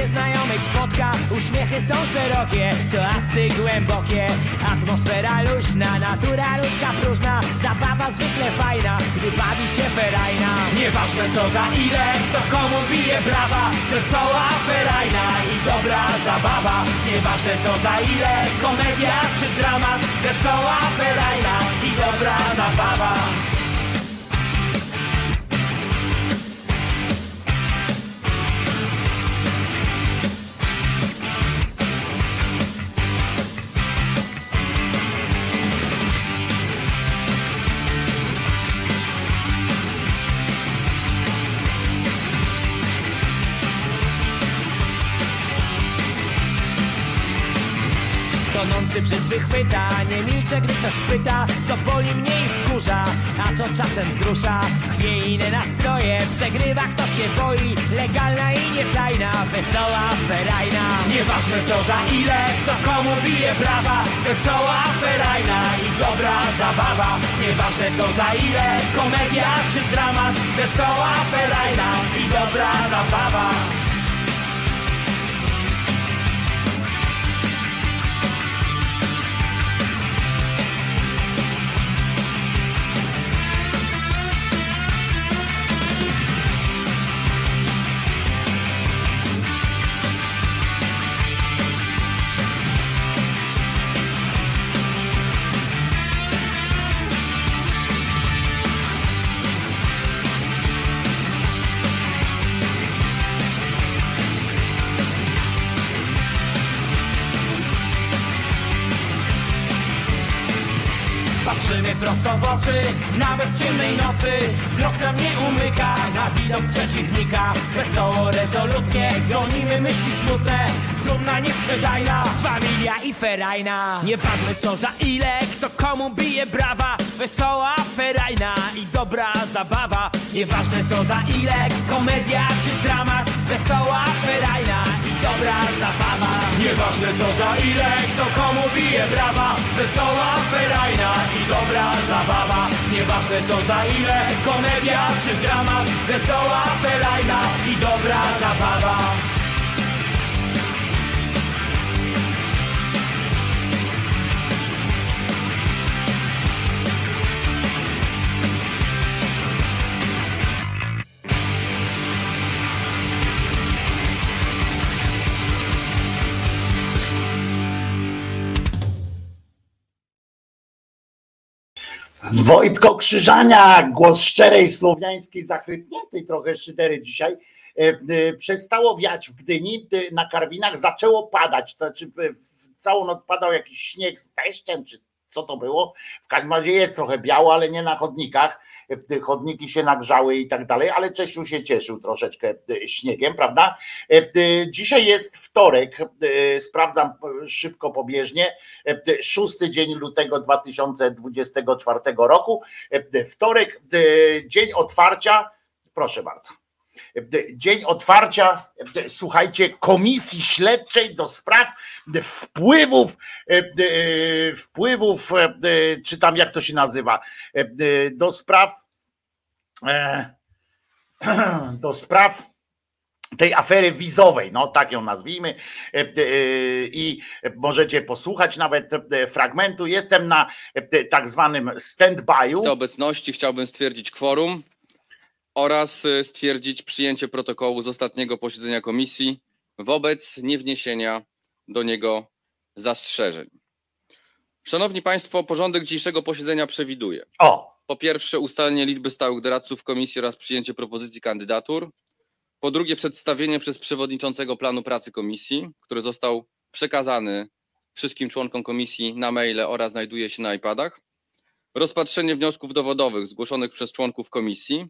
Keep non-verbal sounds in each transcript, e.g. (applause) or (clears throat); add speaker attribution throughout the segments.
Speaker 1: mokra, gdy się znajomych spotka. Uśmiechy są szerokie, toasty głębokie. Atmosfera luźna, natura ludzka próżna. Zabawa zwykle fajna, gdy bawi się ferajna. Nieważne co za ile, kto komu bije brawa. Wesoła ferajna i dobra zabawa. Nieważne co za ile, komedia czy dramat. Wesoła ferajna i dobra zabawa milczę, gdy ktoś pyta Co boli mnie i wkurza, a co czasem wzrusza. Wie inne nastroje, przegrywa kto się boi. Legalna i nietajna, wesoła ferajna. Nieważne co za ile, kto komu bije brawa Wesoła ferajna i dobra zabawa. Nieważne co za ile, komedia czy dramat. Wesoła ferajna i dobra zabawa oczy, nawet w ciemnej nocy. Wzrok nam nie umyka, na widok przeciwnika. Wesoło, rezolutnie, gonimy myśli smutne. Dumna, niesprzedajna, familia i ferajna. Nieważne co za ile, kto komu bije brawa. Wesoła, ferajna i dobra zabawa. Nieważne co za ile, komedia czy dramat Wesoła, ferajna i dobra zabawa. Nieważne co za ile, kto komu bije brawa. Wesoła, ferajna i dobra zabawa. Nieważne co za ile, komedia czy dramat. Wesoła, ferajna i dobra zabawa
Speaker 2: Wojtko Krzyżania, głos szczerej, słowiańskiej, zachrypniętej trochę szydery dzisiaj. E, e, Przestało wiać w Gdyni, e, na Karwinach zaczęło padać, to znaczy całą noc padał jakiś śnieg z deszczem, czy co to było. W każdym razie jest trochę biało, ale nie na chodnikach. Chodniki się nagrzały i tak dalej, ale Czesiu się cieszył troszeczkę śniegiem, prawda? Dzisiaj jest wtorek, sprawdzam szybko pobieżnie, szósty dzień lutego 2024 roku. Wtorek, dzień otwarcia, proszę bardzo dzień otwarcia, słuchajcie, komisji śledczej do spraw wpływów, wpływów, czy tam jak to się nazywa, do spraw, (clears throat) do spraw tej afery wizowej, no tak ją nazwijmy i możecie posłuchać nawet fragmentu. Jestem na tak zwanym stand-by'u.
Speaker 3: W obecności chciałbym stwierdzić kworum oraz y, stwierdzić przyjęcie protokołu z ostatniego posiedzenia komisji wobec niewniesienia do niego zastrzeżeń. Szanowni Państwo, porządek dzisiejszego posiedzenia przewiduje.
Speaker 2: O.
Speaker 3: Po pierwsze, ustalenie liczby stałych doradców komisji oraz przyjęcie propozycji kandydatur. Po drugie, przedstawienie przez przewodniczącego planu pracy komisji, który został przekazany wszystkim członkom komisji na maile oraz znajduje się na iPadach. Rozpatrzenie wniosków dowodowych zgłoszonych przez członków komisji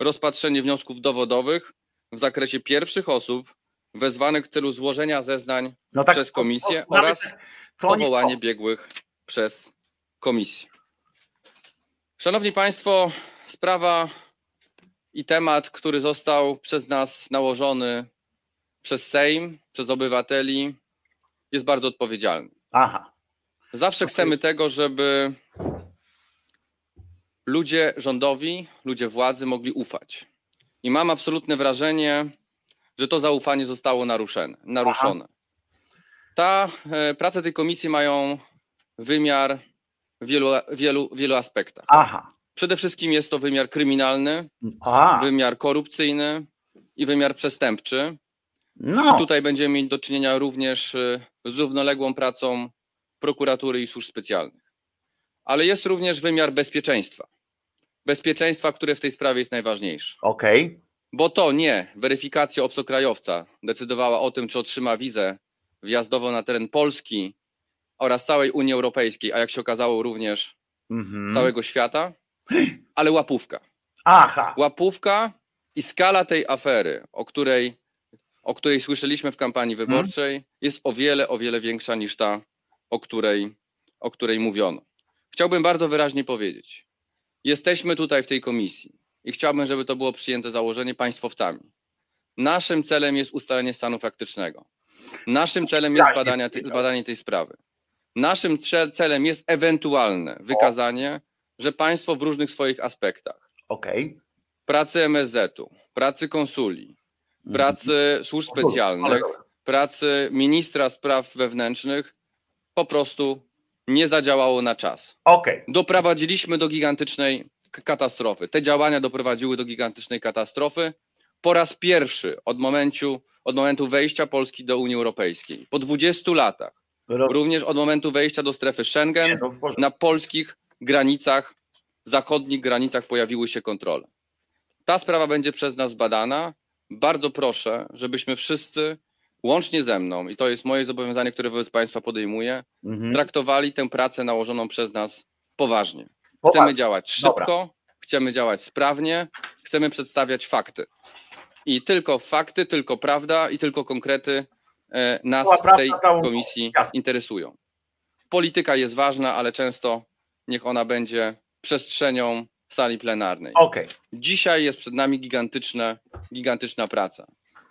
Speaker 3: rozpatrzenie wniosków dowodowych w zakresie pierwszych osób wezwanych w celu złożenia zeznań no tak, przez komisję o, o, oraz powołanie biegłych przez komisję. Szanowni Państwo, sprawa i temat, który został przez nas nałożony przez Sejm, przez obywateli, jest bardzo odpowiedzialny.
Speaker 2: Aha.
Speaker 3: Zawsze chcemy tego, żeby ludzie rządowi, ludzie władzy mogli ufać. I mam absolutne wrażenie, że to zaufanie zostało naruszone. naruszone. Ta e, prace tej komisji mają wymiar w wielu, wielu, wielu aspektach.
Speaker 2: Aha.
Speaker 3: Przede wszystkim jest to wymiar kryminalny,
Speaker 2: Aha.
Speaker 3: wymiar korupcyjny i wymiar przestępczy.
Speaker 2: No.
Speaker 3: I tutaj będziemy mieć do czynienia również e, z równoległą pracą prokuratury i służb specjalnych. Ale jest również wymiar bezpieczeństwa bezpieczeństwa, które w tej sprawie jest najważniejsze.
Speaker 2: Okej. Okay.
Speaker 3: Bo to nie weryfikacja obcokrajowca decydowała o tym, czy otrzyma wizę wjazdową na teren Polski oraz całej Unii Europejskiej, a jak się okazało również mm-hmm. całego świata, ale łapówka.
Speaker 2: Aha.
Speaker 3: Łapówka i skala tej afery, o której, o której słyszeliśmy w kampanii hmm? wyborczej, hmm? jest o wiele, o wiele większa niż ta, o której, o której mówiono. Chciałbym bardzo wyraźnie powiedzieć, Jesteśmy tutaj w tej komisji i chciałbym, żeby to było przyjęte założenie państwowcami. Naszym celem jest ustalenie stanu faktycznego. Naszym celem jest badania zbadanie tej sprawy. Naszym celem jest ewentualne wykazanie, że państwo w różnych swoich aspektach
Speaker 2: okay.
Speaker 3: pracy MSZ-u, pracy konsuli, mhm. pracy służb specjalnych, pracy ministra spraw wewnętrznych po prostu nie zadziałało na czas.
Speaker 2: Okay.
Speaker 3: Doprowadziliśmy do gigantycznej katastrofy. Te działania doprowadziły do gigantycznej katastrofy po raz pierwszy od momentu, od momentu wejścia Polski do Unii Europejskiej. Po 20 latach. Również od momentu wejścia do strefy Schengen no, na polskich granicach, zachodnich granicach pojawiły się kontrole. Ta sprawa będzie przez nas zbadana. Bardzo proszę, żebyśmy wszyscy łącznie ze mną, i to jest moje zobowiązanie, które wobec Państwa podejmuję, mhm. traktowali tę pracę nałożoną przez nas poważnie. Chcemy działać szybko, Dobra. chcemy działać sprawnie, chcemy przedstawiać fakty. I tylko fakty, tylko prawda i tylko konkrety e, nas w tej komisji interesują. Polityka jest ważna, ale często niech ona będzie przestrzenią sali plenarnej.
Speaker 2: Okay.
Speaker 3: Dzisiaj jest przed nami gigantyczna, gigantyczna praca.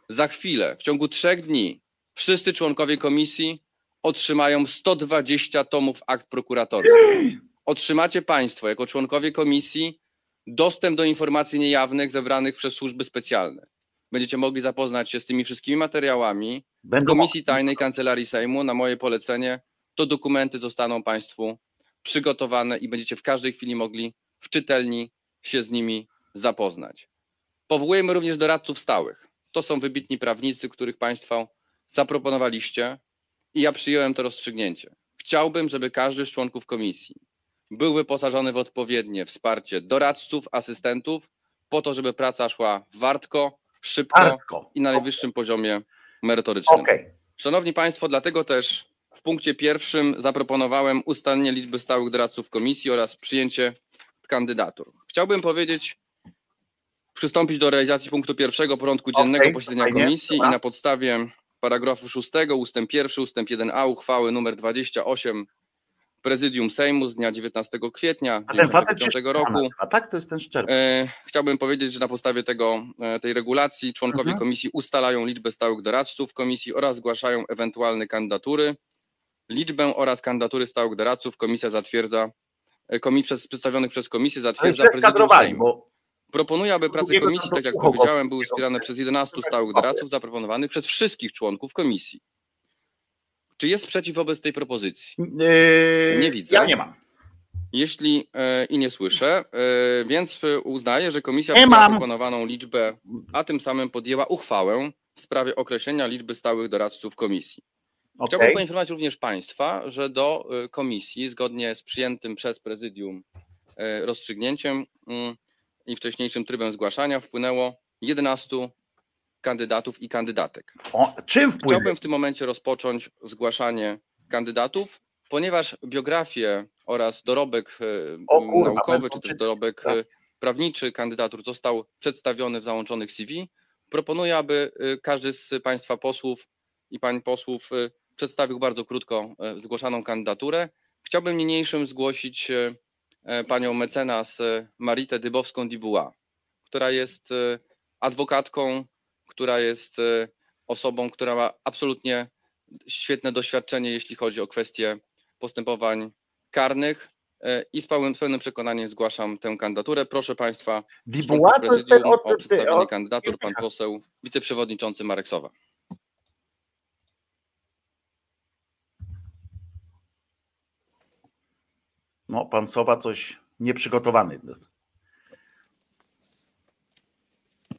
Speaker 3: Za chwilę, w ciągu trzech dni, wszyscy członkowie komisji otrzymają 120 tomów akt prokuratorskich. Otrzymacie Państwo, jako członkowie komisji, dostęp do informacji niejawnych zebranych przez służby specjalne. Będziecie mogli zapoznać się z tymi wszystkimi materiałami w Komisji Tajnej Kancelarii Sejmu. Na moje polecenie to dokumenty zostaną Państwu przygotowane i będziecie w każdej chwili mogli w czytelni się z nimi zapoznać. Powołujemy również doradców stałych. To są wybitni prawnicy, których Państwo zaproponowaliście i ja przyjąłem to rozstrzygnięcie. Chciałbym, żeby każdy z członków komisji był wyposażony w odpowiednie wsparcie doradców, asystentów, po to, żeby praca szła wartko, szybko i na najwyższym poziomie merytorycznym.
Speaker 2: Okay.
Speaker 3: Szanowni Państwo, dlatego też W punkcie pierwszym zaproponowałem ustalenie liczby stałych doradców komisji oraz przyjęcie kandydatur. Chciałbym powiedzieć, przystąpić do realizacji punktu pierwszego porządku dziennego
Speaker 2: Okej,
Speaker 3: posiedzenia
Speaker 2: fajnie,
Speaker 3: komisji
Speaker 2: dobra.
Speaker 3: i na podstawie paragrafu 6 ustęp 1 ustęp 1a uchwały nr 28 Prezydium Sejmu z dnia 19 kwietnia
Speaker 2: A ten facet się
Speaker 3: 1995 roku
Speaker 2: nazywa, tak? To jest ten szczerby.
Speaker 3: E, Chciałbym powiedzieć, że na podstawie tego, e, tej regulacji członkowie
Speaker 2: Mhm.
Speaker 3: komisji ustalają liczbę stałych doradców komisji oraz zgłaszają ewentualne kandydatury. Liczbę oraz kandydatury stałych doradców komisja zatwierdza, e, komi, przez, przedstawionych przez komisję
Speaker 2: Ale
Speaker 3: zatwierdza
Speaker 2: źle
Speaker 3: prezydium
Speaker 2: skadrowali,
Speaker 3: Sejmu.
Speaker 2: bo
Speaker 3: Proponuję, aby prace komisji, tak jak powiedziałem, były wspierane przez 11 stałych doradców zaproponowanych przez wszystkich członków komisji. Czy jest sprzeciw wobec tej propozycji?
Speaker 2: yy,
Speaker 3: Nie widzę.
Speaker 2: Ja nie mam.
Speaker 3: Jeśli e, i nie słyszę, e, więc uznaję, że komisja przyjęła proponowaną liczbę, a tym samym podjęła uchwałę w sprawie określenia liczby stałych doradców komisji. Chciałbym poinformować również Państwa, że do e, komisji, zgodnie z przyjętym przez prezydium e, rozstrzygnięciem mm, i wcześniejszym trybem zgłaszania, wpłynęło 11 kandydatów i kandydatek.
Speaker 2: O, czym wpłynie?
Speaker 3: Chciałbym w tym momencie rozpocząć zgłaszanie kandydatów, ponieważ biografię oraz dorobek e,
Speaker 2: O kurwa,
Speaker 3: naukowy, czy też dorobek
Speaker 2: tak.
Speaker 3: prawniczy kandydatur został przedstawiony w załączonych CV. Proponuję, aby e, każdy z Państwa posłów i pań posłów przedstawił bardzo krótko zgłaszaną kandydaturę. Chciałbym niniejszym zgłosić panią mecenas e, Maritę Dybowską-Dibuła, która jest e, adwokatką, która jest e, osobą, która ma absolutnie świetne doświadczenie, jeśli chodzi o kwestie postępowań karnych e, i z pełnym, pełnym przekonaniem zgłaszam tę kandydaturę. Proszę Państwa,
Speaker 2: Dibuła to jest ten od,
Speaker 3: o przedstawienie
Speaker 2: od,
Speaker 3: kandydatur, pan poseł wiceprzewodniczący Marek Sowa.
Speaker 2: No, pan Sowa coś nieprzygotowany.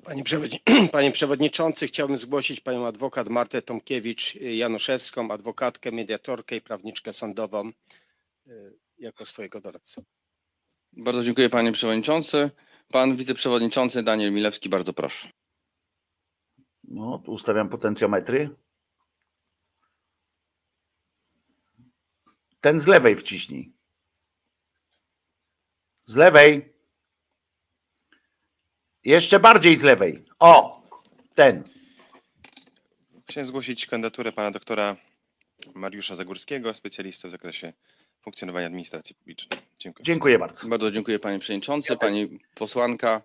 Speaker 4: Panie, przewodni- (clears throat) Panie Przewodniczący, chciałbym zgłosić Panią adwokat Martę Tomkiewicz-Janoszewską, adwokatkę, mediatorkę i prawniczkę sądową y, jako swojego doradcę.
Speaker 3: Bardzo dziękuję panie przewodniczący. Pan wiceprzewodniczący Daniel Milewski, bardzo proszę.
Speaker 2: No, tu ustawiam potencjometry. Ten z lewej wciśnij. Z lewej. Jeszcze bardziej z lewej. O, ten.
Speaker 5: Chciałem zgłosić kandydaturę pana doktora Mariusza Zagórskiego, specjalistę w zakresie funkcjonowania administracji publicznej. Dziękuję.
Speaker 2: Dziękuję bardzo.
Speaker 3: Bardzo dziękuję panie przewodniczący. Pani posłanka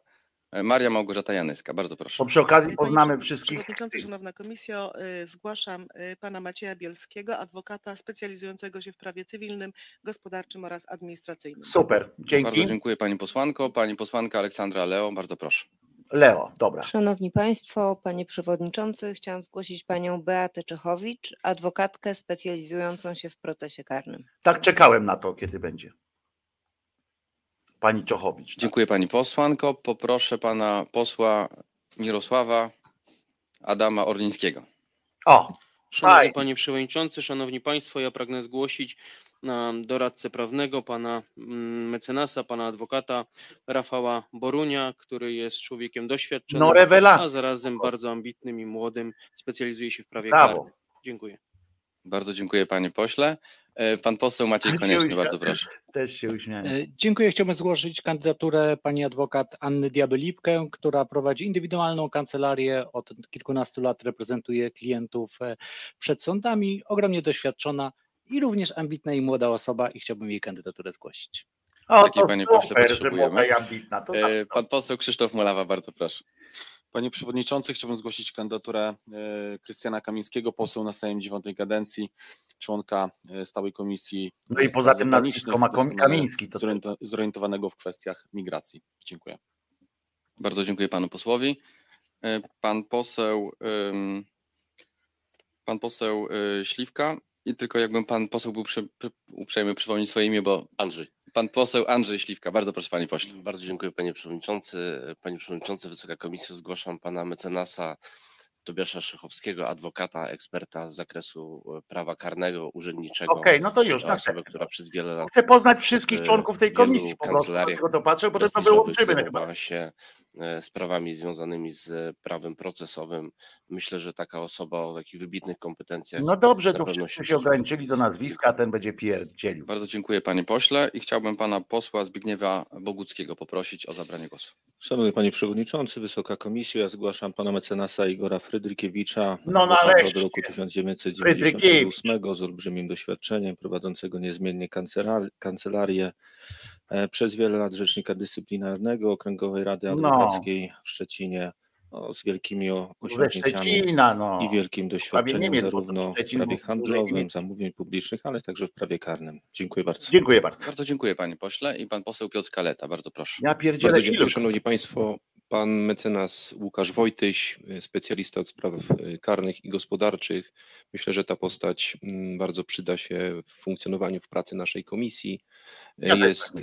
Speaker 3: Maria Małgorzata Janyska, bardzo proszę.
Speaker 2: To przy okazji
Speaker 6: Panie
Speaker 2: poznamy wszystkich.
Speaker 6: Przewodniczący, Szanowna Komisjo, y, zgłaszam y, pana Macieja Bielskiego, adwokata specjalizującego się w prawie cywilnym, gospodarczym oraz administracyjnym.
Speaker 2: Super,
Speaker 3: Bardzo
Speaker 2: dzięki.
Speaker 3: dziękuję pani posłanko. Pani posłanka Aleksandra Leo, bardzo proszę.
Speaker 2: Leo, dobra.
Speaker 7: Szanowni Państwo, Panie Przewodniczący, chciałam zgłosić Panią Beatę Czechowicz, adwokatkę specjalizującą się w procesie karnym.
Speaker 2: Tak czekałem na to, kiedy będzie. Pani Czochowicz. tak.
Speaker 3: Dziękuję pani posłanko. Poproszę pana posła Mirosława Adama Orlińskiego.
Speaker 2: O,
Speaker 8: Szanowny. Panie Przewodniczący, Szanowni Państwo, ja pragnę zgłosić na doradcę prawnego pana mm, mecenasa, pana adwokata Rafała Borunia, który jest człowiekiem doświadczonym,
Speaker 2: no
Speaker 8: a zarazem bardzo ambitnym i młodym, specjalizuje się w prawie
Speaker 2: Brawo.
Speaker 8: karnym. Dziękuję.
Speaker 3: Bardzo dziękuję panie pośle. E, Pan poseł Maciej Konieczny, bardzo proszę.
Speaker 2: Też się uśmiałem.
Speaker 9: E, Dziękuję. Chciałbym zgłosić kandydaturę pani adwokat Anny Diabelipkę, która prowadzi indywidualną kancelarię. Od kilkunastu lat reprezentuje klientów e, przed sądami. Ogromnie doświadczona i również ambitna i młoda osoba i chciałbym jej kandydaturę zgłosić.
Speaker 2: O,
Speaker 3: takiej,
Speaker 2: to
Speaker 3: panie pośle,
Speaker 2: super, że
Speaker 3: potrzebujemy.
Speaker 2: młoda i ambitna. To tak.
Speaker 3: Pan poseł Krzysztof Mulawa, bardzo proszę.
Speaker 5: Panie Przewodniczący, chciałbym zgłosić kandydaturę e, Krystiana Kamińskiego, poseł na Sejm dziewiątej kadencji, członka e, stałej komisji.
Speaker 2: No i
Speaker 5: e,
Speaker 2: poza tym nazwisko ma Kamiński. To
Speaker 5: zoriento- Zorientowanego w kwestiach migracji. Dziękuję.
Speaker 3: Bardzo dziękuję panu posłowi. E, Pan poseł, pan poseł Śliwka i tylko jakbym pan poseł był przy, uprzejmy przypomnieć swoje imię, bo
Speaker 10: Andrzej.
Speaker 3: Pan poseł Andrzej Śliwka. Bardzo proszę panie pośle.
Speaker 10: Bardzo dziękuję panie przewodniczący. Panie przewodniczący, Wysoka Komisja, zgłaszam pana mecenasa Tobiasza Szychowskiego, adwokata, eksperta z zakresu e, prawa karnego, urzędniczego.
Speaker 2: Okej, no to już następny.
Speaker 10: która przez wiele lat
Speaker 2: Chcę poznać wszystkich
Speaker 10: w
Speaker 2: członków tej komisji po prostu, dlatego to patrzę, potem to wyłączymy chyba.
Speaker 10: się e, sprawami związanymi z prawem procesowym. Myślę, że taka osoba o takich wybitnych kompetencjach.
Speaker 2: No dobrze, to wszyscy się ograniczyli do nazwiska, a ten będzie pierdzielił.
Speaker 3: Bardzo dziękuję panie pośle i chciałbym pana posła Zbigniewa Boguckiego poprosić o zabranie głosu.
Speaker 11: Szanowny Panie Przewodniczący, Wysoka Komisjo, ja zgłaszam Pana mecenasa Igora Frydrykiewicza,
Speaker 2: No nareszcie.
Speaker 11: od roku 1998 z olbrzymim doświadczeniem, prowadzącego niezmiennie kancelar- kancelarię, e, przez wiele lat rzecznika dyscyplinarnego Okręgowej Rady
Speaker 2: No.
Speaker 11: Adwokackiej w Szczecinie, no, z wielkimi osiągnięciami
Speaker 2: no.
Speaker 11: i wielkim doświadczeniem
Speaker 2: Niemiec,
Speaker 11: zarówno w prawie handlowym, zamówień publicznych, ale także w prawie karnym. Dziękuję bardzo.
Speaker 2: Dziękuję bardzo.
Speaker 3: Bardzo dziękuję panie pośle i pan poseł Piotr Kaleta, bardzo proszę.
Speaker 2: Ja pierdzielę
Speaker 12: Bardzo dziękuję. Szanowni Państwo. Pan mecenas Łukasz Wojtyś, y, specjalista od spraw y, karnych i gospodarczych. Myślę, że ta postać mm, bardzo przyda się w funkcjonowaniu, w pracy naszej komisji.
Speaker 2: Też tak
Speaker 12: Jest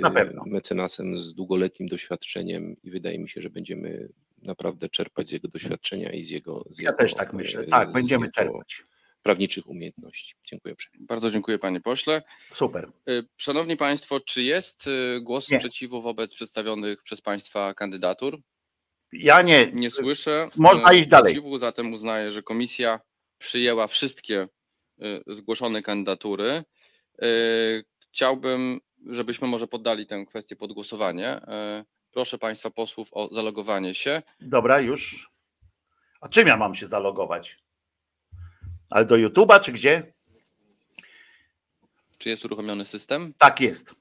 Speaker 2: Na pewno.
Speaker 12: mecenasem z długoletnim doświadczeniem i wydaje mi się, że będziemy naprawdę czerpać z jego doświadczenia i z jego. Z
Speaker 2: Ja
Speaker 12: jego,
Speaker 2: też tak myślę. Tak, będziemy
Speaker 12: jego
Speaker 2: czerpać.
Speaker 12: Prawniczych umiejętności. Dziękuję uprzejmie.
Speaker 3: Bardzo dziękuję panie pośle.
Speaker 2: Super.
Speaker 3: Y, Szanowni Państwo, czy jest y, głos
Speaker 2: Nie.
Speaker 3: sprzeciwu wobec przedstawionych przez Państwa kandydatur?
Speaker 2: Ja nie.
Speaker 3: Nie słyszę.
Speaker 2: Można
Speaker 3: y,
Speaker 2: iść dalej.
Speaker 3: sprzeciwu, Zatem uznaję, że komisja przyjęła wszystkie zgłoszone kandydatury. Chciałbym, żebyśmy może poddali tę kwestię pod głosowanie. Proszę Państwa posłów o zalogowanie się.
Speaker 2: Dobra, już. A czym ja mam się zalogować? Ale do YouTube'a czy gdzie?
Speaker 3: Czy jest uruchomiony system?
Speaker 2: Tak jest.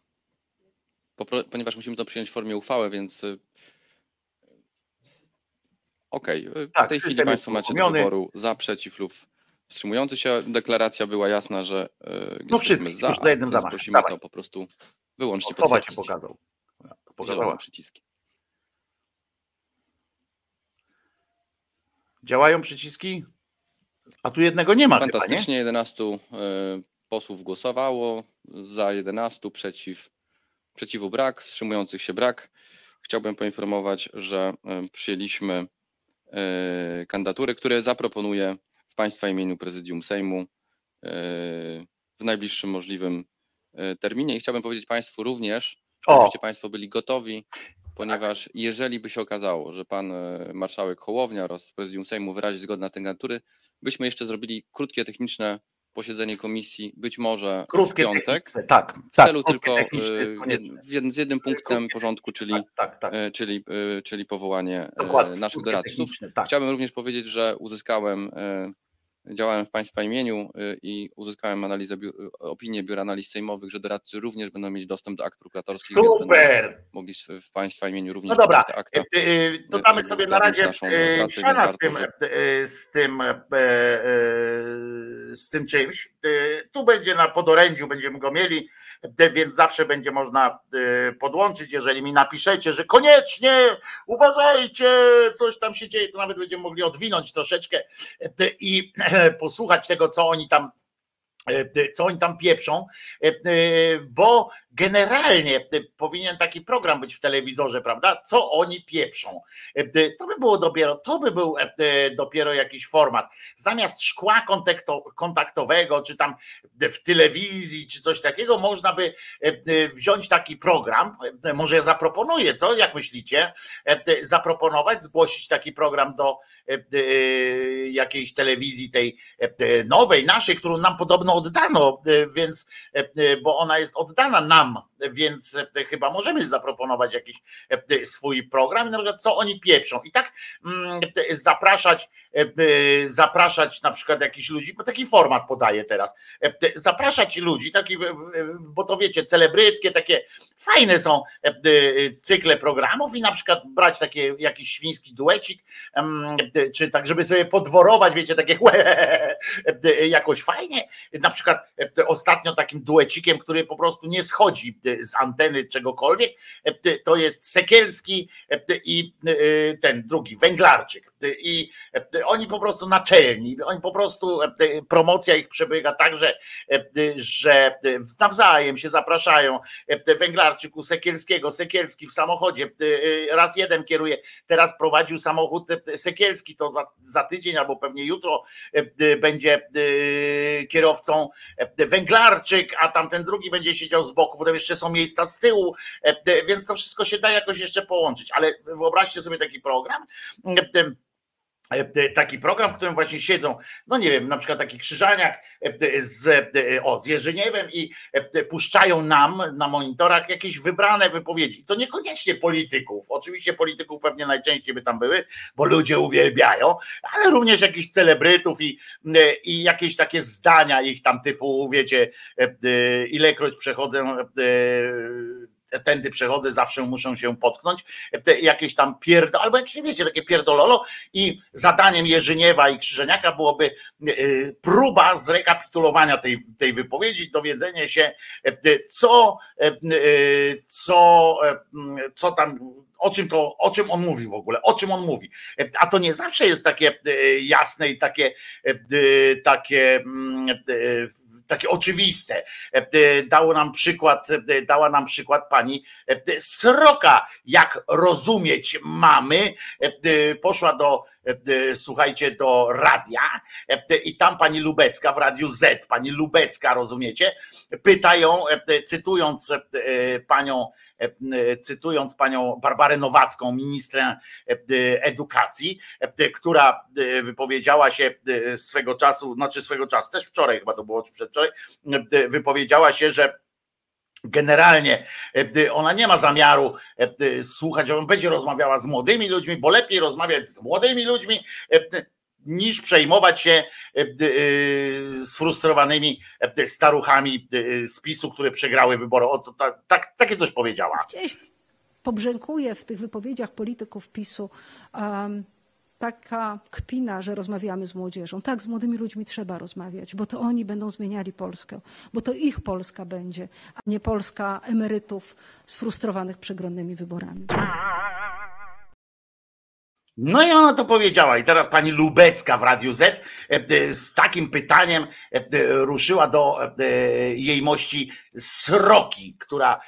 Speaker 3: Ponieważ musimy to przyjąć w formie uchwały, więc. y, Okej, y, w
Speaker 2: Tak,
Speaker 3: tej chwili Państwo macie do wyboru za, przeciw lub wstrzymujący się. Deklaracja była jasna, że y, jesteśmy
Speaker 2: wszystkich,
Speaker 3: za,
Speaker 2: już za jednym zamachem.
Speaker 3: prosimy
Speaker 2: Dawaj.
Speaker 3: to po prostu wyłącznie
Speaker 2: Osoba cię pokazał. To Pokazała.
Speaker 3: przyciski.
Speaker 2: Działają przyciski? A tu jednego nie ma chyba, nie?
Speaker 3: Fantastycznie 11 y, posłów głosowało, za 11, przeciw, przeciwu brak, wstrzymujących się brak. Chciałbym poinformować, że y, przyjęliśmy y, kandydatury, które zaproponuję w Państwa imieniu Prezydium Sejmu w najbliższym możliwym terminie. I chciałbym powiedzieć Państwu również, żebyście Państwo byli gotowi, ponieważ jeżeli by się okazało, że Pan Marszałek Hołownia oraz Prezydium Sejmu wyrazi zgodę na te kandydatury, byśmy jeszcze zrobili krótkie techniczne posiedzenie komisji, być może
Speaker 2: Krótkie
Speaker 3: w piątek,
Speaker 2: tak,
Speaker 3: w
Speaker 2: tak,
Speaker 3: celu tylko y, jed- z jednym punktem porządku, czyli,
Speaker 2: Tak, tak.
Speaker 3: y, czyli, y, czyli powołanie
Speaker 2: Dokładnie,
Speaker 3: naszych doradców.
Speaker 2: tak.
Speaker 3: Chciałbym również powiedzieć, że uzyskałem, działałem w Państwa imieniu y, i uzyskałem analizę, biu- opinię Biura Analiz Sejmowych, że doradcy również będą mieć dostęp do akt prokuratorskich.
Speaker 2: Super!
Speaker 3: Mogli w, Państwa imieniu również
Speaker 2: No dobra,
Speaker 3: akta.
Speaker 2: e, to damy sobie na razie siana z tym, z tym, z tym czymś. Tu będzie na podorędziu, będziemy go mieli, więc zawsze będzie można podłączyć, jeżeli mi napiszecie, że koniecznie uważajcie, coś tam się dzieje, to nawet będziemy mogli odwinąć troszeczkę i (clears throat) posłuchać tego, co oni tam co oni tam pieprzą, e, e, bo generalnie e, powinien taki program być w telewizorze, prawda? Co oni pieprzą. E, e, To by było dopiero, to by był e, e, dopiero jakiś format. Zamiast szkła kontakto- kontaktowego, czy tam w telewizji, czy coś takiego, można by e, e, wziąć taki program. e, Może ja zaproponuję, co? Jak myślicie? E, e, Zaproponować, zgłosić taki program do e, e, jakiejś telewizji tej e, e, nowej, naszej, którą nam podobno oddano, e, więc, e, e, bo ona jest oddana nam, więc e, chyba możemy zaproponować jakiś e, e, swój program, na przykład co oni pieprzą. I tak mm, zapraszać, zapraszać na przykład jakichś ludzi, bo taki format podaję teraz, zapraszać ludzi, taki, bo to wiecie, celebryckie, takie fajne są cykle programów i na przykład brać takie jakiś świński duecik, czy tak, żeby sobie podworować, wiecie, takie (laughs) e, jakoś fajnie, na przykład ostatnio takim duecikiem, który po prostu nie schodzi z anteny czegokolwiek, e, to jest Sekielski e, i e, ten drugi, Węglarczyk. I e, oni po prostu naczelni, oni po prostu promocja ich przebiega tak, że, że nawzajem się zapraszają. Węglarczyku Sekielskiego, Sekielski w samochodzie, raz jeden kieruje, teraz prowadził samochód Sekielski, to za, za tydzień albo pewnie jutro będzie kierowcą Węglarczyk, a tamten drugi będzie siedział z boku, potem jeszcze są miejsca z tyłu, więc to wszystko się da jakoś jeszcze połączyć. Ale wyobraźcie sobie taki program E, taki program, w którym właśnie siedzą, no nie wiem, na przykład taki Krzyżaniak e, z, e, o, z Jerzyniewem i puszczają nam na monitorach jakieś wybrane wypowiedzi. To niekoniecznie polityków, oczywiście polityków pewnie najczęściej by tam były, bo ludzie uwielbiają, ale również jakichś celebrytów i, i jakieś takie zdania ich tam typu, wiecie, ilekroć przechodzę tędy przechodzę, zawsze muszą się potknąć, te jakieś tam pierdo, albo jak się wiecie, takie pierdololo i zadaniem Jerzyniewa i Krzyżeniaka byłoby e, próba zrekapitulowania tej, tej wypowiedzi, dowiedzenie się, e, co, co, co tam o czym to, o czym on mówi w ogóle, o czym on mówi. A to nie zawsze jest takie jasne i takie, takie mm, takie oczywiste. E, dało nam przykład, e, dała nam przykład pani e, Sroka, jak rozumieć mamy. Poszła do, słuchajcie, do radia. I tam pani Lubecka w Radiu Z, pani Lubecka, rozumiecie, pytają, cytując panią E, cytując panią Barbarę Nowacką, ministrę e, edukacji, e, która wypowiedziała się swego czasu, znaczy swego czasu, też wczoraj chyba to było, czy przedwczoraj, wypowiedziała się, że Generalnie ona nie ma zamiaru słuchać, on będzie rozmawiała z młodymi ludźmi, bo lepiej rozmawiać z młodymi ludźmi niż przejmować się e, e, sfrustrowanymi e, staruchami z PiSu, które przegrały wybory. O, to, tak, tak, takie coś powiedziała.
Speaker 13: Gdzieś pobrzękuje w tych wypowiedziach polityków PiSu um, taka kpina, że rozmawiamy z młodzieżą. Tak, z młodymi ludźmi trzeba rozmawiać, bo to oni będą zmieniali Polskę, bo to ich Polska będzie, a nie Polska emerytów sfrustrowanych przegranymi wyborami.
Speaker 2: No i ona to powiedziała. I teraz pani Lubecka w Radiu Z e, e, z takim pytaniem e, ruszyła do jej mości Sroki, która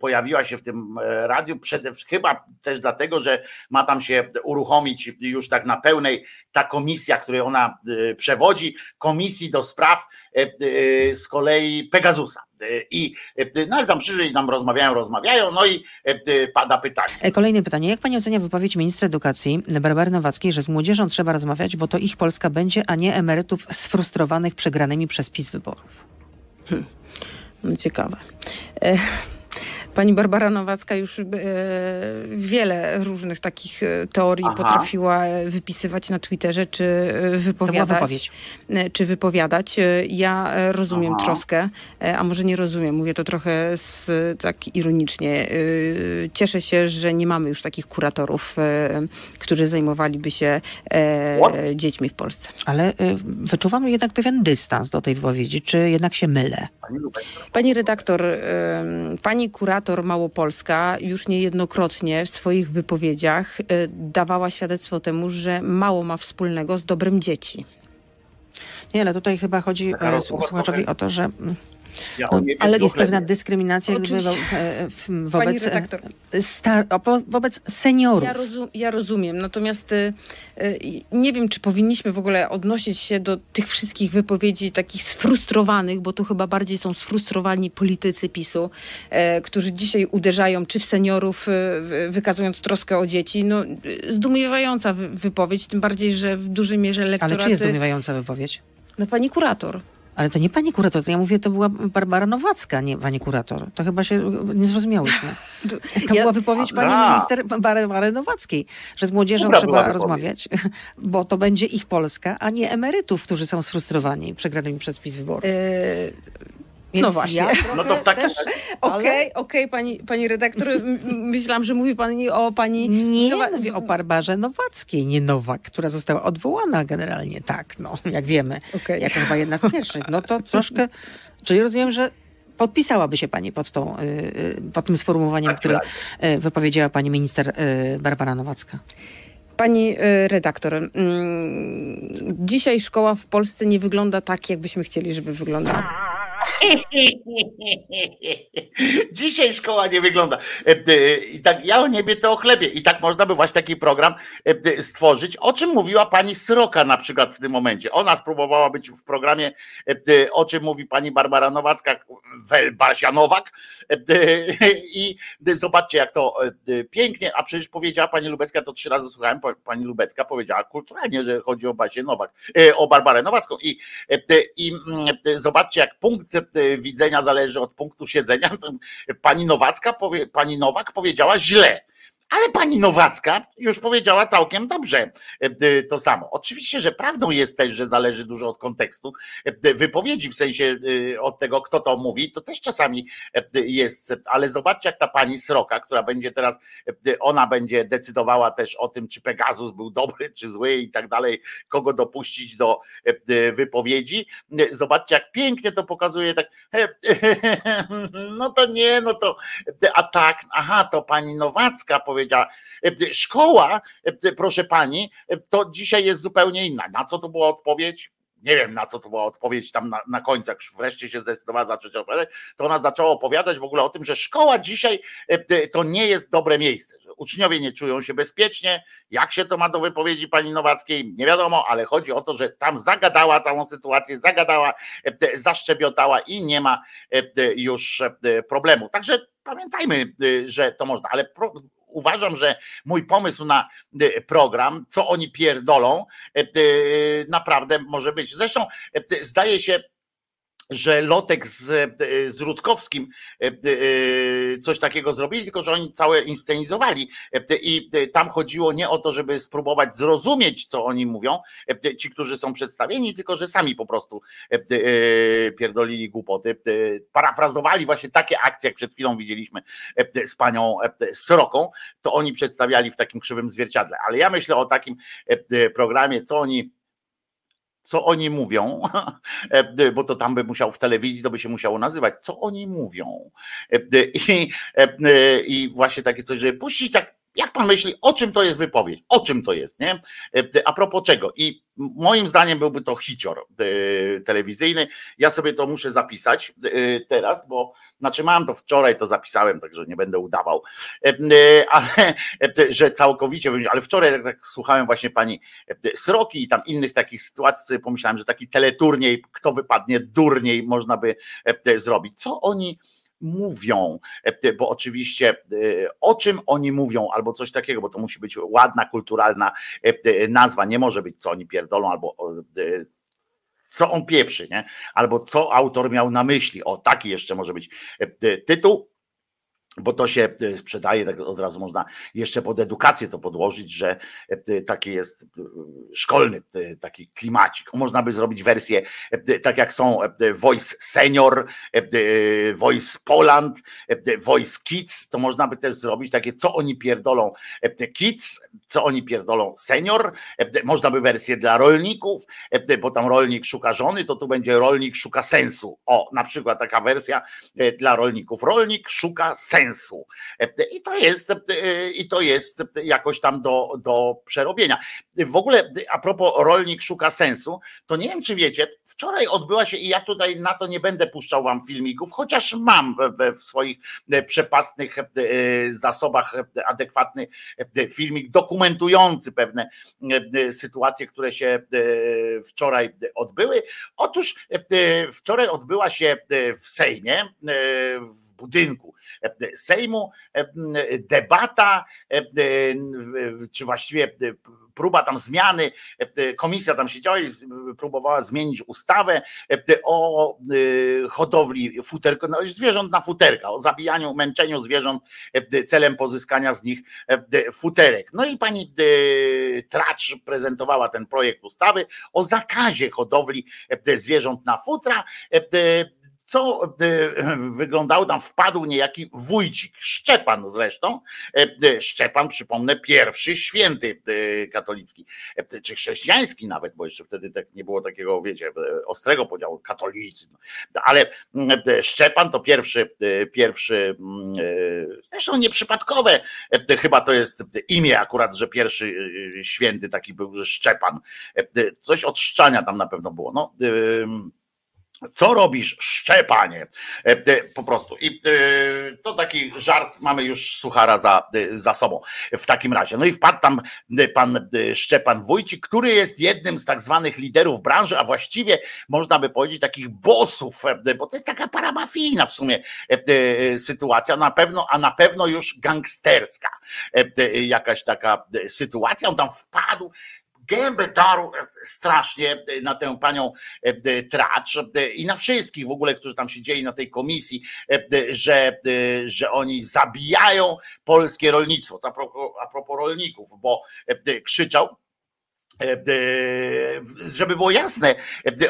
Speaker 2: pojawiła się w tym radiu, przede, chyba też dlatego, że ma tam się uruchomić już tak na pełnej ta komisja, której ona przewodzi, komisji do spraw z kolei Pegasusa. I no ale tam przyszli, tam rozmawiają, rozmawiają, no i pada pytanie.
Speaker 14: E, kolejne pytanie. Jak pani ocenia wypowiedź ministra edukacji Barbary Nowackiej, że z młodzieżą trzeba rozmawiać, bo to ich Polska będzie, a nie emerytów sfrustrowanych przegranymi przez PiS wyborów?
Speaker 15: Hmm. Ciekawe. E Pani Barbara Nowacka już e, wiele różnych takich e, teorii Aha. potrafiła wypisywać na Twitterze, czy e, wypowiadać. Czy wypowiadać. Ja rozumiem Aha. troskę, a może nie rozumiem, mówię to trochę z, tak ironicznie. Cieszę się, że nie mamy już takich kuratorów, którzy zajmowaliby się What? dziećmi w Polsce.
Speaker 14: Ale wyczuwamy jednak pewien dystans do tej wypowiedzi, czy jednak się mylę?
Speaker 15: Pani redaktor, pani kurator senator Małopolska już niejednokrotnie w swoich wypowiedziach y, dawała świadectwo temu, że mało ma wspólnego z dobrem dzieci.
Speaker 14: Nie, ale tutaj chyba chodzi e, słuchaczowi o to, że mm, no, ale jest pewna dyskryminacja e, wobec, e, star, wobec seniorów.
Speaker 15: Ja, rozum, ja, rozumiem, natomiast e, nie wiem, czy powinniśmy w ogóle odnosić się do tych wszystkich wypowiedzi takich sfrustrowanych, bo tu chyba bardziej są sfrustrowani politycy PiSu, którzy dzisiaj uderzają czy w seniorów, wykazując troskę o dzieci. No, zdumiewająca wypowiedź, tym bardziej, że w dużej mierze lektoracy...
Speaker 14: Ale czy jest zdumiewająca wypowiedź?
Speaker 15: No pani kurator.
Speaker 14: Ale to nie pani kurator, to ja mówię, to była Barbara Nowacka, nie pani kurator. To chyba się nie zrozumiałyśmy. (laughs) To ja, była wypowiedź pani a, minister Barbary Nowackiej, że z młodzieżą Dobra trzeba rozmawiać, (laughs) bo to będzie ich Polska, a nie emerytów, którzy są sfrustrowani przegranymi przez PiS wyborów. Yy,
Speaker 15: więc no właśnie. Ja
Speaker 2: no to w takim
Speaker 15: Okej, okej, pani, pani redaktor, myślałam, że mówi pani o pani...
Speaker 14: Nie, Nowa... mówię o Barbarze Nowackiej, nie Nowak, która została odwołana generalnie, tak, no, jak wiemy. Okay. Jako chyba jedna z pierwszych. No to troszkę, czyli rozumiem, że podpisałaby się pani pod, tą, y, y, pod tym sformułowaniem, tak, które tak. Y, wypowiedziała pani minister Barbara Nowacka.
Speaker 15: Pani redaktor, mm, dzisiaj szkoła w Polsce nie wygląda tak, jakbyśmy chcieli, żeby wyglądała. (laughs)
Speaker 2: Dzisiaj szkoła nie wygląda. E, I tak ja o niebie to o chlebie. I tak można by właśnie taki program e, stworzyć. O czym mówiła pani Sroka na przykład w tym momencie. Ona spróbowała być w programie, e, o czym mówi pani Barbara Nowacka, Welbasianowak. (laughs) I zobaczcie, jak to pięknie, a przecież powiedziała pani Lubecka, to trzy razy słuchałem, pani Lubecka powiedziała kulturalnie, że chodzi o Basię Nowak, o Barbarę Nowacką. I, i mm, zobaczcie, jak punkt E, widzenia zależy od punktu siedzenia. (laughs) Pani Nowacka, pani Nowak powiedziała źle. Ale pani Nowacka już powiedziała całkiem dobrze e, to samo. Oczywiście, że prawdą jest też, że zależy dużo od kontekstu e, wypowiedzi, w sensie e, od tego, kto to mówi, to też czasami jest, ale zobaczcie, jak ta pani Sroka, która będzie teraz, ona będzie decydowała też o tym, czy Pegasus był dobry, czy zły i tak dalej, kogo dopuścić do wypowiedzi. Zobaczcie, jak pięknie to pokazuje, tak, no to nie, no to, a tak, aha, to pani Nowacka powiedziała, powiedziała. E, szkoła, e, proszę pani, e, to dzisiaj jest zupełnie inna. Na co to była odpowiedź? nie wiem na co to była odpowiedź tam na, na końcu, jak wreszcie się zdecydowała zacząć opowiadać, to ona zaczęła opowiadać w ogóle o tym, że szkoła dzisiaj to nie jest dobre miejsce, że uczniowie nie czują się bezpiecznie, jak się to ma do wypowiedzi pani Nowackiej, nie wiadomo, ale chodzi o to, że tam zagadała całą sytuację, zagadała, zaszczebiotała i nie ma już problemu. Także pamiętajmy, że to można, ale uważam, że mój pomysł na y, program, co oni pierdolą, y, y, naprawdę może być. Zresztą zdaje się, że Lotek z, z Rutkowskim e, e, coś takiego zrobili, tylko że oni całe inscenizowali e, i tam chodziło nie o to, żeby spróbować zrozumieć, co oni mówią, ci, którzy są przedstawieni, tylko że sami po prostu pierdolili głupoty, parafrazowali właśnie takie akcje, jak przed chwilą widzieliśmy z panią Sroką, to oni przedstawiali w takim krzywym zwierciadle, ale ja myślę o takim programie, co oni co oni mówią, (laughs) e, bo to tam by musiał w telewizji, to by się musiało nazywać, co oni mówią. E, I, e, i właśnie takie coś, żeby puścić tak jak pan myśli, o czym to jest wypowiedź? O czym to jest, nie? A propos czego? I moim zdaniem byłby to hicior telewizyjny. Ja sobie to muszę zapisać teraz, bo znaczy mam to wczoraj, to zapisałem, także nie będę udawał, ale że całkowicie, ale wczoraj tak, tak słuchałem właśnie pani Sroki i tam innych takich sytuacji, pomyślałem, że taki teleturniej, kto wypadnie durniej można by zrobić. Co oni mówią, e, bo oczywiście e, o czym oni mówią, albo coś takiego, bo to musi być ładna, kulturalna e, nazwa, nie może być co oni pierdolą, albo co on pieprzy, nie? albo co autor miał na myśli. O, taki jeszcze może być tytuł bo to się e, sprzedaje, tak od razu można jeszcze pod edukację to podłożyć, że e, taki jest e, szkolny taki klimacik. Można by zrobić wersję tak jak są Voice Senior, Voice Poland, Voice Kids, to można by też zrobić takie, co oni pierdolą Kids, co oni pierdolą Senior, można by wersję dla rolników, bo tam rolnik szuka żony, to tu będzie rolnik szuka sensu. O, na przykład taka wersja dla rolników. Rolnik szuka sensu sensu. I to jest, i to jest jakoś tam do, do przerobienia. W ogóle, a propos rolnik szuka sensu, to nie wiem, czy wiecie, wczoraj odbyła się, i ja tutaj na to nie będę puszczał wam filmików, chociaż mam w, swoich przepastnych e, zasobach adekwatny filmik dokumentujący pewne e, sytuacje, które się e, wczoraj odbyły. Otóż wczoraj odbyła się w Sejmie, w budynku Sejmu, debata, czy właściwie próba tam zmiany, komisja tam siedziała i próbowała zmienić ustawę o hodowli futerko, no, zwierząt na futerka, o zabijaniu, męczeniu zwierząt celem pozyskania z nich futerek. No i pani Tracz prezentowała ten projekt ustawy o zakazie hodowli zwierząt na futra co wyglądało tam, wpadł niejaki wójcik, Szczepan zresztą, Szczepan, przypomnę, pierwszy święty katolicki, czy chrześcijański nawet, bo jeszcze wtedy tak nie było takiego, wiecie, ostrego podziału, katolicy, no, ale Szczepan to pierwszy, pierwszy, zresztą nieprzypadkowe, chyba to jest imię akurat, że pierwszy święty taki był, że Szczepan, coś od szczania tam na pewno było, no co robisz, Szczepanie? E, e, po prostu. I e, to taki żart, mamy już suchara za, za sobą w takim razie. No i wpadł tam pan Szczepan Wójcik, który jest jednym z tak zwanych liderów branży, a właściwie można by powiedzieć takich bossów, bo to jest taka paramafijna w sumie sytuacja, na pewno, a na pewno już gangsterska jakaś taka sytuacja. On tam wpadł, gębę darł strasznie na tę panią e, Tracz i na wszystkich w ogóle, którzy tam siedzieli na tej komisji, e, że, e, że oni zabijają polskie rolnictwo. A propos, a propos rolników, bo krzyczał, żeby było jasne,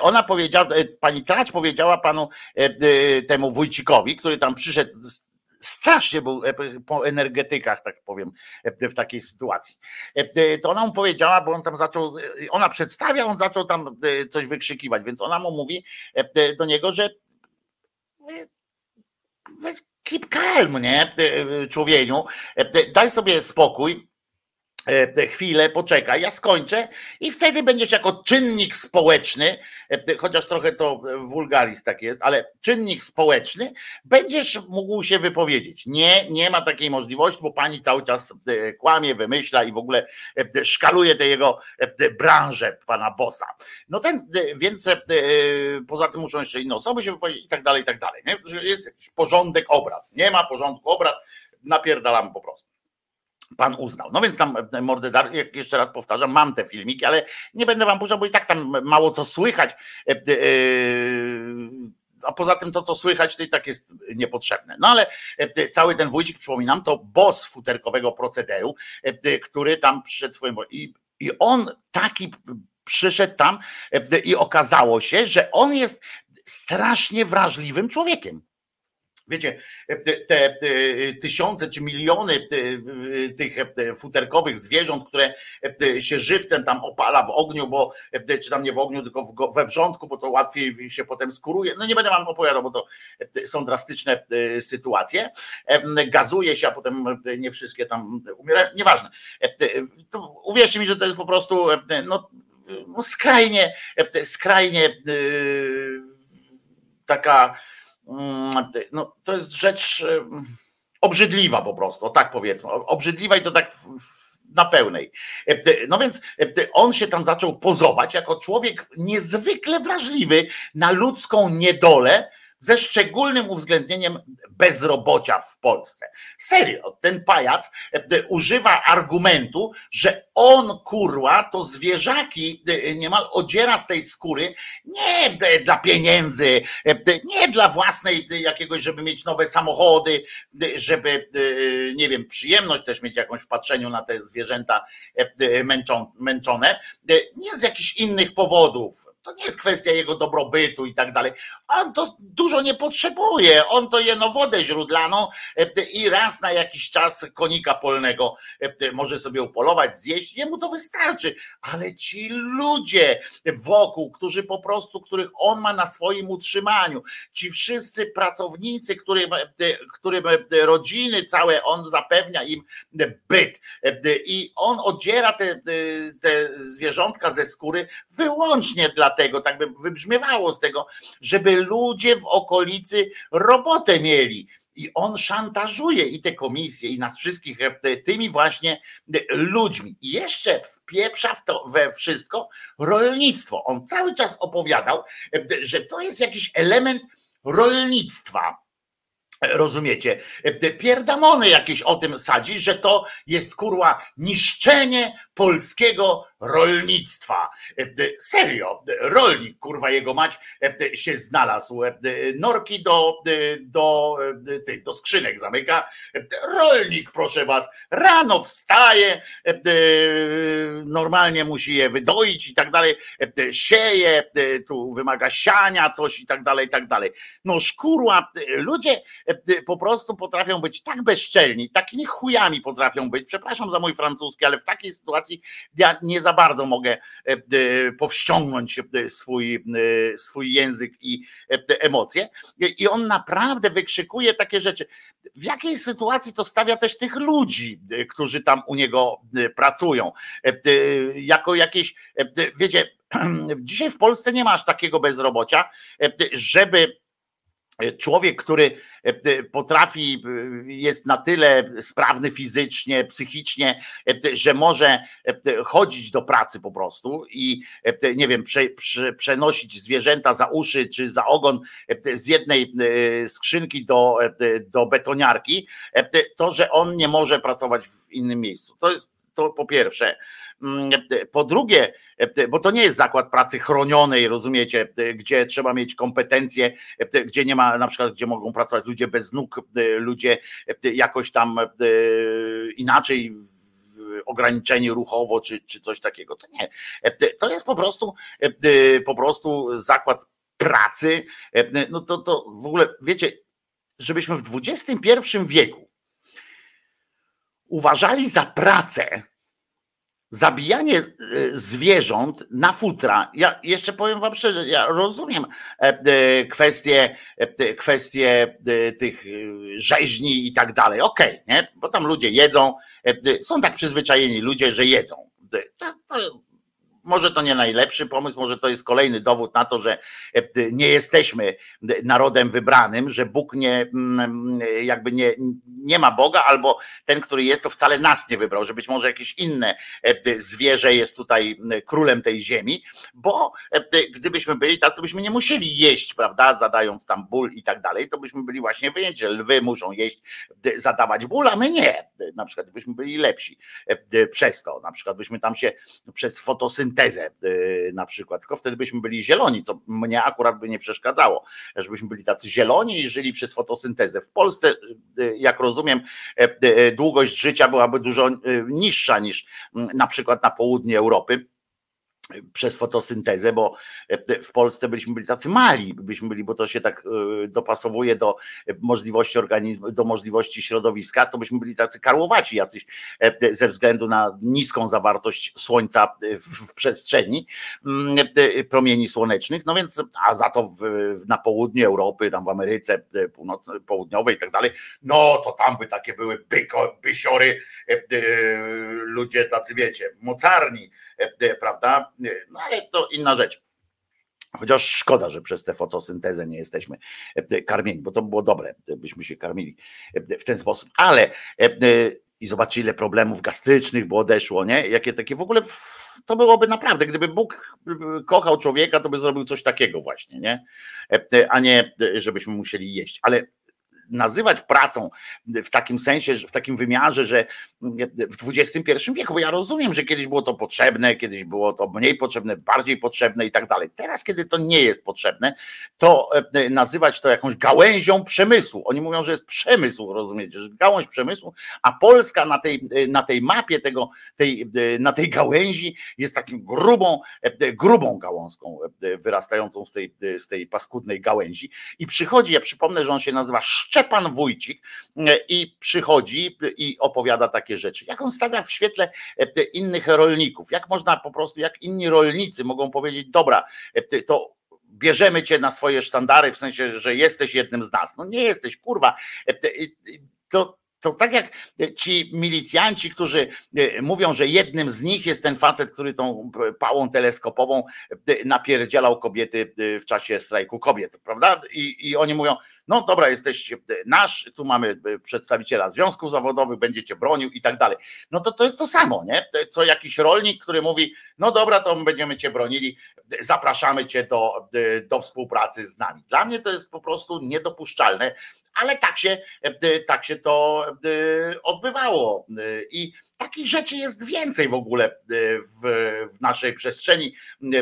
Speaker 2: ona powiedziała, pani Tracz powiedziała panu temu wójcikowi, który tam przyszedł strasznie był e, po energetykach, tak powiem, e, w takiej sytuacji. E, to ona mu powiedziała, bo on tam zaczął, ona przedstawia, on zaczął tam coś wykrzykiwać, więc ona mu mówi do niego, że keep calm, nie, człowieku, daj sobie spokój, chwilę, poczekaj, ja skończę i wtedy będziesz jako czynnik społeczny, e, chociaż trochę to wulgaris tak jest, ale czynnik społeczny, będziesz mógł się wypowiedzieć. Nie, nie ma takiej możliwości, bo pani cały czas e, kłamie, wymyśla i w ogóle szkaluje tę jego branżę, pana bossa. No ten, więc poza tym muszą jeszcze inne osoby się wypowiedzieć i tak dalej, i tak dalej. Nie? Jest jakiś porządek obrad. Nie ma porządku obrad, napierdalamy po prostu pan uznał. No więc tam e, Mordedar, jak jeszcze raz powtarzam, mam te filmiki, ale nie będę wam puszczał, bo i tak tam mało co słychać. E, e, a poza tym to, co słychać, to i tak jest niepotrzebne. No ale cały ten wójcik, przypominam, to boss futerkowego procederu, który tam przyszedł swoim... I, i on taki przyszedł tam i okazało się, że on jest strasznie wrażliwym człowiekiem. Wiecie, te, te, tysiące czy miliony tych futerkowych zwierząt, które się żywcem tam opala w ogniu, bo czy tam nie w ogniu, tylko we wrzątku, bo to łatwiej się potem skuruje. No nie będę wam opowiadał, bo to są drastyczne sytuacje. Gazuje się, a potem nie wszystkie tam umierają. Nieważne. Uwierzcie mi, że to jest po prostu no, no skrajnie, skrajnie taka no, to jest rzecz obrzydliwa po prostu, tak powiedzmy. Obrzydliwa i to tak na pełnej. No więc on się tam zaczął pozować jako człowiek niezwykle wrażliwy na ludzką niedolę, ze szczególnym uwzględnieniem bezrobocia w Polsce. Serio, ten pajac e, używa argumentu, że on kurwa to zwierzaki e, niemal odziera z tej skóry nie dla pieniędzy, e, nie dla własnej jakiegoś, żeby mieć nowe samochody, żeby nie wiem, przyjemność też mieć jakąś w patrzeniu na te zwierzęta męczone, nie z jakichś innych powodów to nie jest kwestia jego dobrobytu i tak dalej. On to dużo nie potrzebuje. On to jeno wodę źródlaną e, i raz na jakiś czas konika polnego e, może sobie upolować, zjeść. Jemu to wystarczy. Ale ci ludzie wokół, którzy po prostu, których on ma na swoim utrzymaniu, ci wszyscy pracownicy, którym, e, którym rodziny całe, on zapewnia im byt. I on odziera te, te zwierzątka ze skóry wyłącznie dla tego, tak by wybrzmiewało z tego, żeby ludzie w okolicy robotę mieli. I on szantażuje i te komisje, i nas wszystkich e, tymi właśnie e, ludźmi. I jeszcze wpieprza w to we wszystko rolnictwo. On cały czas opowiadał, e, że to jest jakiś element rolnictwa. Rozumiecie? Pierdamony jakieś o tym sadzi, że to jest kurwa niszczenie polskiego rolnictwa. Serio, rolnik, kurwa jego mać, się znalazł. Norki do, do, do skrzynek zamyka. Rolnik, proszę was, rano wstaje, normalnie musi je wydoić i tak dalej, sieje, tu wymaga siania, coś i tak dalej, i tak dalej. No szkurła, ludzie po prostu potrafią być tak bezczelni, takimi chujami potrafią być, przepraszam za mój francuski, ale w takiej sytuacji ja nie za bardzo mogę e, e, powściągnąć e, swój, swój język i emocje. I on naprawdę wykrzykuje takie rzeczy. W jakiej sytuacji to stawia też tych ludzi, którzy tam u niego pracują? Jako jakieś, wiecie, (clears throat) dzisiaj w Polsce nie masz takiego bezrobocia, żeby Człowiek, który e, e, potrafi, e, jest na tyle sprawny fizycznie, psychicznie, że może chodzić do pracy po prostu i nie wiem, prze, prze, przenosić zwierzęta za uszy czy za ogon z jednej skrzynki do, do betoniarki, to, że on nie może pracować w innym miejscu. To jest to po pierwsze. Mm, po drugie, bo to nie jest zakład pracy chronionej, rozumiecie, gdzie trzeba mieć kompetencje, gdzie nie ma, na przykład, gdzie mogą pracować ludzie bez nóg, ludzie jakoś tam inaczej ograniczeni ruchowo, czy, czy coś takiego. To nie. To jest po prostu po prostu zakład pracy. No to, to w ogóle, wiecie, żebyśmy w XXI wieku uważali za pracę zabijanie e, zwierząt na futra. Ja jeszcze powiem wam szczerze, ja rozumiem e, e, kwestie, kwestie tych rzeźni i tak dalej. Okej, okay, nie? Bo tam ludzie jedzą, są tak przyzwyczajeni ludzie, że jedzą. To, to, może to nie najlepszy pomysł, może to jest kolejny dowód na to, że e, nie jesteśmy narodem wybranym, że Bóg nie, mm, jakby nie, nie ma Boga, albo ten, który jest, to wcale nas nie wybrał, że być może jakieś inne e, zwierzę jest tutaj królem tej ziemi, bo e, gdybyśmy byli tacy, byśmy nie musieli jeść, prawda, zadając tam ból i tak dalej, to byśmy byli właśnie wyjęci, że lwy muszą jeść, zadawać ból, a my nie. Na przykład gdybyśmy byli lepsi przez to, na przykład byśmy tam się przez fotosyntezę tezę y, na przykład, tylko wtedy byśmy byli zieloni, co mnie akurat by nie przeszkadzało, żebyśmy byli tacy zieloni i żyli przez fotosyntezę. W Polsce, y, jak rozumiem, y, długość życia byłaby dużo niższa niż mm, na przykład na południe Europy przez fotosyntezę, bo e, w Polsce byliśmy byli tacy mali, byliśmy byli, bo to się tak e, dopasowuje do możliwości organizmu, do możliwości środowiska, to byśmy byli tacy karłowaci jacyś e, ze względu na niską zawartość słońca w, przestrzeni, mm, promieni słonecznych, no więc, a za to w, na południu Europy, tam w Ameryce Południowej i tak dalej, no to tam by takie były byko, bysiory, ludzie tacy wiecie, mocarni, prawda, no ale to inna rzecz. Chociaż szkoda, że przez tę fotosyntezę nie jesteśmy e, karmieni, bo to było dobre, byśmy się karmili e, w ten sposób. Ale e, i zobaczcie, ile problemów gastrycznych by odeszło, nie? Jakie takie w ogóle to byłoby naprawdę, gdyby Bóg kochał człowieka, to by zrobił coś takiego właśnie, nie? A nie, żebyśmy musieli jeść. Ale nazywać pracą w takim sensie, w takim wymiarze, że w XXI wieku, bo ja rozumiem, że kiedyś było to potrzebne, kiedyś było to mniej potrzebne, bardziej potrzebne i tak dalej. Teraz, kiedy to nie jest potrzebne, to e, nazywać to jakąś gałęzią przemysłu. Oni mówią, że jest przemysł, rozumiecie, że gałąź przemysłu, a Polska na tej, e, na tej mapie tego, tej, e, na tej gałęzi jest takim grubą, grubą gałązką wyrastającą z tej, z tej paskudnej gałęzi i przychodzi, ja przypomnę, że on się nazywa Szczep Szczepan Wójcik e, i przychodzi i opowiada takie rzeczy. Jak on stawia w świetle e, innych rolników, jak można po prostu, jak inni rolnicy mogą powiedzieć, dobra, e, to bierzemy cię na swoje sztandary, w sensie, że jesteś jednym z nas. No nie jesteś, kurwa. To, to tak jak ci milicjanci, którzy mówią, że jednym z nich jest ten facet, który tą pałą teleskopową napierdzielał kobiety w czasie strajku kobiet, prawda? I, i oni mówią, no dobra, jesteś nasz, tu mamy przedstawiciela związków zawodowych, będziecie bronił i tak dalej. No to to jest to samo, nie? Co jakiś rolnik, który mówi, no dobra, to będziemy cię bronili, zapraszamy cię do, do współpracy z nami. Dla mnie to jest po prostu niedopuszczalne, ale tak się, tak się to odbywało. I takich rzeczy jest więcej w ogóle w, w naszej przestrzeni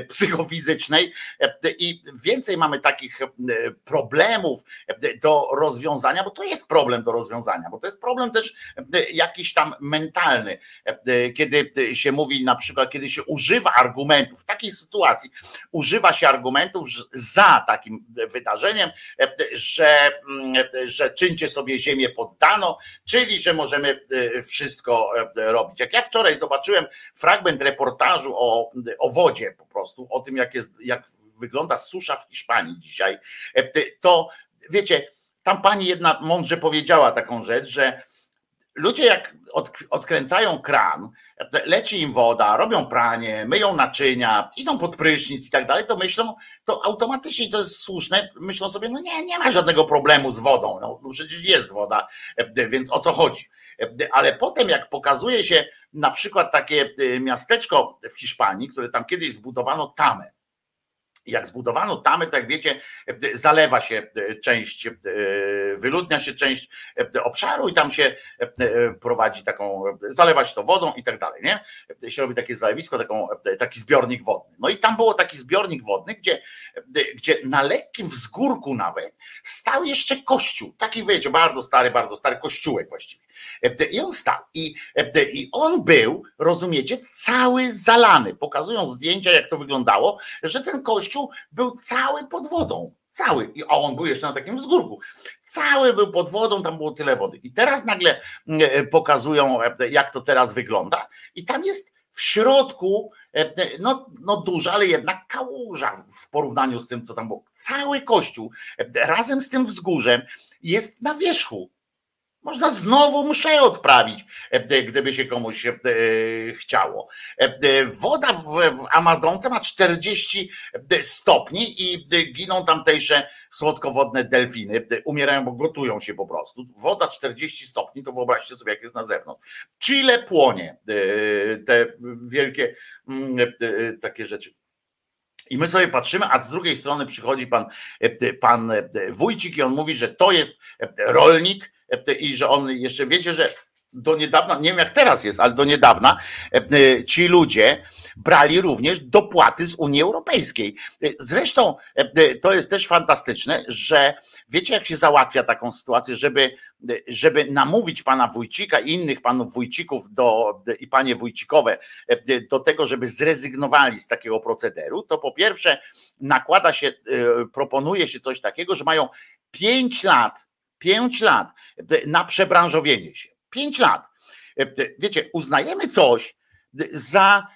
Speaker 2: psychofizycznej. I więcej mamy takich problemów do rozwiązania, bo to jest problem do rozwiązania, bo to jest problem też jakiś tam mentalny, kiedy się mówi na przykład, kiedy się używa argumentów w takiej sytuacji, używa się argumentów za takim wydarzeniem, że, że czyńcie sobie ziemię poddano, czyli że możemy wszystko robić. Jak ja wczoraj zobaczyłem fragment reportażu o, o wodzie po prostu, o tym jak jest, jak wygląda susza w Hiszpanii dzisiaj, to wiecie, tam pani jedna mądrze powiedziała taką rzecz, że ludzie jak odkręcają kran, leci im woda, robią pranie, myją naczynia, idą pod prysznic i tak dalej, to myślą, to automatycznie to jest słuszne, myślą sobie, no nie, nie ma żadnego problemu z wodą, no, no przecież jest woda, więc o co chodzi? Ale potem jak pokazuje się na przykład takie miasteczko w Hiszpanii, które tam kiedyś zbudowano tamę, jak zbudowano tamy, tak wiecie, zalewa się część, wyludnia się część obszaru i tam się prowadzi taką, zalewa się to wodą i tak dalej, nie? Się robi takie zalewisko, taką, taki zbiornik wodny. No i tam było taki zbiornik wodny, gdzie, gdzie na lekkim wzgórku nawet stał jeszcze kościół, taki wiecie, bardzo stary, bardzo stary kościółek właściwie. I on stał i, i on był, rozumiecie, cały zalany. Pokazują zdjęcia, jak to wyglądało, że ten kościół był cały pod wodą. Cały. A on był jeszcze na takim wzgórku. Cały był pod wodą, tam było tyle wody. I teraz nagle mm, e, pokazują, jak to teraz wygląda. I tam jest w środku, no, no duża, ale jednak kałuża w porównaniu z tym, co tam było. Cały kościół razem z tym wzgórzem jest na wierzchu. Można znowu mszę odprawić, e, gdyby się komuś e, chciało. E, woda w, Amazonce ma 40 stopni i giną tamtejsze słodkowodne delfiny. Umierają, bo gotują się po prostu. Woda 40 stopni, to wyobraźcie sobie, jak jest na zewnątrz. Chile płonie, te wielkie mm, takie rzeczy. I my sobie patrzymy, a z drugiej strony przychodzi pan, pan Wójcik i on mówi, że to jest rolnik, i że on jeszcze wiecie, że do niedawna, nie wiem jak teraz jest, ale do niedawna e, ci ludzie brali również dopłaty z Unii Europejskiej. E, zresztą e, to jest też fantastyczne, że wiecie jak się załatwia taką sytuację, żeby, żeby namówić pana Wójcika i innych panów Wójcików do, i panie Wójcikowe do tego, żeby zrezygnowali z takiego procederu, to po pierwsze nakłada się, proponuje się coś takiego, że mają pięć lat Pięć lat na przebranżowienie się. Pięć lat. Wiecie, uznajemy coś za,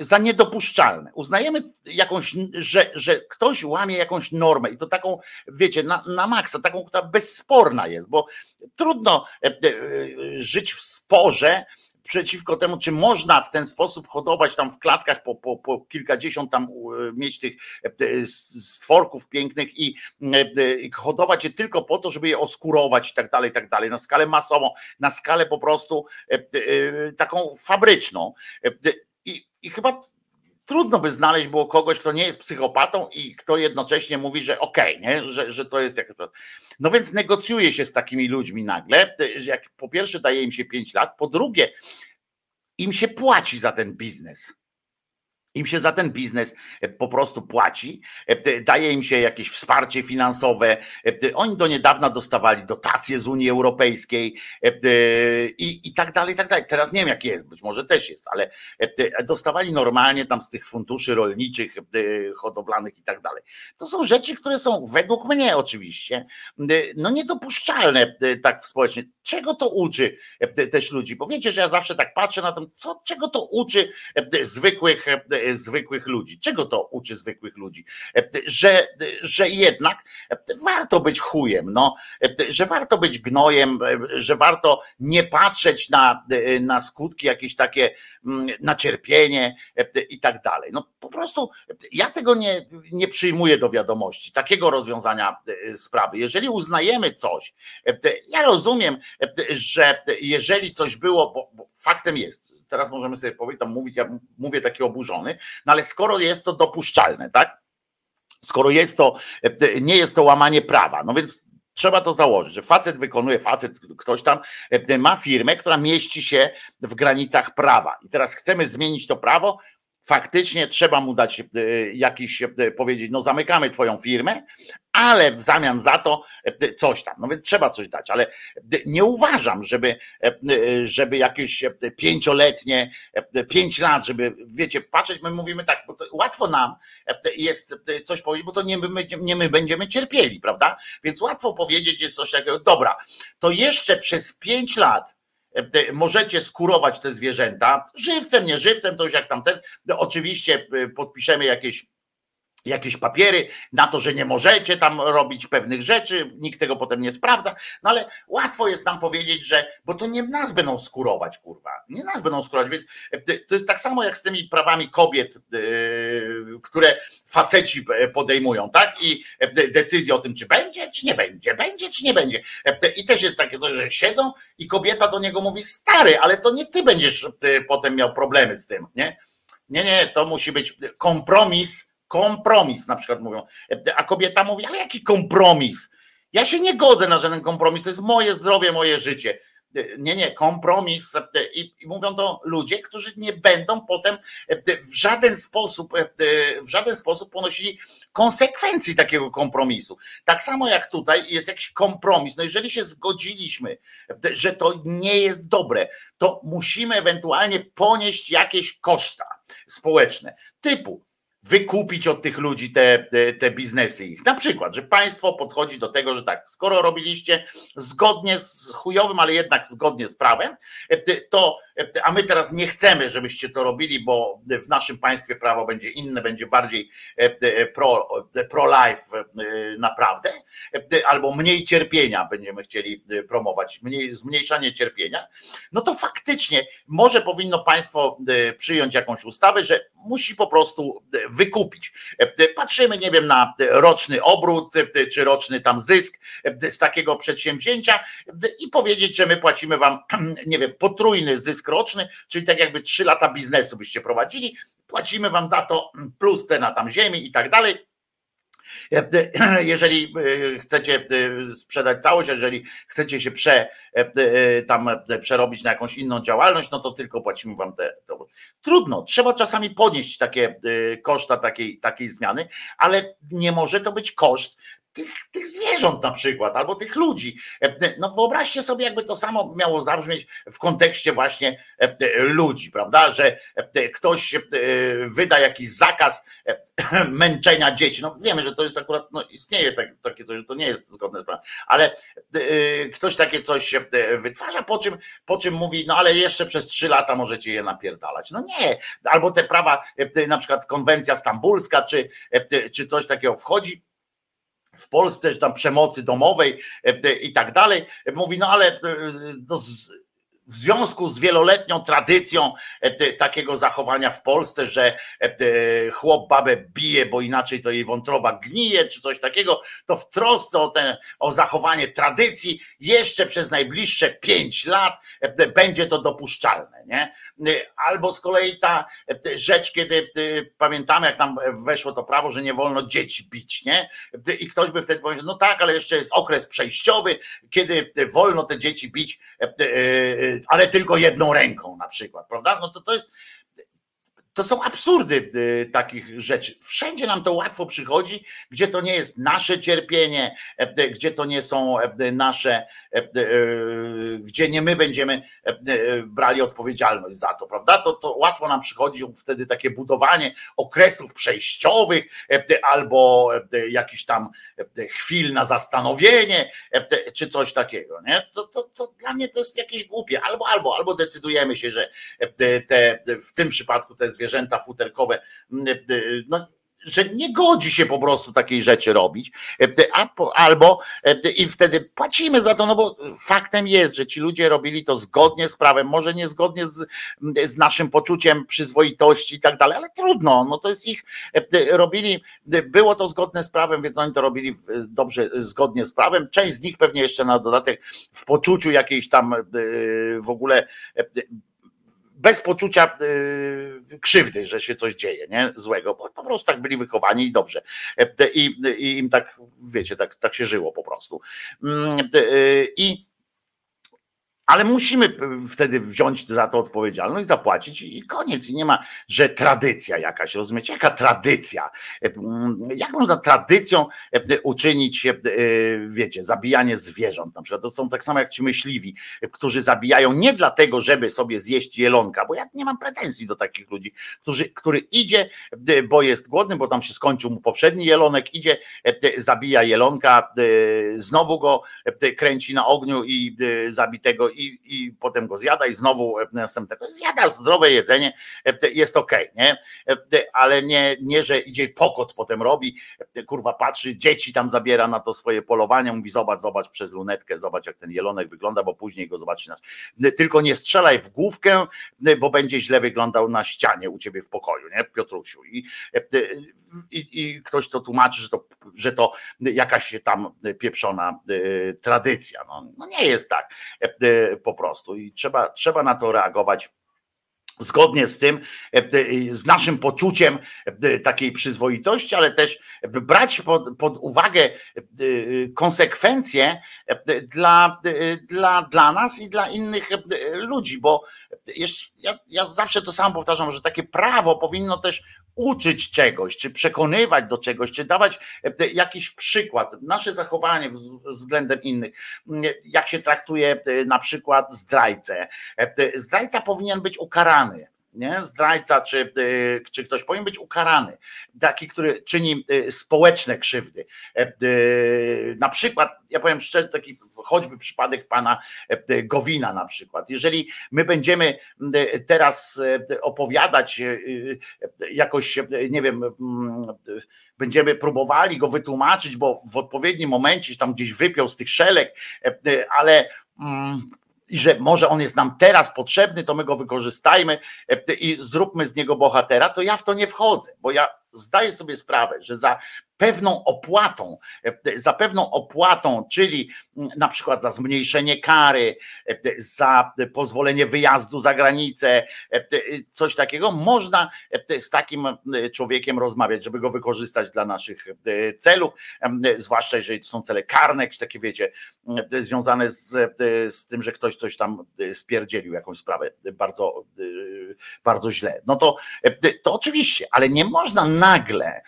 Speaker 2: za niedopuszczalne. Uznajemy jakąś, że, że ktoś łamie jakąś normę i to taką, wiecie, na, na maksa, taką, która bezsporna jest, bo trudno żyć w sporze przeciwko temu, czy można w ten sposób hodować tam w klatkach po, po, po kilkadziesiąt tam mieć tych e, stworków pięknych i, e, i hodować je tylko po to, żeby je oskurować i tak dalej, i tak dalej, na skalę masową, na skalę po prostu e, taką fabryczną. I, i chyba trudno by znaleźć było kogoś, kto nie jest psychopatą i kto jednocześnie mówi, że okej, okay, że, że to jest jakaś No więc negocjuje się z takimi ludźmi nagle, że jak po pierwsze daje im się 5 lat, po drugie im się płaci za ten biznes. Im się za ten biznes e, po prostu płaci, e, daje im się jakieś wsparcie finansowe. E, oni do niedawna dostawali dotacje z Unii Europejskiej i, i tak dalej, i tak dalej. Teraz nie wiem, jak jest, być może też jest, ale dostawali normalnie tam z tych funduszy rolniczych, hodowlanych i tak dalej. To są rzeczy, które są według mnie oczywiście no niedopuszczalne tak społecznie. Czego to uczy też ludzi? Bo wiecie, że ja zawsze tak patrzę na to, co, czego to uczy zwykłych zwykłych ludzi. Czego to uczy zwykłych ludzi? Że, że jednak warto być chujem, no, że warto być gnojem, że warto nie patrzeć na, na skutki jakieś takie, mm, na cierpienie i tak dalej. No po prostu ja tego nie, nie przyjmuję do wiadomości, takiego rozwiązania sprawy. Jeżeli uznajemy coś, ja rozumiem, że jeżeli coś było, bo, bo faktem jest, teraz możemy sobie powiedzieć, tam mówić, ja mówię taki oburzony, no ale skoro jest to dopuszczalne, tak? Skoro jest to, nie jest to łamanie prawa, no więc trzeba to założyć, że facet wykonuje, facet, ktoś tam ma firmę, która mieści się w granicach prawa. I teraz chcemy zmienić to prawo, faktycznie trzeba mu dać e, jakiś, e, powiedzieć, no zamykamy twoją firmę, ale w zamian za to e, coś tam. No więc trzeba coś dać, ale nie uważam, żeby, żeby jakieś pięcioletnie, pięć lat, żeby, wiecie, patrzeć, my mówimy tak, bo łatwo nam jest coś powiedzieć, bo to nie my, nie my będziemy cierpieli, prawda? Więc łatwo powiedzieć jest coś takiego, dobra, to jeszcze przez pięć lat możecie skurować te zwierzęta, żywcem, nie żywcem, to już jak tamten, no oczywiście e, podpiszemy jakieś jakieś papiery na to, że nie możecie tam robić pewnych rzeczy, nikt tego potem nie sprawdza, no ale łatwo jest nam powiedzieć, że, bo to nie nas będą skurować, kurwa, nie nas będą skurować, więc e, to jest tak samo jak z tymi prawami kobiet, które faceci podejmują, tak, i decyzja o tym, czy będzie, czy nie będzie, będzie, czy nie będzie. I też jest takie coś, że siedzą i kobieta do niego mówi, stary, ale to nie ty będziesz potem miał problemy z tym, nie, nie, nie, to musi być kompromis, kompromis, na przykład mówią. A kobieta mówi, ale jaki kompromis? Ja się nie godzę na żaden kompromis, to jest moje zdrowie, moje życie. Nie, nie, kompromis. I, mówią to ludzie, którzy nie będą potem w żaden sposób, w żaden sposób ponosili konsekwencji takiego kompromisu. Tak samo jak tutaj jest jakiś kompromis. No jeżeli się zgodziliśmy, że to nie jest dobre, to musimy ewentualnie ponieść jakieś koszta społeczne. Typu wykupić od tych ludzi te, te, te, biznesy ich. Na przykład, że państwo podchodzi do tego, że tak, skoro robiliście zgodnie z chujowym, ale jednak zgodnie z prawem, to a my teraz nie chcemy, żebyście to robili, bo w naszym państwie prawo będzie inne, będzie bardziej pro, pro life naprawdę, albo mniej cierpienia będziemy chcieli promować, mniej, zmniejszanie cierpienia, no to faktycznie może powinno państwo przyjąć jakąś ustawę, że musi po prostu wykupić. Patrzymy, nie wiem, na roczny obrót, czy roczny tam zysk z takiego przedsięwzięcia i powiedzieć, że my płacimy wam, (clears throat) nie wiem, potrójny zysk roczny, czyli tak jakby trzy lata biznesu byście prowadzili, płacimy wam za to plus cena tam ziemi i tak dalej (clears throat) jeżeli e, chcecie e, sprzedać całość, jeżeli chcecie się prze, e, tam przerobić na jakąś inną działalność, no to tylko płacimy wam te. To. Trudno, trzeba czasami ponieść takie koszta takiej, takiej zmiany, ale nie może to być koszt tych, tych zwierząt na przykład, albo tych ludzi. No wyobraźcie sobie, jakby to samo miało zabrzmieć w kontekście właśnie ludzi, prawda? Że ktoś wyda jakiś zakaz (clears throat) męczenia dzieci. No wiemy, że to jest akurat, no istnieje tak, takie coś, że to nie jest zgodne z prawem, ale ktoś takie coś wytwarza, po czym, po czym mówi, no ale jeszcze przez trzy lata możecie je napierdalać. No nie, albo te prawa, na przykład konwencja stambulska, czy, czy coś takiego wchodzi w Polsce, czy tam przemocy domowej e, e, i tak dalej. Mówi, no ale e, to w związku z wieloletnią tradycją takiego zachowania w Polsce, że chłop babę bije, bo inaczej to jej wątroba gnije, czy coś takiego, to w trosce o, ten, o zachowanie tradycji jeszcze przez najbliższe pięć lat będzie to dopuszczalne. Nie? Albo z kolei ta rzecz, kiedy pamiętamy, jak tam weszło to prawo, że nie wolno dzieci bić, nie? I ktoś by wtedy powiedział, no tak, ale jeszcze jest okres przejściowy, kiedy wolno te dzieci bić, ale tylko jedną ręką na przykład, prawda? No to to jest to są absurdy y, takich rzeczy. Wszędzie nam to łatwo przychodzi, gdzie to nie jest nasze cierpienie, gdzie to nie są nasze, gdzie nie my będziemy brali odpowiedzialność za to, prawda? To, to łatwo nam przychodzi wtedy takie budowanie okresów przejściowych albo jakiś tam chwil na zastanowienie, czy coś takiego. Nie? To, to, to dla mnie to jest jakieś głupie. Albo, albo, albo decydujemy się, że te, w tym przypadku te zwierzęta zwierzęta futerkowe. No, że nie godzi się po prostu takiej rzeczy robić, albo i wtedy płacimy za to, no bo faktem jest, że ci ludzie robili to zgodnie z prawem, może nie zgodnie z, z naszym poczuciem przyzwoitości i tak dalej, ale trudno, no to jest ich, robili, było to zgodne z prawem, więc oni to robili dobrze, zgodnie z prawem, część z nich pewnie jeszcze na dodatek w poczuciu jakiejś tam w ogóle bez poczucia y, krzywdy, że się coś dzieje, nie? Złego, bo po prostu tak byli wychowani i dobrze. E, I, im tak, wiecie, tak, tak się żyło po prostu. Mm, y, I ale musimy wtedy wziąć za to odpowiedzialność, zapłacić i koniec. I nie ma, że tradycja jakaś, rozumiecie? Jaka tradycja? Jak można tradycją uczynić, wiecie, zabijanie zwierząt na przykład? To są tak samo jak ci myśliwi, którzy zabijają nie dlatego, żeby sobie zjeść jelonka, bo ja nie mam pretensji do takich ludzi, którzy, który idzie, bo jest głodny, bo tam się skończył mu poprzedni jelonek, idzie, zabija jelonka, znowu go kręci na ogniu i zabitego i, i potem go zjada i znowu następnego. Zjada zdrowe jedzenie, jest okej, okay, nie? Ale nie, nie, że idzie pokot potem robi, kurwa patrzy, dzieci tam zabiera na to swoje polowanie, mówi zobacz, zobacz przez lunetkę, zobacz jak ten jelonek wygląda, bo później go zobaczy nas. Tylko nie strzelaj w główkę, bo będzie źle wyglądał na ścianie u ciebie w pokoju, nie? Piotrusiu. I, i, i ktoś to tłumaczy, że to, że to jakaś tam pieprzona tradycja. No, no nie jest tak po prostu. I trzeba, trzeba na to reagować zgodnie z tym, z naszym poczuciem takiej przyzwoitości, ale też brać pod, pod uwagę konsekwencje dla, dla, dla nas i dla innych ludzi, bo ja, ja zawsze to samo powtarzam, że takie prawo powinno też uczyć czegoś, czy przekonywać do czegoś, czy dawać e, jakiś przykład, nasze zachowanie względem innych, jak się traktuje e, na przykład zdrajcę. E, zdrajca powinien być ukarany nie? zdrajca, czy, y, czy ktoś powinien być ukarany, taki, który czyni y, społeczne krzywdy. E, y, na przykład, ja powiem szczerze, taki choćby przypadek pana e, Gowina na przykład. Jeżeli my będziemy teraz e, opowiadać jakoś, nie wiem, będziemy próbowali go wytłumaczyć, bo w odpowiednim momencie tam gdzieś wypiął z tych szelek, ale i że może on jest nam teraz potrzebny, to my go wykorzystajmy e, i zróbmy z niego bohatera, to ja w to nie wchodzę, bo ja zdaję sobie sprawę, że za pewną opłatą, e, za pewną opłatą, czyli mm, na przykład za zmniejszenie kary, e, za pozwolenie wyjazdu za granicę, e, coś takiego, można z takim człowiekiem rozmawiać, żeby go wykorzystać dla naszych celów, zwłaszcza jeżeli to są cele karne, czy takie wiecie, związane z, z tym, że ktoś coś tam spierdzielił, jakąś sprawę bardzo, bardzo źle. No to, to oczywiście, ale nie można nagle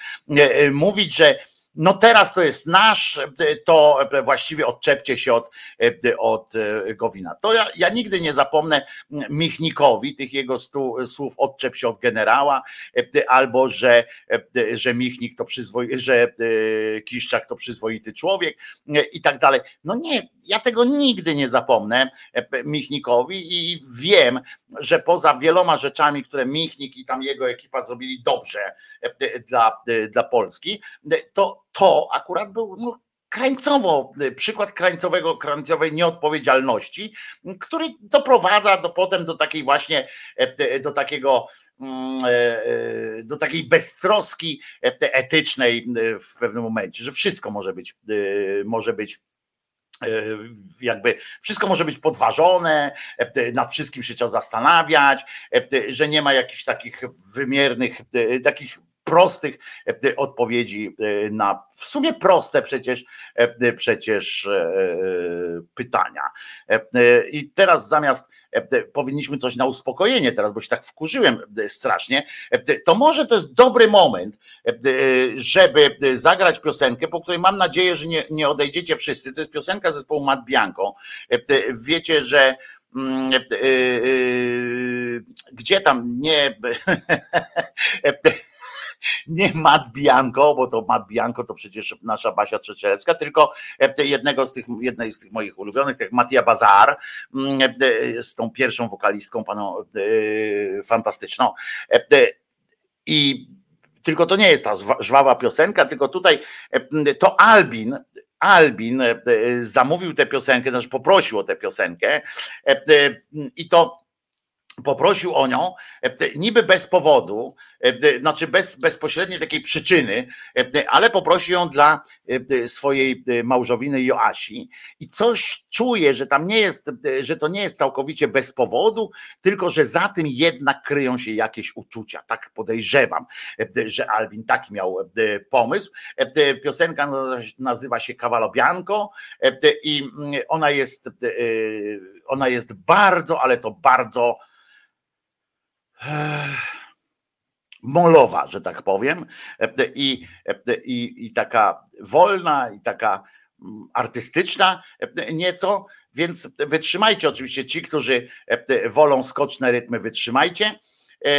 Speaker 2: mówić, że no teraz to jest nasz, to właściwie odczepcie się od, od Gowina. To ja, ja nigdy nie zapomnę Michnikowi, tych jego stu, słów odczep się od generała, albo że, że Michnik to przyzwoity, że Kiszczak to przyzwoity człowiek i tak dalej. No nie, ja tego nigdy nie zapomnę Michnikowi i wiem, że poza wieloma rzeczami, które Michnik i tam jego ekipa zrobili dobrze dla, dla Polski, to to akurat był no, krańcowo, przykład krańcowego, krańcowej nieodpowiedzialności, który doprowadza do, potem do takiej właśnie, do takiego mm, e, e, do takiej beztroski etycznej w pewnym momencie, że wszystko może być, może być jakby wszystko może być podważone, nad wszystkim się trzeba zastanawiać, że nie ma jakichś takich wymiernych, takich prostych e, odpowiedzi e, na w sumie proste przecież, e, przecież pytania. I teraz zamiast powinniśmy coś na uspokojenie teraz, bo się tak wkurzyłem strasznie, to może to jest dobry moment, żeby zagrać piosenkę, po której mam nadzieję, że nie, nie odejdziecie wszyscy. To jest piosenka zespołu Matt Bianco. Wiecie, że mm, gdzie tam nie (laughs) nie Mat Bianco, bo to Mat Bianco to przecież nasza Basia Trzecielecka, tylko e, jednego z tych, jednej z tych moich ulubionych, jak Matia Bazar, mm, e, z tą pierwszą wokalistką, paną e, fantastyczną. I tylko to nie jest ta żwawa piosenka, tylko tutaj to Albin, Albin zamówił tę piosenkę, znaczy poprosił o tę piosenkę i to poprosił o nią, e, niby bez powodu, e, znaczy bez bezpośredniej takiej przyczyny, e, ale poprosił ją dla swojej małżowiny Joasi i coś czuje, że tam nie jest, że to nie jest całkowicie bez powodu, tylko że za tym jednak kryją się jakieś uczucia. Tak podejrzewam, że Albin taki miał pomysł. Piosenka nazywa się Kawalobianko i mm, ona jest, ona jest bardzo, ale to bardzo molowa, że tak powiem, i, i, i taka wolna, i taka mm, artystyczna nieco, więc wytrzymajcie oczywiście ci, którzy wolą skoczne rytmy, wytrzymajcie. E,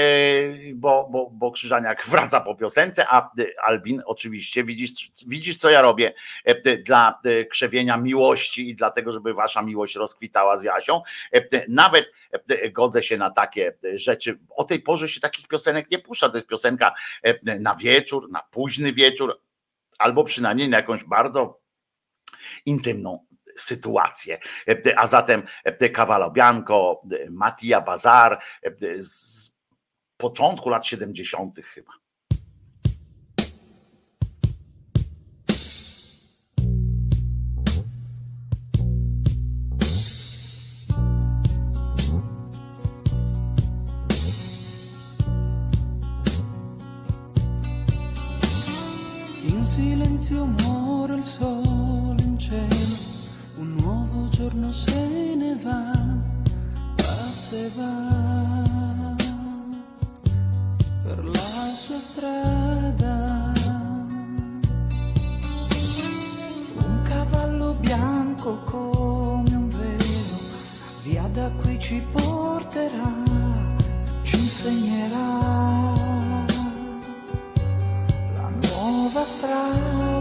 Speaker 2: bo, bo, bo Krzyżaniak wraca po piosence, a e, Albin oczywiście widzisz, widzisz co ja robię e, dla krzewienia miłości i dlatego, żeby wasza miłość rozkwitała z Jasią. Nawet godzę się na takie rzeczy. O tej porze się takich piosenek nie puszcza. To jest piosenka na wieczór, na późny wieczór, albo przynajmniej na jakąś bardzo intymną sytuację. A zatem Kawalo Bianco, Mattia Bazar, początku lat 70. chyba.
Speaker 16: Silenzio muore il sole in cielo, un nuovo giorno se ne va, e va sua strada. Un cavallo bianco come un velo, via da qui ci porterà, ci insegnerà la nuova strada.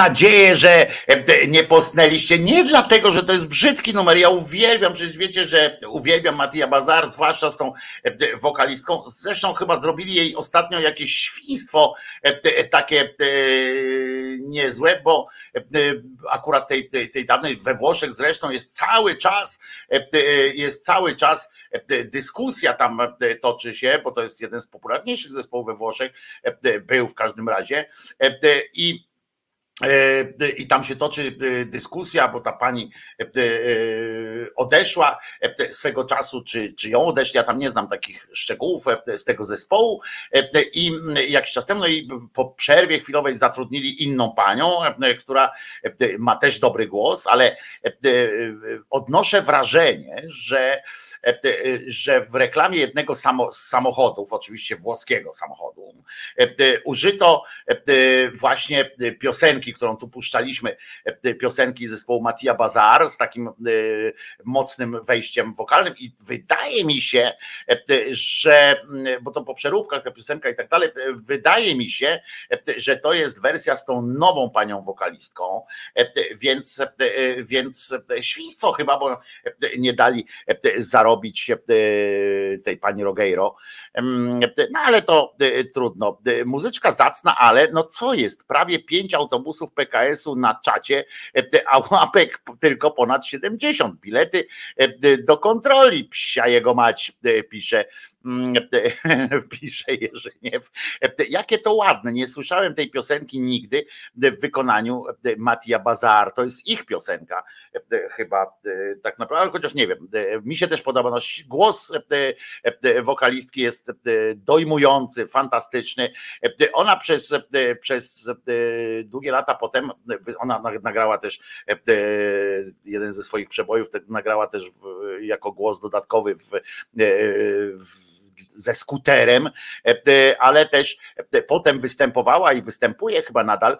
Speaker 2: Nadzieję, że e, nie posnęliście. Nie dlatego, że to jest brzydki numer. Ja uwielbiam, przecież wiecie, że uwielbiam Matia Bazar, zwłaszcza z tą e, wokalistką. Zresztą chyba zrobili jej ostatnio jakieś świństwo e, takie niezłe, bo akurat tej, tej, tej dawnej we Włoszech zresztą jest cały czas, jest cały czas dyskusja tam toczy się, bo to jest jeden z popularniejszych zespołów we Włoszech, był w każdym razie. I E, I tam się toczy e, dyskusja, bo ta pani e, odeszła swego czasu, czy, czy ją odeszli, ja tam nie znam takich szczegółów z tego zespołu. I jakiś czas temu, no i po przerwie chwilowej zatrudnili inną panią, która ma też dobry głos, ale odnoszę wrażenie, że E, e, że w reklamie jednego z samochodów, oczywiście włoskiego samochodu, e, użyto właśnie piosenki, którą tu puszczaliśmy, piosenki zespołu Mattia Bazar z takim mocnym wejściem wokalnym i wydaje mi się, że, bo to po przeróbkach ta piosenka i tak dalej, wydaje mi się, że to jest wersja z tą nową panią wokalistką, więc, więc świństwo chyba, bo nie dali zarobić robić e, tej pani Rogeiro. No ale to e, trudno. E, muzyczka zacna, ale no co jest? Prawie pięć autobusów PKS-u na czacie, a łapek tylko ponad 70. Bilety do kontroli. Psia jego mać, pisze (laughs) pisze Jerzyniew. Jakie to ładne, nie słyszałem tej piosenki nigdy w wykonaniu Matia Bazar, to jest ich piosenka chyba tak naprawdę, chociaż nie wiem, mi się też podoba, no, głos wokalistki jest dojmujący, fantastyczny, ona przez, przez długie lata potem, ona nagrała też jeden ze swoich przebojów, nagrała też jako głos dodatkowy w, w ze skuterem, e, e, ale też e, potem występowała i występuje chyba nadal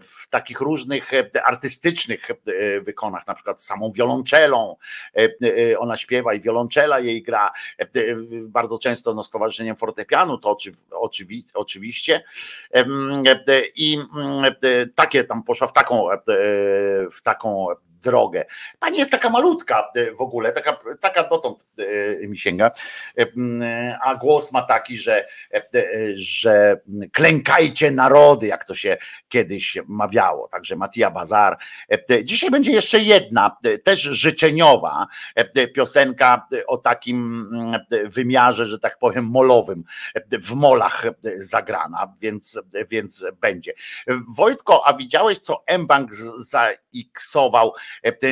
Speaker 2: w takich różnych artystycznych wykonach, na przykład z samą wiolonczelą. Ona śpiewa i wiolonczela jej gra. Bardzo często no, z towarzyszeniem fortepianu, to oczywiście. I takie tam poszła w taką, w taką drogę. Pani jest taka malutka e, w ogóle, taka, taka dotąd e, mi sięga, e, a głos ma taki, że, że klękajcie narody, jak to się kiedyś mawiało. Także Matia Bazar. Dzisiaj będzie jeszcze jedna, też życzeniowa piosenka o takim wymiarze, że tak powiem, molowym, w molach zagrana, więc, więc będzie. Wojtko, a widziałeś, co M-Bank zaiksował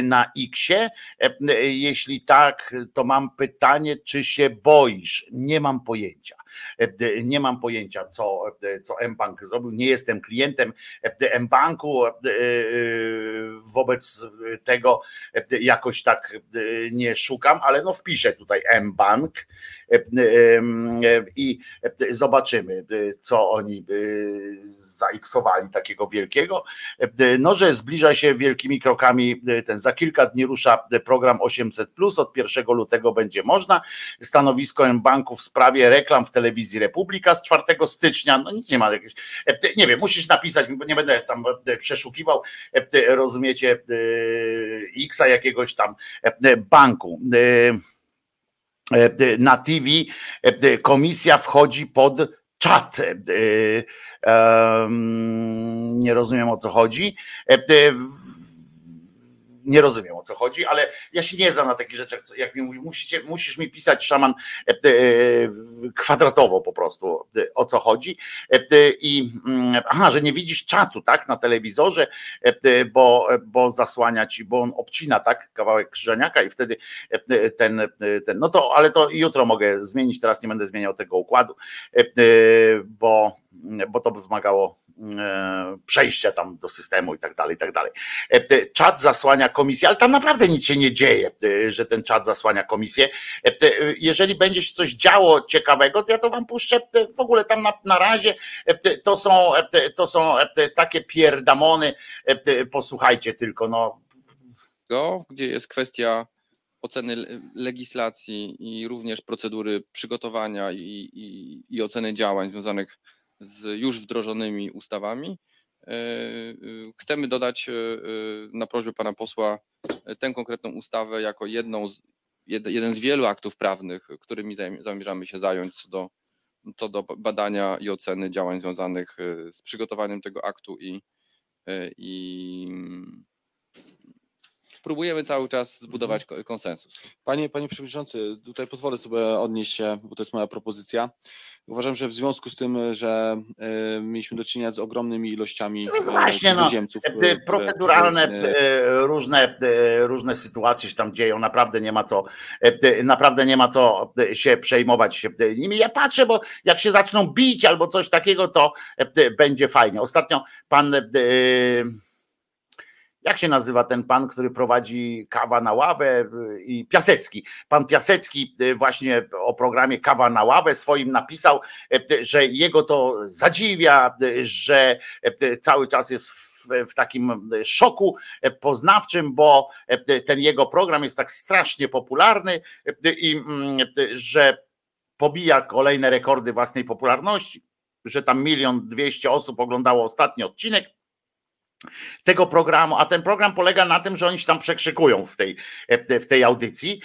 Speaker 2: na Xie? E, jeśli tak, to mam pytanie, czy się boisz? Nie mam pojęcia. E, nie mam pojęcia, co, co mBank zrobił. Nie jestem klientem mBanku. Wobec tego jakoś tak nie szukam, ale no wpiszę tutaj mBank i zobaczymy, co oni zaiksowali takiego wielkiego. No, że zbliża się wielkimi krokami ten za kilka dni rusza program 800 od 1 lutego będzie można. Stanowisko banku w sprawie reklam w telewizji Republika z 4 stycznia. No nic nie ma jakiegoś. Nie wiem, musisz napisać, bo nie będę tam przeszukiwał. Rozumiecie, X jakiegoś tam banku. Na TV komisja wchodzi pod czat. Nie rozumiem o co chodzi nie rozumiem o co chodzi, ale ja się nie znam na takich rzeczach, jak mi mówi, musicie, musisz mi pisać szaman e, e, kwadratowo po prostu e, o co chodzi. I mm, aha, że nie widzisz czatu, tak, na telewizorze, bo, bo zasłania ci, bo on obcina tak kawałek krzyżaniaka i wtedy ten, ten, no to, ale to jutro mogę zmienić, teraz nie będę zmieniał tego układu, bo, bo to by wymagało przejścia tam do systemu i tak dalej, i tak dalej. E, czat zasłania komisję, ale tam naprawdę nic się nie dzieje, e, że ten czat zasłania komisję. Jeżeli będzie się coś działo ciekawego, to ja to wam puszczę w ogóle tam na, na razie. To są, to są takie pierdamony, posłuchajcie tylko, no.
Speaker 3: Gdzie jest kwestia oceny legislacji i również procedury przygotowania i, i, i oceny działań związanych z już wdrożonymi ustawami. chcemy dodać na prośbę pana posła tę konkretną ustawę jako jedną z, jeden z wielu aktów prawnych, którymi zamierzamy się zająć co do, co do badania i oceny działań związanych z przygotowaniem tego aktu i, i próbujemy cały czas zbudować mhm. konsensus.
Speaker 17: Panie, panie Przewodniczący, tutaj pozwolę sobie odnieść się, bo to jest moja propozycja. Uważam, że w związku z tym, że y, mieliśmy do czynienia z ogromnymi ilościami no właśnie, no,
Speaker 2: proceduralne różne, różne sytuacje się tam dzieją, naprawdę nie ma co naprawdę nie ma co się przejmować nimi. Ja patrzę, bo jak się zaczną bić albo coś takiego, to będzie fajnie. Ostatnio pan jak się nazywa ten pan, który prowadzi kawa na ławę y, i Piasecki. Pan Piasecki y, właśnie o programie Kawa na ławę swoim napisał, y, że jego to zadziwia, że cały czas jest w, w takim szoku poznawczym, bo ten jego program jest tak strasznie popularny i mm, że pobija kolejne rekordy własnej popularności, że tam milion dwieście osób oglądało ostatni odcinek tego programu, a ten program polega na tym, że oni się tam przekrzykują w tej, w tej audycji.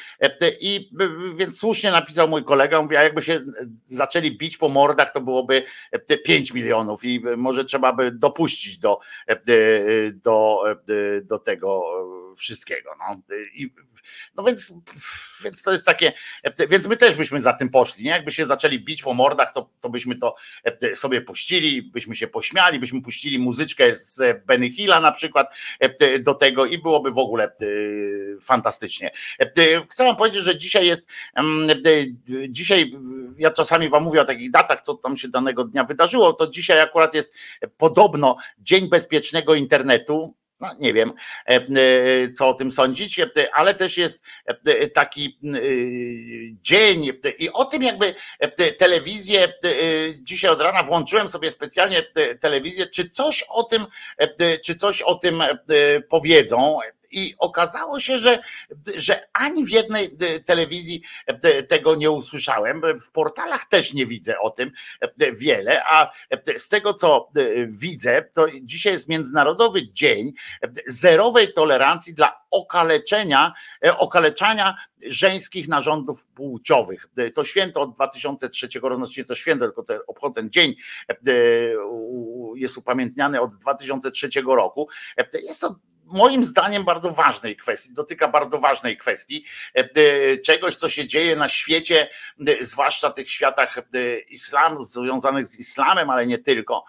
Speaker 2: I więc słusznie napisał mój kolega, mówi, a jakby się zaczęli bić po mordach, to byłoby 5 milionów i może trzeba by dopuścić do, do, do tego wszystkiego. No. I no więc, więc to jest takie, więc my też byśmy za tym poszli, nie? Jakby się zaczęli bić po mordach, to, to byśmy to sobie puścili, byśmy się pośmiali, byśmy puścili muzyczkę z Benny Hilla na przykład do tego i byłoby w ogóle fantastycznie. Chcę wam powiedzieć, że dzisiaj jest, dzisiaj ja czasami wam mówię o takich datach, co tam się danego dnia wydarzyło, to dzisiaj akurat jest podobno Dzień Bezpiecznego Internetu, no, nie wiem, e, e, co o tym sądzić, e, ale też jest taki dzień i o tym jakby telewizję dzisiaj od rana włączyłem sobie specjalnie telewizję, czy coś o tym, czy coś o tym powiedzą i okazało się, że, że ani w jednej e, telewizji e, tego nie usłyszałem. W portalach też nie widzę o tym e, wiele, a z tego co widzę, to dzisiaj jest Międzynarodowy Dzień Zerowej Tolerancji dla okaleczenia, okaleczania żeńskich narządów płciowych. To święto od 2003 roku, no to święto, tylko ten, ten dzień jest upamiętniany od 2003 roku. Jest to moim zdaniem bardzo ważnej kwestii, dotyka bardzo ważnej kwestii, e, e, czegoś, co się dzieje na świecie, e, zwłaszcza tych światach islam, związanych z islamem, ale nie tylko.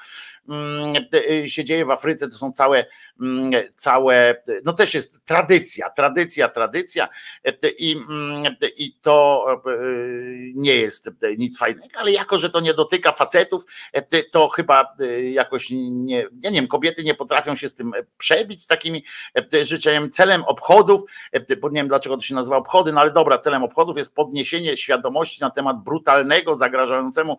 Speaker 2: Mm, się dzieje w Afryce, to są całe, całe, no też jest tradycja, tradycja, tradycja i, mm, i to nie jest nic fajnego, ale jako, że to nie dotyka facetów, to chyba jakoś nie, nie wiem, kobiety nie potrafią się z tym przebić, z takimi życzeniem. Celem obchodów, bo nie wiem dlaczego to się nazywa obchody, no ale dobra, celem obchodów jest podniesienie świadomości na temat brutalnego, zagrażającemu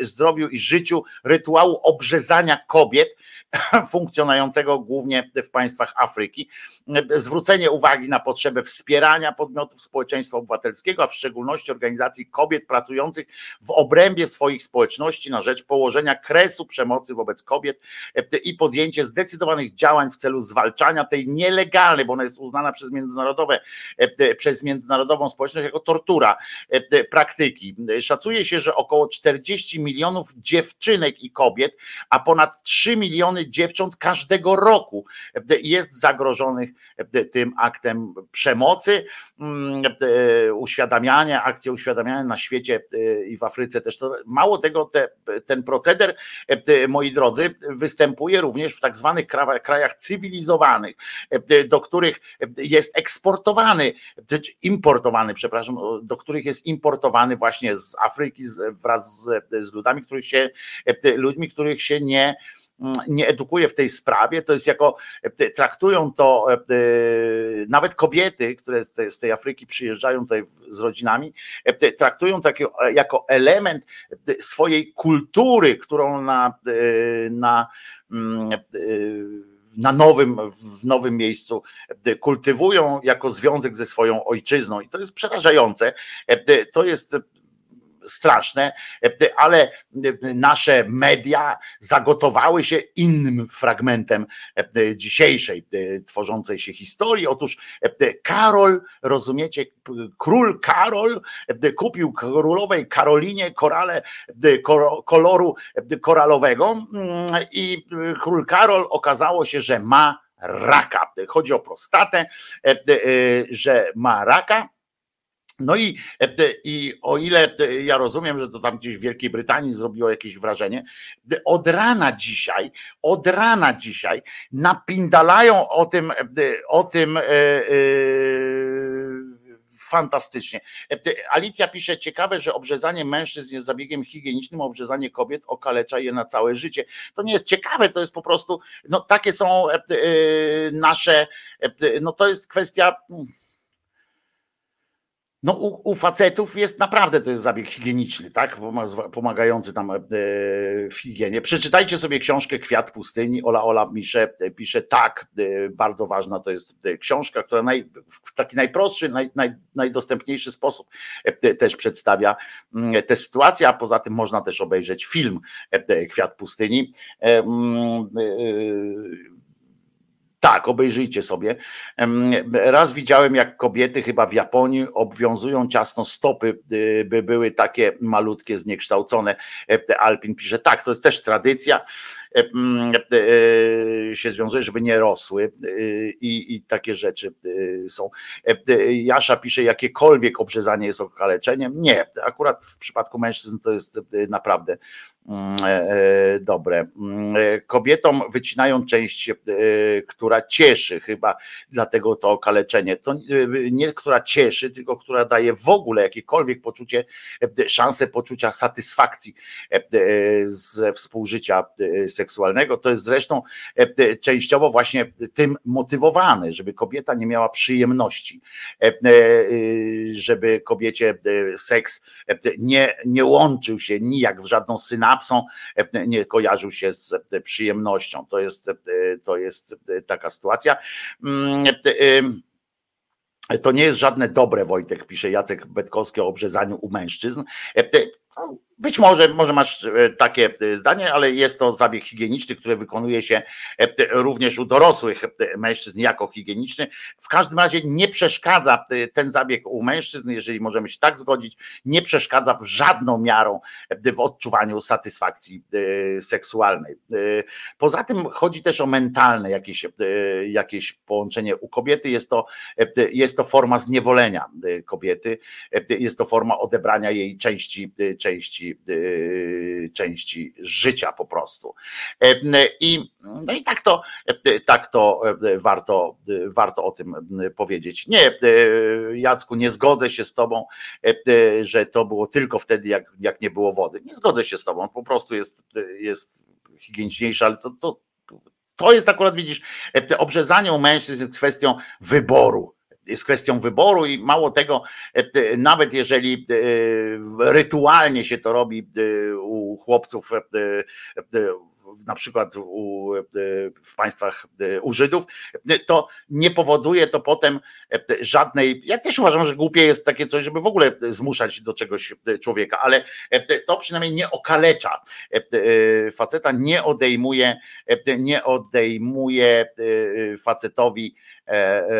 Speaker 2: zdrowiu i życiu rytuału obrzezania kobiet, (laughs) funkcjonującego głównie w państwach Afryki, zwrócenie uwagi na potrzebę wspierania podmiotów społeczeństwa obywatelskiego, a w szczególności organizacji kobiet pracujących w obrębie swoich społeczności na rzecz położenia kresu przemocy wobec kobiet i podjęcie zdecydowanych działań w celu zwalczania tej nielegalnej, bo ona jest uznana przez międzynarodowe, przez międzynarodową społeczność jako tortura praktyki. Szacuje się, że około 40 milionów dziewczynek i kobiet, a ponad 3 miliony dziewcząt każdego roku jest zagrożonych tym aktem przemocy, mm, uświadamiania, akcje uświadamiania na świecie i w Afryce też. To, mało tego, te, ten proceder, moi drodzy, występuje również w tak zwanych krajach cywilizowanych, do których jest eksportowany, importowany, przepraszam, do których jest importowany właśnie z Afryki wraz z, z ludami, których się, ludźmi, których się nie nie edukuje w tej sprawie, to jest jako, e, traktują to e, e, nawet kobiety, które z tej Afryki przyjeżdżają tutaj z rodzinami, traktują to jako element swojej kultury, którą na, na mm, na nowym, w nowym miejscu kultywują jako związek ze swoją ojczyzną. I to jest przerażające. To jest straszne, ale nasze media zagotowały się innym fragmentem dzisiejszej tworzącej się historii. Otóż Karol, rozumiecie, król Karol kupił królowej Karolinie korale koloru koralowego i król Karol okazało się, że ma raka. Chodzi o prostatę, że ma raka no i, e, i o ile ja rozumiem, że to tam gdzieś w Wielkiej Brytanii zrobiło jakieś wrażenie, od rana dzisiaj, od rana dzisiaj napindalają o tym, o tym e, e, fantastycznie. Alicja pisze, ciekawe, że obrzezanie mężczyzn jest zabiegiem higienicznym, obrzezanie kobiet okalecza je na całe życie. To nie jest ciekawe, to jest po prostu, no takie są nasze, no to jest kwestia no u, u, facetów jest naprawdę to jest zabieg higieniczny, tak? Pomagający tam e, w higienie. Przeczytajcie sobie książkę Kwiat Pustyni. Ola Ola pisze, pisze tak, e, bardzo ważna to jest e, książka, która naj, w taki najprostszy, naj, naj, najdostępniejszy sposób też przedstawia mm, tę sytuację, a poza tym można też obejrzeć film Kwiat Pustyni mm, tak, obejrzyjcie sobie. Raz widziałem, jak kobiety chyba w Japonii obwiązują ciasno stopy, y, by były takie malutkie, zniekształcone. E, Alpin pisze, tak, to jest też tradycja e, się związuje, żeby nie rosły y, i, i takie rzeczy y, są. E, Jasza pisze, jakiekolwiek obrzezanie jest okaleczeniem. Nie, akurat w przypadku mężczyzn to jest naprawdę Mm, e, e, dobre. Mm, e, kobietom wycinają część, która cieszy, chyba dlatego to okaleczenie. To nie która cieszy, tylko która daje w ogóle jakiekolwiek poczucie, szansę poczucia satysfakcji ze współżycia seksualnego. To jest zresztą częściowo właśnie tym motywowane, żeby kobieta nie miała przyjemności, żeby kobiecie seks nie, nie łączył się nijak w żadną synapsę, e, nie kojarzył się z e, przyjemnością. To jest, e, to jest taka sytuacja. Mm, to nie jest żadne dobre, Wojtek, pisze Jacek Betkowski o obrzezaniu u mężczyzn. No, być może, może masz e, takie e, zdanie, ale jest to zabieg higieniczny, który wykonuje się e, również u dorosłych mężczyzn jako higieniczny. W każdym razie nie przeszkadza ten zabieg u mężczyzn, jeżeli możemy się tak zgodzić, nie przeszkadza w żadną miarą w odczuwaniu satysfakcji seksualnej. Poza tym chodzi też o mentalne jakieś, jakieś połączenie u kobiety. Jest to, jest to forma zniewolenia kobiety, jest to forma odebrania jej części, części części, części życia po prostu. I, no i tak to, tak to warto, warto o tym powiedzieć. Nie, Jacku, nie zgodzę się z tobą, że to było tylko wtedy, jak, jak nie było wody. Nie zgodzę się z tobą, po prostu jest, jest higieniczniejsze, ale to, to, to jest akurat, widzisz, obrzezanie u mężczyzn jest kwestią wyboru jest kwestią wyboru i mało tego, e, nawet jeżeli e, rytualnie się to robi e, u chłopców na przykład u, w państwach u Żydów, to nie powoduje to potem żadnej. Ja też uważam, że głupie jest takie coś, żeby w ogóle zmuszać do czegoś człowieka, ale to przynajmniej nie okalecza faceta, nie odejmuje, nie odejmuje facetowi E, e,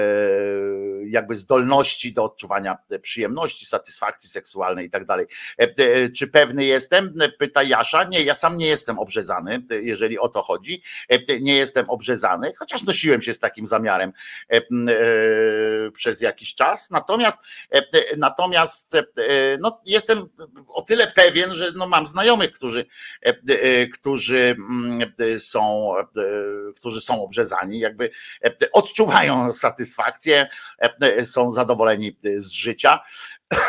Speaker 2: jakby zdolności do odczuwania przyjemności, satysfakcji seksualnej i tak dalej. E, czy pewny jestem? Pyta Jasza. Nie, ja sam nie jestem obrzezany, jeżeli o to chodzi. Nie jestem obrzezany, chociaż nosiłem się z takim zamiarem przez jakiś czas. Natomiast natomiast no, jestem o tyle pewien, że no, mam znajomych, którzy, którzy są, którzy są obrzezani, jakby odczuwają satysfakcję, e, są zadowoleni z życia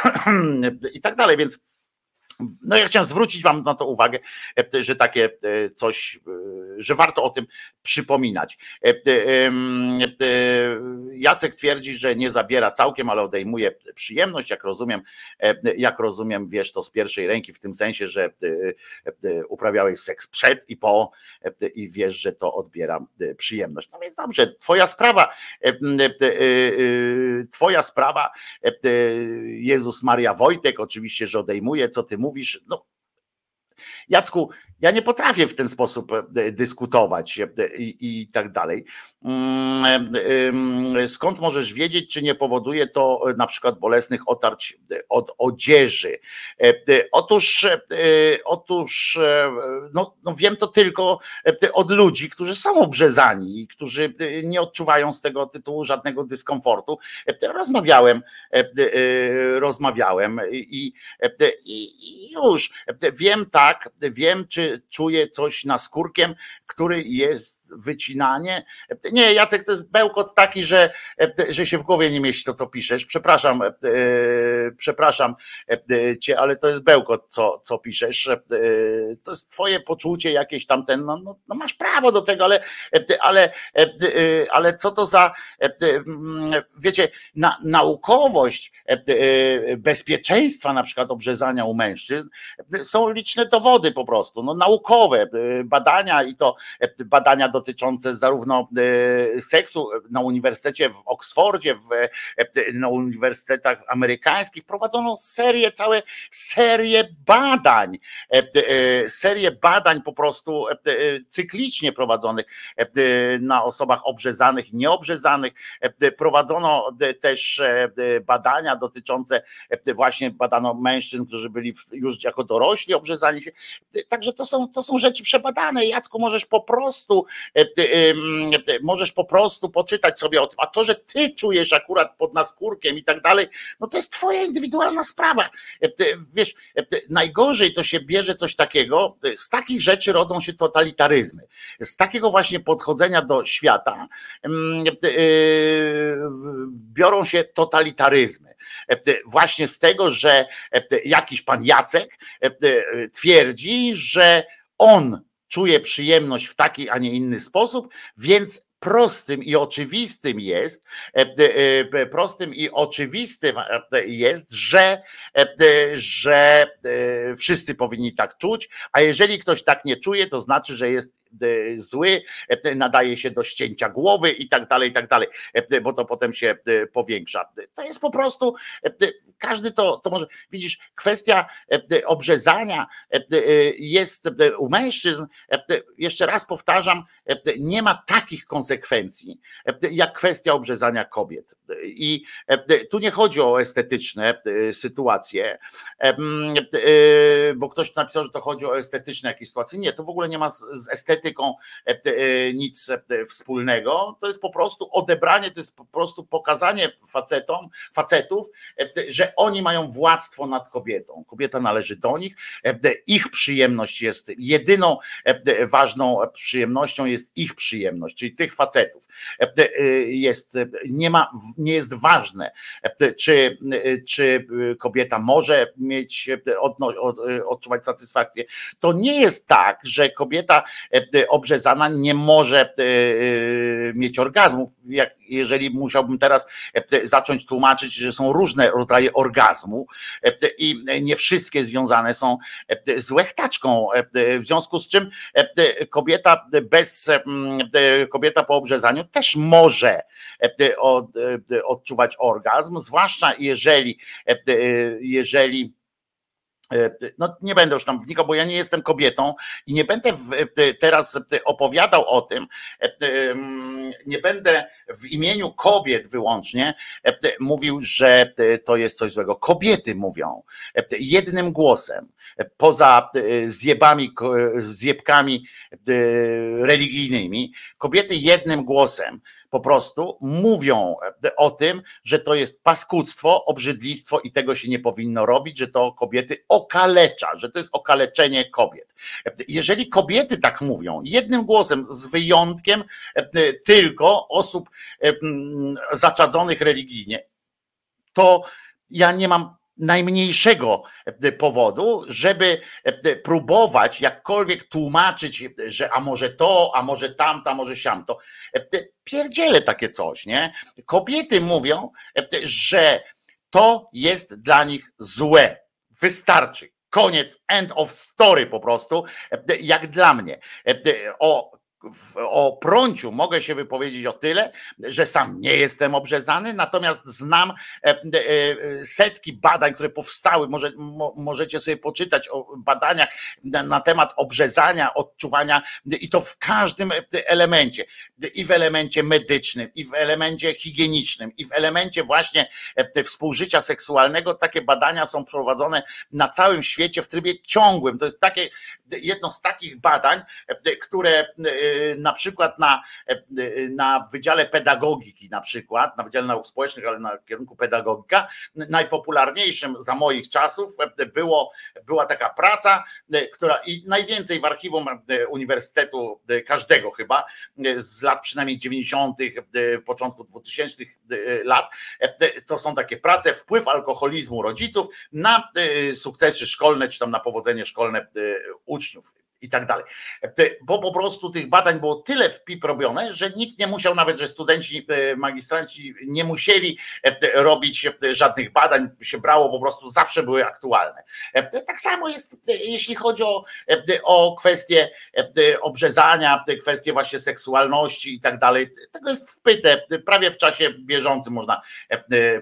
Speaker 2: (clears throat) i tak dalej. Więc no ja chciałem zwrócić wam na to uwagę, e, że takie e, coś, że warto o tym przypominać. Jacek twierdzi, że nie zabiera całkiem, ale odejmuje przyjemność, jak rozumiem, jak rozumiem, wiesz to z pierwszej ręki, w tym sensie, że uprawiałeś seks przed i po i wiesz, że to odbiera przyjemność. No więc dobrze, twoja sprawa, twoja sprawa, Jezus Maria Wojtek, oczywiście, że odejmuje, co ty mówisz, mówisz, no Jacku, ja nie potrafię w ten sposób e, dyskutować e, i, i, tak dalej. Mm, skąd możesz wiedzieć, czy nie powoduje to e, na przykład bolesnych otarć od odzieży? Otóż, otóż no, no wiem to tylko od ludzi, którzy są obrzezani i którzy nie odczuwają z tego tytułu żadnego dyskomfortu. Rozmawiałem, rozmawiałem i, i już wiem tak, wiem, czy czuję coś na skórkiem, który jest wycinanie. Nie, Jacek, to jest bełkot taki, że, że się w głowie nie mieści to, co piszesz. Przepraszam, e, przepraszam e, cię, ale to jest bełkot, co, co piszesz. E, to jest twoje poczucie jakieś tam ten, no, no, no masz prawo do tego, ale, ale, ale co to za, wiecie, na, naukowość bezpieczeństwa na przykład obrzezania u mężczyzn są liczne dowody po prostu, no naukowe, badania i to badania do dotyczące zarówno e, seksu na uniwersytecie w Oksfordzie, w, e, na uniwersytetach amerykańskich prowadzono serię, całe serię badań, e, serię badań po prostu cyklicznie prowadzonych na osobach obrzezanych nieobrzezanych. Prowadzono też badania dotyczące właśnie badano mężczyzn, którzy byli już jako dorośli obrzezani się. Także to są, to są rzeczy przebadane. Jacku, możesz po prostu E, e, możesz po prostu poczytać sobie o tym, a to, że ty czujesz akurat pod naskórkiem i tak dalej, no to jest twoja indywidualna sprawa. E, wiesz, najgorzej to się bierze coś takiego, z takich rzeczy rodzą się totalitaryzmy. Z takiego właśnie podchodzenia do świata biorą się totalitaryzmy. Właśnie z tego, że jakiś pan Jacek twierdzi, że on czuje przyjemność w taki, a nie inny sposób, więc prostym i oczywistym jest, e, e, prostym i oczywistym jest, że, e, że wszyscy powinni tak czuć, a jeżeli ktoś tak nie czuje, to znaczy, że jest zły, nadaje się do ścięcia głowy i tak dalej, i tak dalej, bo to potem się powiększa. To jest po prostu, każdy to, to może, widzisz, kwestia obrzezania jest u mężczyzn, jeszcze raz powtarzam, nie ma takich konsekwencji, jak kwestia obrzezania kobiet. I tu nie chodzi o estetyczne sytuacje, bo ktoś napisał, że to chodzi o estetyczne jakieś sytuacje. Nie, to w ogóle nie ma z estetyką estetyką e, e, nic e, wspólnego. To jest po prostu odebranie, to jest po prostu pokazanie facetom, facetów, że oni mają władztwo nad kobietą. Kobieta należy do nich, ich przyjemność jest jedyną ważną przyjemnością jest ich przyjemność, czyli tych facetów. Jest, nie, ma, nie jest ważne, czy, czy kobieta może mieć, odczuwać satysfakcję. To nie jest tak, że kobieta obrzezana nie może y, y, mieć orgazmów. Jak, jeżeli musiałbym teraz zacząć tłumaczyć, że są różne rodzaje orgazmu i nie wszystkie związane są z łechtaczką, w związku z czym kobieta bez, kobieta po obrzezaniu też może odczuwać orgazm, zwłaszcza jeżeli, jeżeli E, no nie będę już tam wnikał, bo ja nie jestem kobietą i nie będę teraz opowiadał o tym, e, nie będę w imieniu kobiet wyłącznie e, mówił, że to jest coś złego. Kobiety mówią jednym głosem, poza zjebami, zjebkami religijnymi, kobiety jednym głosem po prostu mówią e, o tym, że to jest paskudztwo, obrzydlistwo i tego się nie powinno robić, że to kobiety okalecza, że to jest okaleczenie kobiet. E, jeżeli kobiety tak mówią, jednym głosem, z wyjątkiem e, tylko osób zaczadzonych religijnie, to ja nie mam najmniejszego powodu, żeby próbować jakkolwiek tłumaczyć, że a może to, a może tamto, a może siamto. E, pierdziele takie coś, nie? Kobiety mówią, że to jest dla nich złe. Wystarczy. Koniec, end of story po prostu, jak dla mnie. O o prąciu mogę się wypowiedzieć o tyle, że sam nie jestem obrzezany, natomiast znam e, e, setki badań, które powstały. Może, możecie sobie poczytać o badaniach na temat obrzezania, odczuwania i to w każdym elemencie. I w elemencie medycznym, i w elemencie higienicznym, i w elemencie właśnie e, współżycia seksualnego. Takie badania są prowadzone na całym świecie w trybie ciągłym. To jest takie jedno z takich badań, które na przykład na, na Wydziale Pedagogiki, na przykład, na Wydziale Nauk Społecznych, ale na kierunku pedagogika, najpopularniejszym za moich czasów było, była taka praca, która i najwięcej w archiwum Uniwersytetu każdego chyba, z lat przynajmniej 90., początku 2000 lat, to są takie prace, wpływ alkoholizmu rodziców na sukcesy szkolne, czy tam na powodzenie szkolne uczniów i tak dalej. Bo po prostu tych badań było tyle w PIP robione, że nikt nie musiał, nawet że studenci, e, magistranci nie musieli e, robić e, żadnych badań, się brało, po prostu zawsze były aktualne. Tak samo jest, jeśli chodzi o, o kwestie obrzezania, kwestie właśnie seksualności i tak dalej. Tego jest wpyte, prawie w czasie bieżącym można,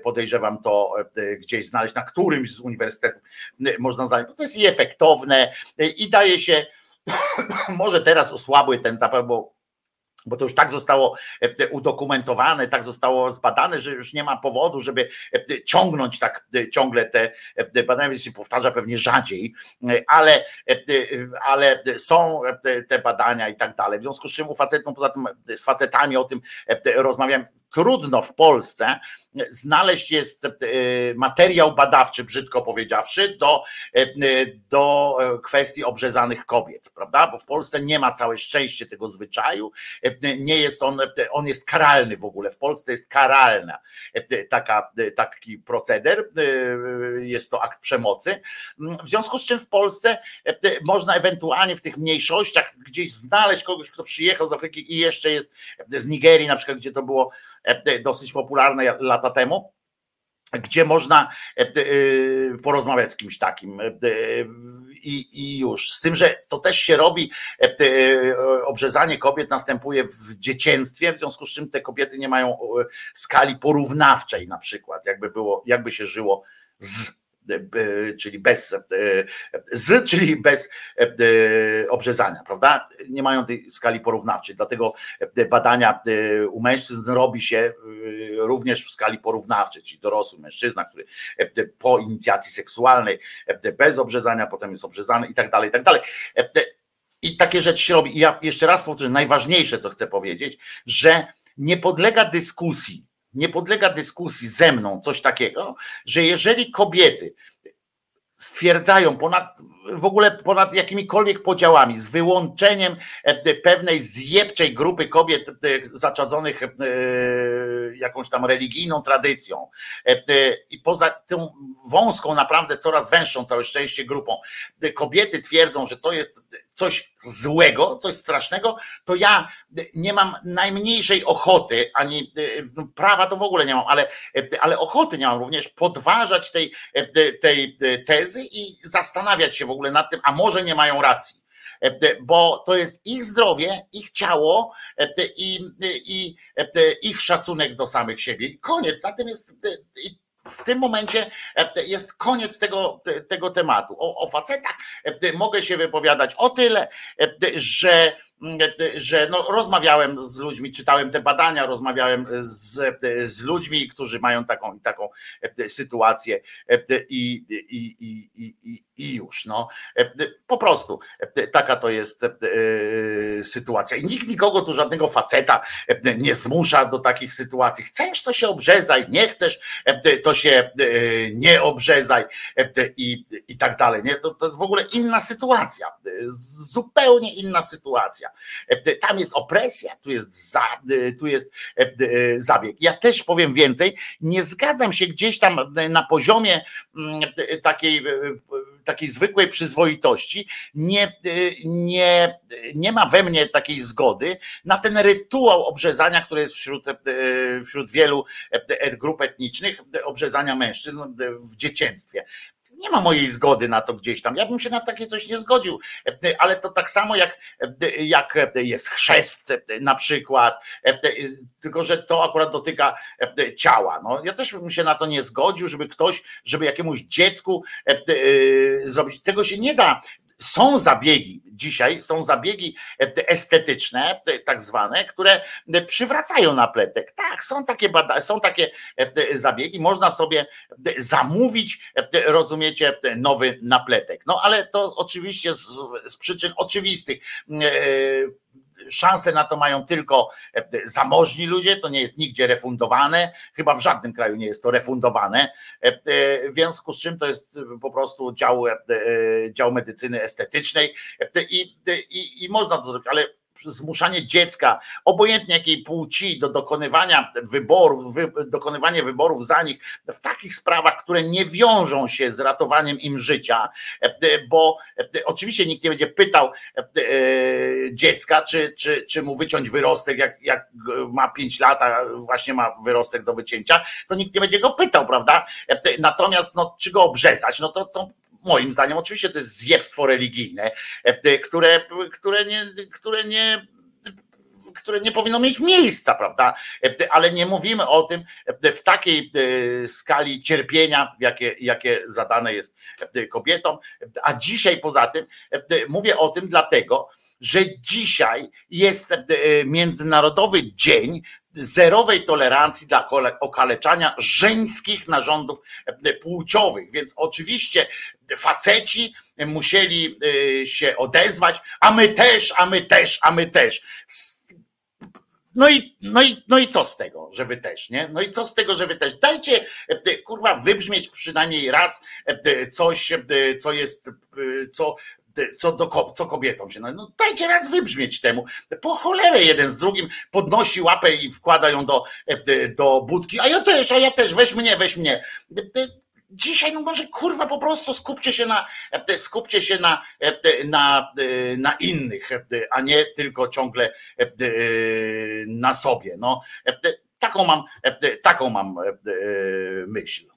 Speaker 2: podejrzewam to gdzieś znaleźć, na którymś z uniwersytetów można znaleźć, to jest i efektowne i daje się (coughs) Może teraz osłabły ten zapach, bo bo to już tak zostało e, udokumentowane, tak zostało zbadane, że już nie ma powodu, żeby e, ciągnąć tak e, ciągle te badania, się powtarza pewnie rzadziej, ale, ale są te badania i tak dalej. W związku z czym u facetów, poza tym z facetami o tym rozmawiam, trudno w Polsce znaleźć jest e, materiał badawczy, brzydko powiedziawszy, do, e, do kwestii obrzezanych kobiet, prawda? Bo w Polsce nie ma całe szczęście tego zwyczaju, e, nie jest on, on jest karalny w ogóle, w Polsce jest karalna taka, taki proceder, jest to akt przemocy, w związku z czym w Polsce można ewentualnie w tych mniejszościach gdzieś znaleźć kogoś, kto przyjechał z Afryki i jeszcze jest z Nigerii na przykład, gdzie to było dosyć popularne lata temu, gdzie można e, e, porozmawiać z kimś takim. E, I, I, już. Z tym, że to też się robi, obrzezanie kobiet następuje w dzieciństwie, w związku z czym te kobiety nie mają skali porównawczej, na przykład, jakby było, jakby się żyło z czyli bez z, czyli bez obrzezania, prawda? Nie mają tej skali porównawczej, dlatego badania u mężczyzn robi się również w skali porównawczej, czyli dorosły mężczyzna, który po inicjacji seksualnej bez obrzezania, potem jest obrzezany i tak dalej, i tak dalej. I takie rzeczy się robi. I ja jeszcze raz powtórzę, najważniejsze, co chcę powiedzieć, że nie podlega dyskusji nie podlega dyskusji ze mną coś takiego, że jeżeli kobiety stwierdzają ponad w ogóle ponad jakimikolwiek podziałami, z wyłączeniem e, pewnej zjebczej grupy kobiet e, zaczadzonych e, jakąś tam religijną tradycją i poza tą wąską, naprawdę coraz węższą, całe szczęście grupą, kobiety twierdzą, że to jest coś złego, coś strasznego, to ja nie mam najmniejszej ochoty, ani no, prawa to w ogóle nie mam, ale, ale ochoty nie mam również podważać tej, tej tezy i zastanawiać się w ogóle nad tym, a może nie mają racji bo to jest ich zdrowie, ich ciało i, i, ich szacunek do samych siebie. Koniec. Na tym jest w tym momencie jest koniec tego, tego tematu. O, o facetach mogę się wypowiadać o tyle, że że no, rozmawiałem z ludźmi, czytałem te badania, rozmawiałem z, z ludźmi, którzy mają taką i taką sytuację i, i, i, i, i już. No. Po prostu taka to jest e, sytuacja. I nikt nikogo tu, żadnego faceta nie zmusza do takich sytuacji. Chcesz, to się obrzezaj, nie chcesz, to się e, nie obrzezaj i, i tak dalej. Nie? To, to jest w ogóle inna sytuacja. Zupełnie inna sytuacja. Tam jest opresja, tu jest, za, tu jest zabieg. Ja też powiem więcej, nie zgadzam się gdzieś tam na poziomie mm, takiej takiej zwykłej przyzwoitości, nie, nie, nie ma we mnie takiej zgody na ten rytuał obrzezania, który jest wśród, wśród wielu grup etnicznych, obrzezania mężczyzn w dzieciństwie. Nie ma mojej zgody na to gdzieś tam. Ja bym się na takie coś nie zgodził, ale to tak samo jak, jak jest chrzest na przykład, tylko że to akurat dotyka ciała. No, ja też bym się na to nie zgodził, żeby ktoś, żeby jakiemuś dziecku zrobić. Tego się nie da są zabiegi dzisiaj, są zabiegi e, estetyczne, tak zwane, które przywracają napletek. Tak, są takie, bada- są takie e, zabiegi, można sobie zamówić, rozumiecie, nowy napletek. No ale to oczywiście z, z przyczyn oczywistych e, szanse na to mają tylko e, zamożni ludzie, to nie jest nigdzie refundowane, chyba w żadnym kraju nie jest to refundowane, e, e, w związku z czym to jest po prostu dział, dział medycyny estetycznej. I, i, i można to zrobić, ale zmuszanie dziecka, obojętnie jakiej płci, do dokonywania wyborów, wy, dokonywanie wyborów za nich w takich sprawach, które nie wiążą się z ratowaniem im życia, e, bo e, oczywiście nikt nie będzie pytał e, dziecka, czy, czy, czy mu wyciąć wyrostek, jak, jak ma 5 lat, a właśnie ma wyrostek do wycięcia, to nikt nie będzie go pytał, prawda? Natomiast, no, czy go obrzezać, no to, to moim zdaniem oczywiście to jest zjebstwo religijne, e, które, które nie, które nie które nie powinno mieć miejsca, prawda? E, ale nie mówimy o tym e, w takiej skali cierpienia, jakie, jakie zadane jest kobietom. A dzisiaj poza tym mówię o tym dlatego, że dzisiaj jest Międzynarodowy Dzień zerowej tolerancji dla okaleczania żeńskich narządów e, płciowych. Więc oczywiście faceci musieli e, się odezwać, a my też, a my też, a my też. No i, no, i, no i co z tego, że wy też, nie? No i co z tego, że wy też? Dajcie, e, kurwa, wybrzmieć przynajmniej raz coś, co jest, co co, do, co kobietom się. No, no dajcie raz wybrzmieć temu. Po cholerę jeden z drugim podnosi łapę i wkłada ją do, e, do budki. A ja też, a ja też, weź mnie, weź mnie. Dzisiaj, no może kurwa, po prostu skupcie się na, e, skupcie się na, e, na, na innych, a nie tylko ciągle na sobie. No, taką mam, taką mam myśl.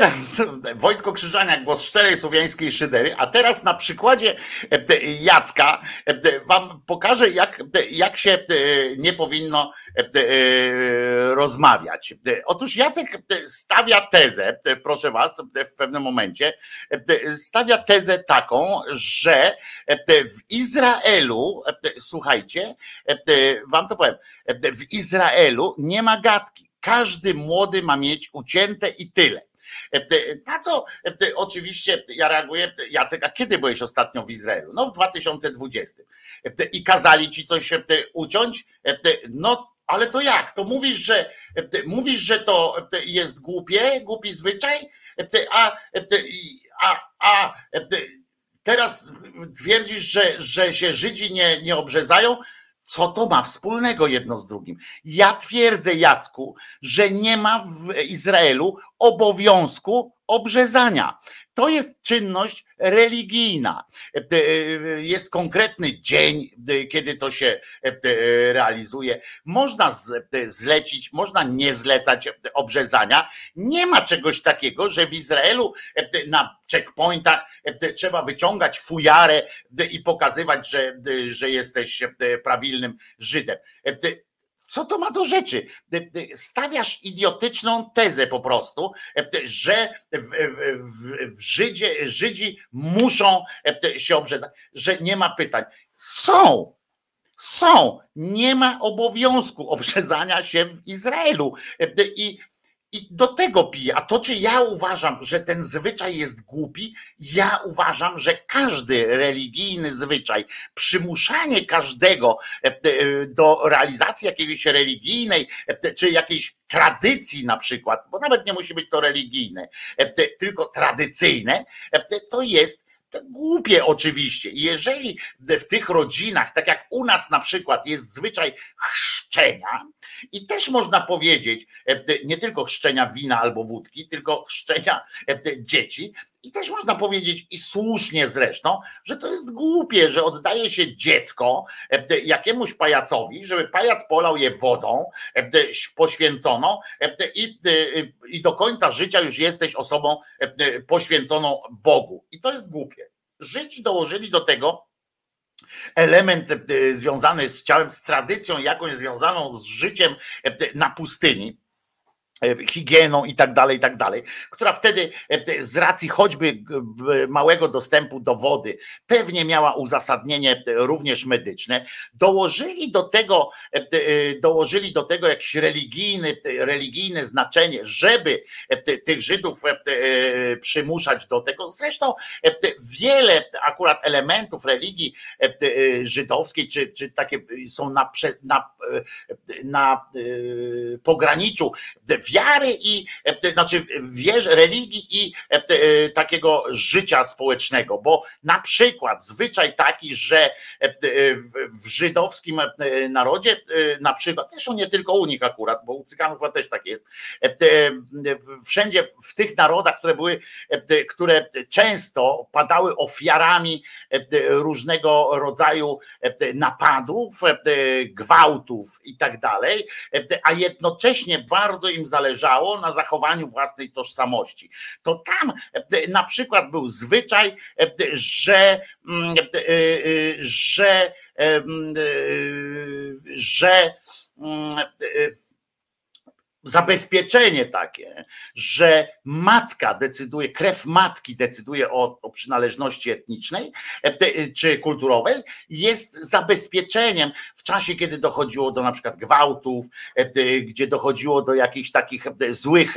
Speaker 2: Teraz (laughs) Wojtko Krzyżaniak, głos szczerej słowiańskiej szydery, a teraz na przykładzie e, Jacka e, wam pokażę, jak, jak się nie powinno rozmawiać. Otóż Jacek stawia tezę, proszę was, w pewnym momencie, stawia tezę taką, że w Izraelu, słuchajcie, wam to powiem, w Izraelu nie ma gadki. Każdy młody ma mieć ucięte i tyle. Na co oczywiście ja reaguję, Jacek, a kiedy byłeś ostatnio w Izraelu? No w 2020. I kazali ci coś uciąć? No ale to jak? To mówisz, że mówisz, że to jest głupie, głupi zwyczaj, a, a, a teraz twierdzisz, że, że się Żydzi nie, nie obrzezają? Co to ma wspólnego jedno z drugim? Ja twierdzę, Jacku, że nie ma w Izraelu obowiązku obrzezania. To jest czynność religijna. Jest konkretny dzień, kiedy to się realizuje. Można zlecić, można nie zlecać obrzezania. Nie ma czegoś takiego, że w Izraelu na checkpointach trzeba wyciągać fujarę i pokazywać, że, że jesteś prawilnym Żydem. Co to ma do rzeczy? Stawiasz idiotyczną tezę po prostu, że w, w, w Żydzie, Żydzi muszą się obrzezać, że nie ma pytań. Są, są, nie ma obowiązku (laughs) obrzezania się w Izraelu. I i do tego piję. A to, czy ja uważam, że ten zwyczaj jest głupi, ja uważam, że każdy religijny zwyczaj, przymuszanie każdego e, e, do realizacji jakiejś religijnej, e, czy jakiejś tradycji na przykład, bo nawet nie musi być to religijne, tylko tradycyjne, to jest głupie oczywiście. Jeżeli w tych rodzinach, tak jak u nas na przykład jest zwyczaj chrzczenia, i też można powiedzieć, e, nie tylko chrzczenia wina albo wódki, tylko chrzczenia e, dzieci. I też można powiedzieć, i słusznie zresztą, że to jest głupie, że oddaje się dziecko e, jakiemuś pajacowi, żeby pajac polał je wodą poświęconą i, i do końca życia już jesteś osobą poświęconą Bogu. I to jest głupie. Żydzi dołożyli do tego element e, związany z ciałem, z tradycją jakąś związaną z życiem e, na pustyni higieną i tak dalej, i tak dalej, która wtedy e, z racji choćby małego dostępu do wody pewnie miała uzasadnienie również medyczne, dołożyli do tego, e, dołożyli do tego jakieś religijne, religijne znaczenie, żeby tych Żydów przymuszać do tego. Zresztą wiele akurat elementów religii żydowskiej, czy, czy takie są na, na, na pograniczu wiary i e, znaczy religii i e, e, takiego życia społecznego, bo na przykład zwyczaj taki, że w żydowskim narodzie, na przykład, zresztą nie tylko u nich akurat, bo u Cyganów też tak jest, wszędzie w tych narodach, które były, które często padały ofiarami różnego rodzaju napadów, gwałtów i tak dalej, a jednocześnie bardzo im zależało zależało na zachowaniu własnej tożsamości. To tam e, na przykład był zwyczaj, że, że, że mm, zabezpieczenie takie, że matka decyduje, krew matki decyduje o, o przynależności etnicznej czy kulturowej, jest zabezpieczeniem w czasie, kiedy dochodziło do na przykład gwałtów, gdzie dochodziło do jakichś takich złych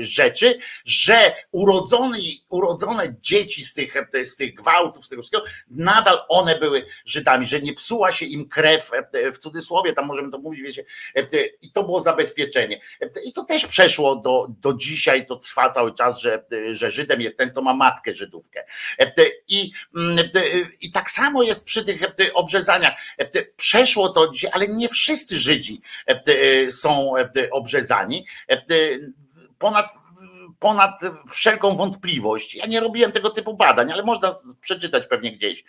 Speaker 2: rzeczy, że urodzone, urodzone dzieci z tych, z tych gwałtów, z tego wszystkiego, nadal one były Żydami, że nie psuła się im krew, w cudzysłowie, tam możemy to mówić, wiecie, i to było zabezpieczenie. I to też przeszło do, do dzisiaj, to trwa cały czas, że, że Żydem jest ten, kto ma matkę Żydówkę. I, I tak samo jest przy tych obrzezaniach. Przeszło to dzisiaj, ale nie wszyscy Żydzi są obrzezani. Ponad ponad wszelką wątpliwość. Ja nie robiłem tego typu badań, ale można przeczytać pewnie gdzieś,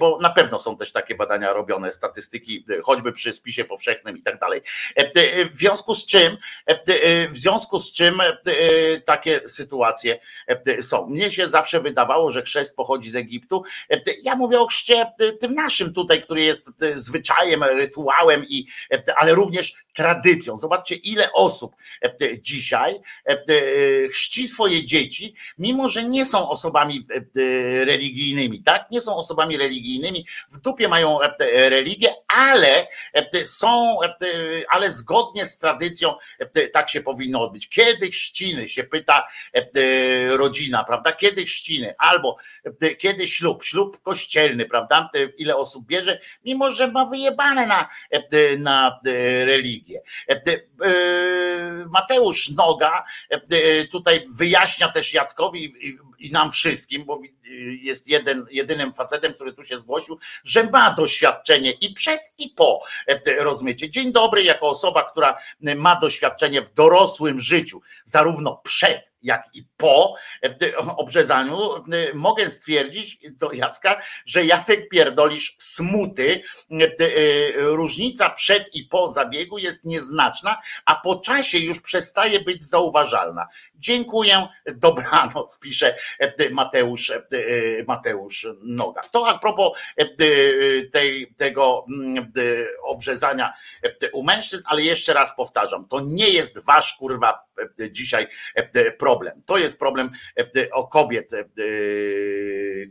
Speaker 2: bo na pewno są też takie badania robione, statystyki, choćby przy spisie powszechnym i tak dalej. W związku z czym, w związku z czym takie sytuacje są. Mnie się zawsze wydawało, że chrzest pochodzi z Egiptu. Ja mówię o chrzcie tym naszym tutaj, który jest zwyczajem, rytuałem, i, ale również tradycją. Zobaczcie, ile osób dzisiaj chrzci swoje dzieci, mimo że nie są osobami religijnymi, tak? Nie są osobami religijnymi, w dupie mają religię, ale są, ale zgodnie z tradycją tak się powinno odbyć. Kiedy chrzciny się pyta rodzina, prawda? Kiedy chrzciny, albo kiedy ślub, ślub kościelny, prawda? Ile osób bierze, mimo że ma wyjebane na, na religię. Mateusz Noga tutaj wyjaśnia też Jackowi i nam wszystkim, bo jest jeden, jedynym facetem, który tu się zgłosił, że ma doświadczenie i przed, i po rozumiecie. Dzień dobry, jako osoba, która ma doświadczenie w dorosłym życiu, zarówno przed, jak i po obrzezaniu, mogę stwierdzić do Jacka, że Jacek pierdolisz smuty. Różnica przed i po zabiegu jest nieznaczna, a po czasie już przestaje być zauważalna. Dziękuję, dobranoc, pisze Mateusz, Mateusz Noga. To a propos tej, tego obrzezania u mężczyzn, ale jeszcze raz powtarzam, to nie jest wasz kurwa dzisiaj problem. To jest problem o kobiet,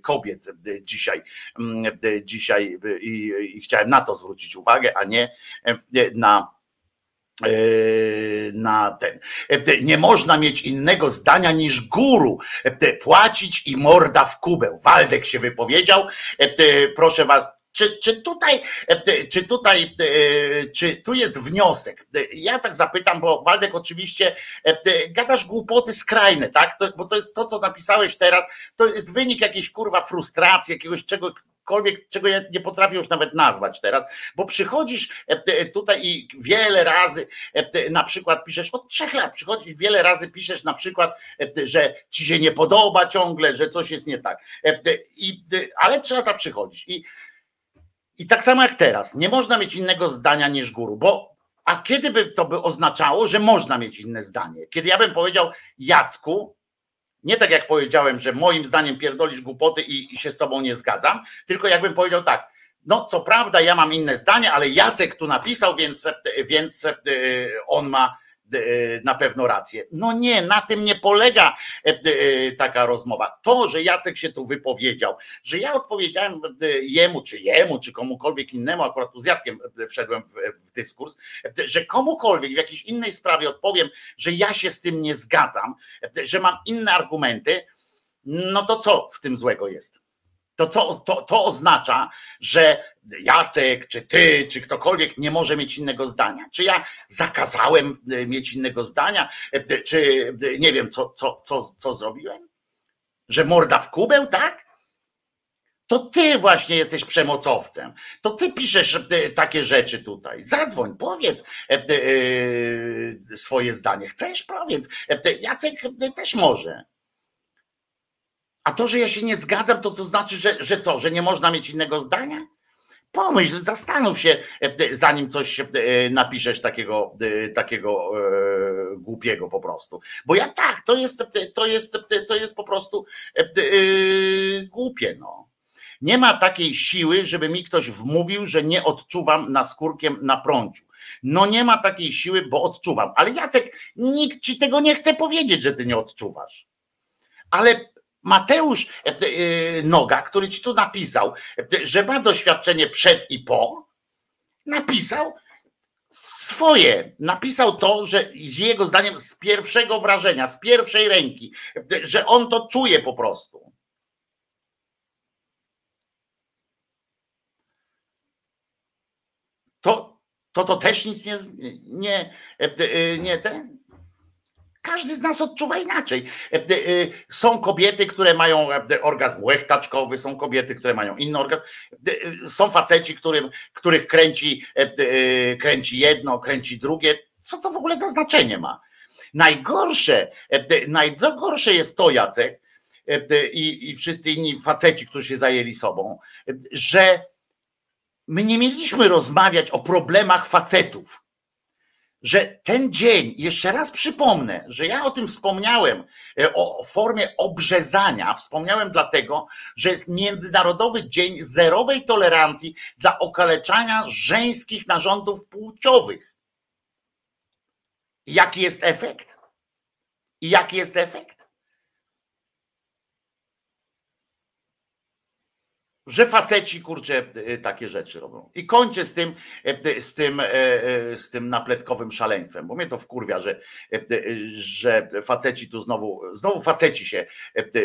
Speaker 2: kobiet dzisiaj, dzisiaj i, i chciałem na to zwrócić uwagę, a nie na na ten. Nie można mieć innego zdania niż guru. Płacić i morda w kubeł. Waldek się wypowiedział. Proszę was, czy, czy tutaj, czy tutaj, czy tu jest wniosek? Ja tak zapytam, bo Waldek oczywiście gadasz głupoty skrajne, tak? To, bo to jest to, co napisałeś teraz, to jest wynik jakiejś kurwa frustracji, jakiegoś czego, czego ja nie potrafię już nawet nazwać teraz, bo przychodzisz tutaj i wiele razy na przykład piszesz, od trzech lat przychodzisz, wiele razy piszesz na przykład, że ci się nie podoba ciągle, że coś jest nie tak. I, ale trzy lata przychodzisz i i tak samo jak teraz, nie można mieć innego zdania niż guru, bo a kiedy by to by oznaczało, że można mieć inne zdanie? Kiedy ja bym powiedział Jacku, nie tak jak powiedziałem, że moim zdaniem pierdolisz głupoty i, i się z tobą nie zgadzam, tylko jakbym powiedział tak, no co prawda ja mam inne zdanie, ale Jacek tu napisał, więc, więc e, on ma na pewno rację. No nie, na tym nie polega e, e, taka rozmowa. To, że Jacek się tu wypowiedział, że ja odpowiedziałem jemu, czy jemu, czy komukolwiek innemu, akurat tu z Jackiem wszedłem w, w dyskurs, że komukolwiek w jakiejś innej sprawie odpowiem, że ja się z tym nie zgadzam, że mam inne argumenty, no to co w tym złego jest? To, to, to, to oznacza, że Jacek, czy ty, czy ktokolwiek nie może mieć innego zdania. Czy ja zakazałem e, mieć innego zdania, e, czy e, nie wiem, co, co, co, co zrobiłem? Że morda w kubeł, tak? To ty właśnie jesteś przemocowcem. To ty piszesz takie rzeczy tutaj. Zadzwoń, powiedz swoje zdanie. Chcesz, powiedz. Jacek też może. A to, że ja się nie zgadzam, to to znaczy, że, że co, że nie można mieć innego zdania? Pomyśl, zastanów się, e, zanim coś e, napiszesz takiego, e, takiego głupiego po prostu. Bo ja tak, to jest, to jest, to jest po prostu głupie, no. Nie ma takiej siły, żeby mi ktoś wmówił, że nie odczuwam naskórkiem na prąciu. No nie ma takiej siły, bo odczuwam. Ale Jacek, nikt ci tego nie chce powiedzieć, że ty nie odczuwasz. Ale Mateusz e, e, Noga, który ci tu napisał, e, że ma doświadczenie przed i po, napisał swoje. Napisał to, że jego zdaniem z pierwszego wrażenia, z pierwszej ręki, że on to czuje po prostu. To to, to też nic nie, nie, nie, ten, każdy z nas odczuwa inaczej. E, e, są kobiety, które mają e, orgazm łechtaczkowy, są kobiety, które mają inny orgazm. Są faceci, którym, których kręci, kręci jedno, kręci drugie. Co to w ogóle za znaczenie ma? Najgorsze, najgorsze jest to, Jacek, i, i wszyscy inni faceci, którzy się zajęli sobą, że my nie mieliśmy rozmawiać o problemach facetów że ten dzień, jeszcze raz przypomnę, że ja o tym wspomniałem, e, o formie obrzezania, wspomniałem dlatego, że jest Międzynarodowy Dzień Zerowej Tolerancji dla okaleczania żeńskich narządów płciowych. Jaki jest efekt? Jaki jest efekt? Że faceci kurczę y, takie rzeczy robią. I kończę z tym, y, y, z tym, z tym napletkowym szaleństwem, bo mnie to wkurwia, że, że faceci tu znowu, znowu faceci się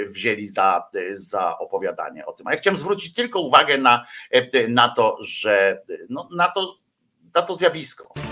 Speaker 2: wzięli za, za opowiadanie o tym. A ja chciałem zwrócić tylko uwagę na, na to, że no, na, to, na to zjawisko.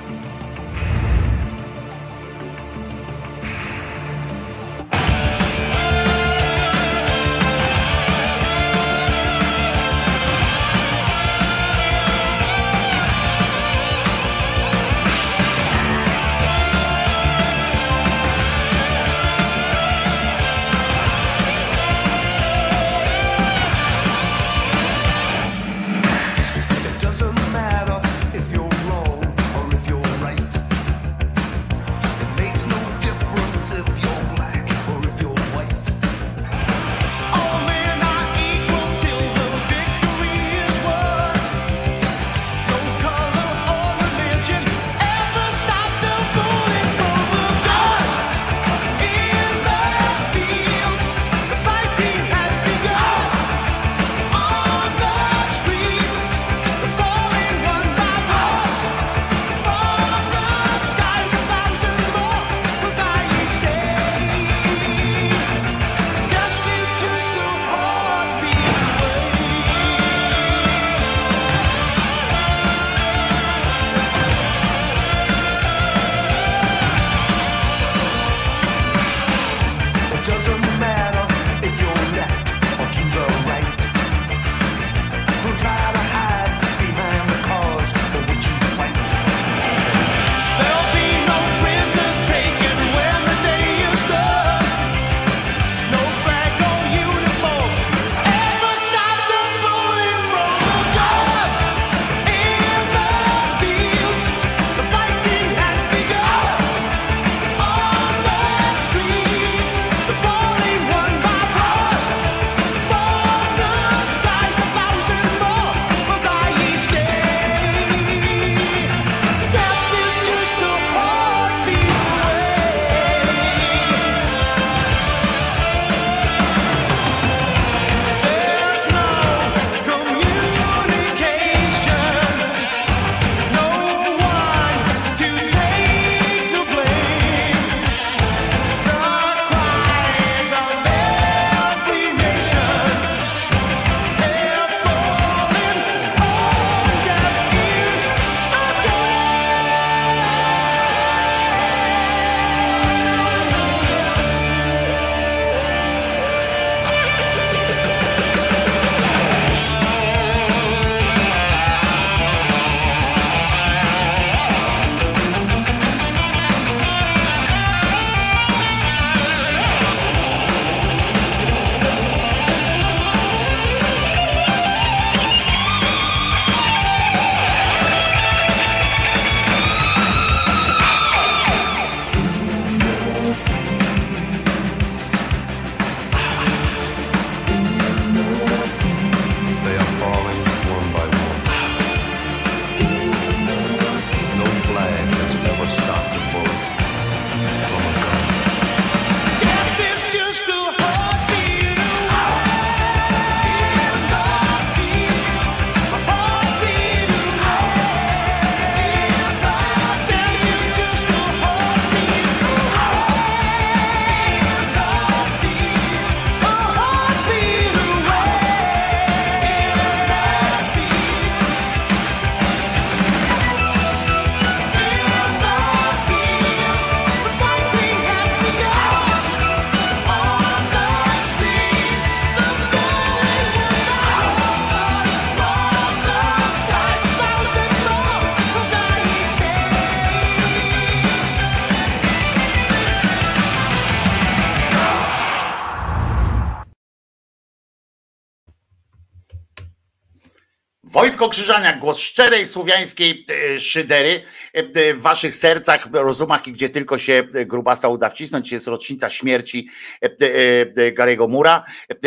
Speaker 2: Wojtko Krzyżaniak, głos szczerej słowiańskiej e, szydery e, w waszych sercach, rozumach i gdzie tylko się grubasa uda wcisnąć. Jest rocznica śmierci e, Garego Mura,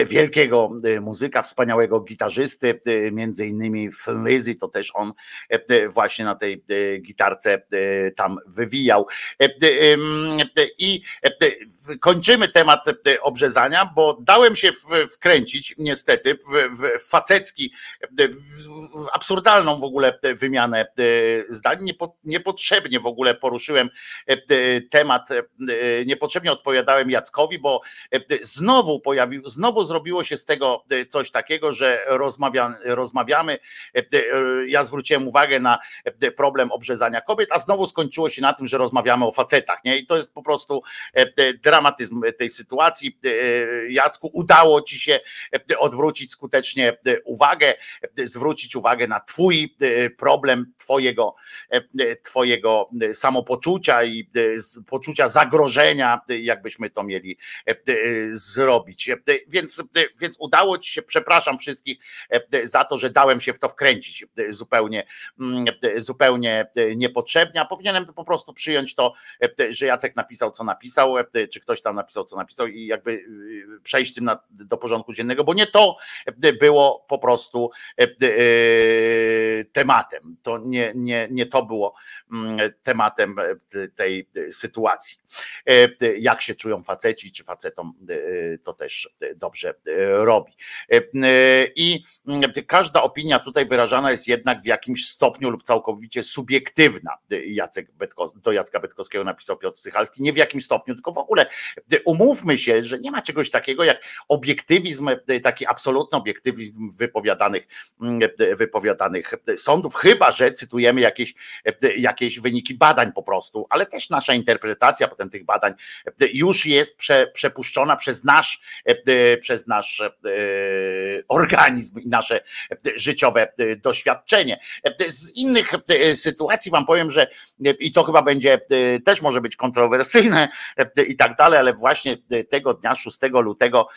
Speaker 2: wielkiego muzyka, wspaniałego gitarzysty, między innymi w Lizzy, to też on właśnie na tej gitarce tam wywijał. I kończymy temat obrzezania, bo dałem się wkręcić niestety w, w facecki, w absurdalną w ogóle wymianę e, zdań. Niepotrzebnie w ogóle poruszyłem e, temat, e, niepotrzebnie odpowiadałem Jackowi, bo znowu pojawił, znowu zrobiło się z tego coś takiego, że rozmawia, rozmawiamy. Ja zwróciłem uwagę na problem obrzezania kobiet, a znowu skończyło się na tym, że rozmawiamy o facetach. Nie? I to jest po prostu dramatyzm tej sytuacji. Jacku, udało ci się odwrócić skutecznie uwagę, zwrócić uwagę na Twój e, problem, Twojego, e, e, twojego samopoczucia i poczucia zagrożenia, jakbyśmy to mieli zrobić. Więc, więc udało Ci się, przepraszam wszystkich za to, że dałem się w to wkręcić zupełnie, mm, zupełnie niepotrzebnie, a powinienem po prostu przyjąć to, że Jacek napisał, co napisał, czy ktoś tam napisał, co napisał i jakby przejść tym na, do porządku dziennego, bo nie to było po prostu E, tematem. To nie, nie, nie to było mm, tematem tej sytuacji. Jak się czują faceci, czy facetom to też dobrze robi. I każda opinia tutaj wyrażana jest jednak w jakimś stopniu lub całkowicie subiektywna. Jacek Betkos, do Jacka Betkowskiego napisał Piotr Sychalski. Nie w jakim stopniu, tylko w ogóle umówmy się, że nie ma czegoś takiego jak obiektywizm, taki absolutny obiektywizm wypowiadanych mm, wypowiadanych sądów, chyba że cytujemy jakieś, jakieś wyniki badań po prostu, ale też nasza interpretacja potem tych badań już jest prze, przepuszczona przez nasz, przez nasz organizm i nasze życiowe doświadczenie. Z innych sytuacji Wam powiem, że i to chyba będzie też może być kontrowersyjne i tak dalej, ale właśnie tego dnia 6 lutego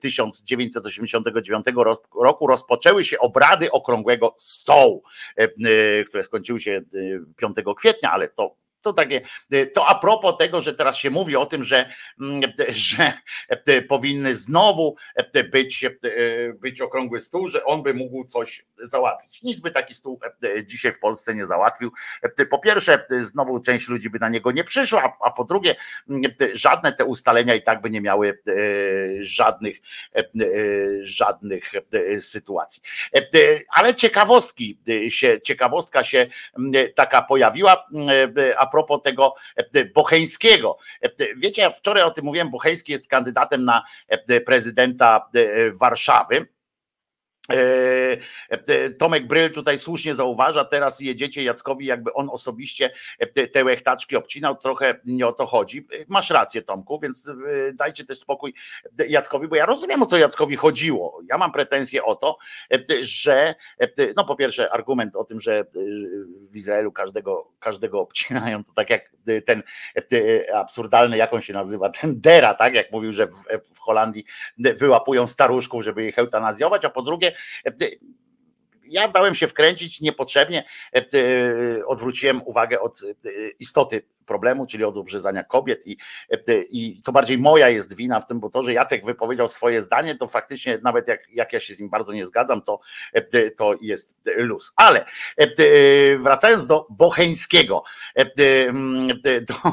Speaker 2: 1989 roku rozpoczęły się obrady okrągłego stołu, e, e, które skończyły się 5 e, kwietnia, ale to to takie, to a propos tego, że teraz się mówi o tym, że, mm, (laughs) że powinny znowu być, być okrągły stół, że on by mógł coś załatwić. Nic by taki stół dzisiaj w Polsce nie załatwił. Po pierwsze, znowu część ludzi by na niego nie przyszła, a po drugie, żadne te ustalenia i tak by nie miały żadnych, żadnych sytuacji. Ale ciekawostki się, ciekawostka się taka pojawiła a propos tego Bocheńskiego. Wiecie, ja wczoraj o tym mówiłem, Bocheński jest kandydatem na prezydenta Warszawy. E, e, Tomek Bryl tutaj słusznie zauważa, teraz jedziecie Jackowi, jakby on osobiście e, te łechtaczki obcinał, trochę nie o to chodzi. Masz rację Tomku, więc dajcie też spokój Jackowi, bo ja rozumiem o co Jackowi chodziło. Ja mam pretensje o to, że no po pierwsze argument o tym, że w Izraelu każdego, każdego obcinają, to tak jak ten absurdalny, jak on się nazywa, ten Dera, tak jak mówił, że w, Holandii wyłapują staruszków, żeby ich eutanazjować, a po drugie ja dałem się wkręcić niepotrzebnie, e, e, odwróciłem uwagę od e, istoty problemu, czyli od obrzezania kobiet i, i to bardziej moja jest wina w tym, bo to, że Jacek wypowiedział swoje zdanie, to faktycznie nawet jak, jak ja się z nim bardzo nie zgadzam, to, to jest luz. Ale wracając do Bocheńskiego, do,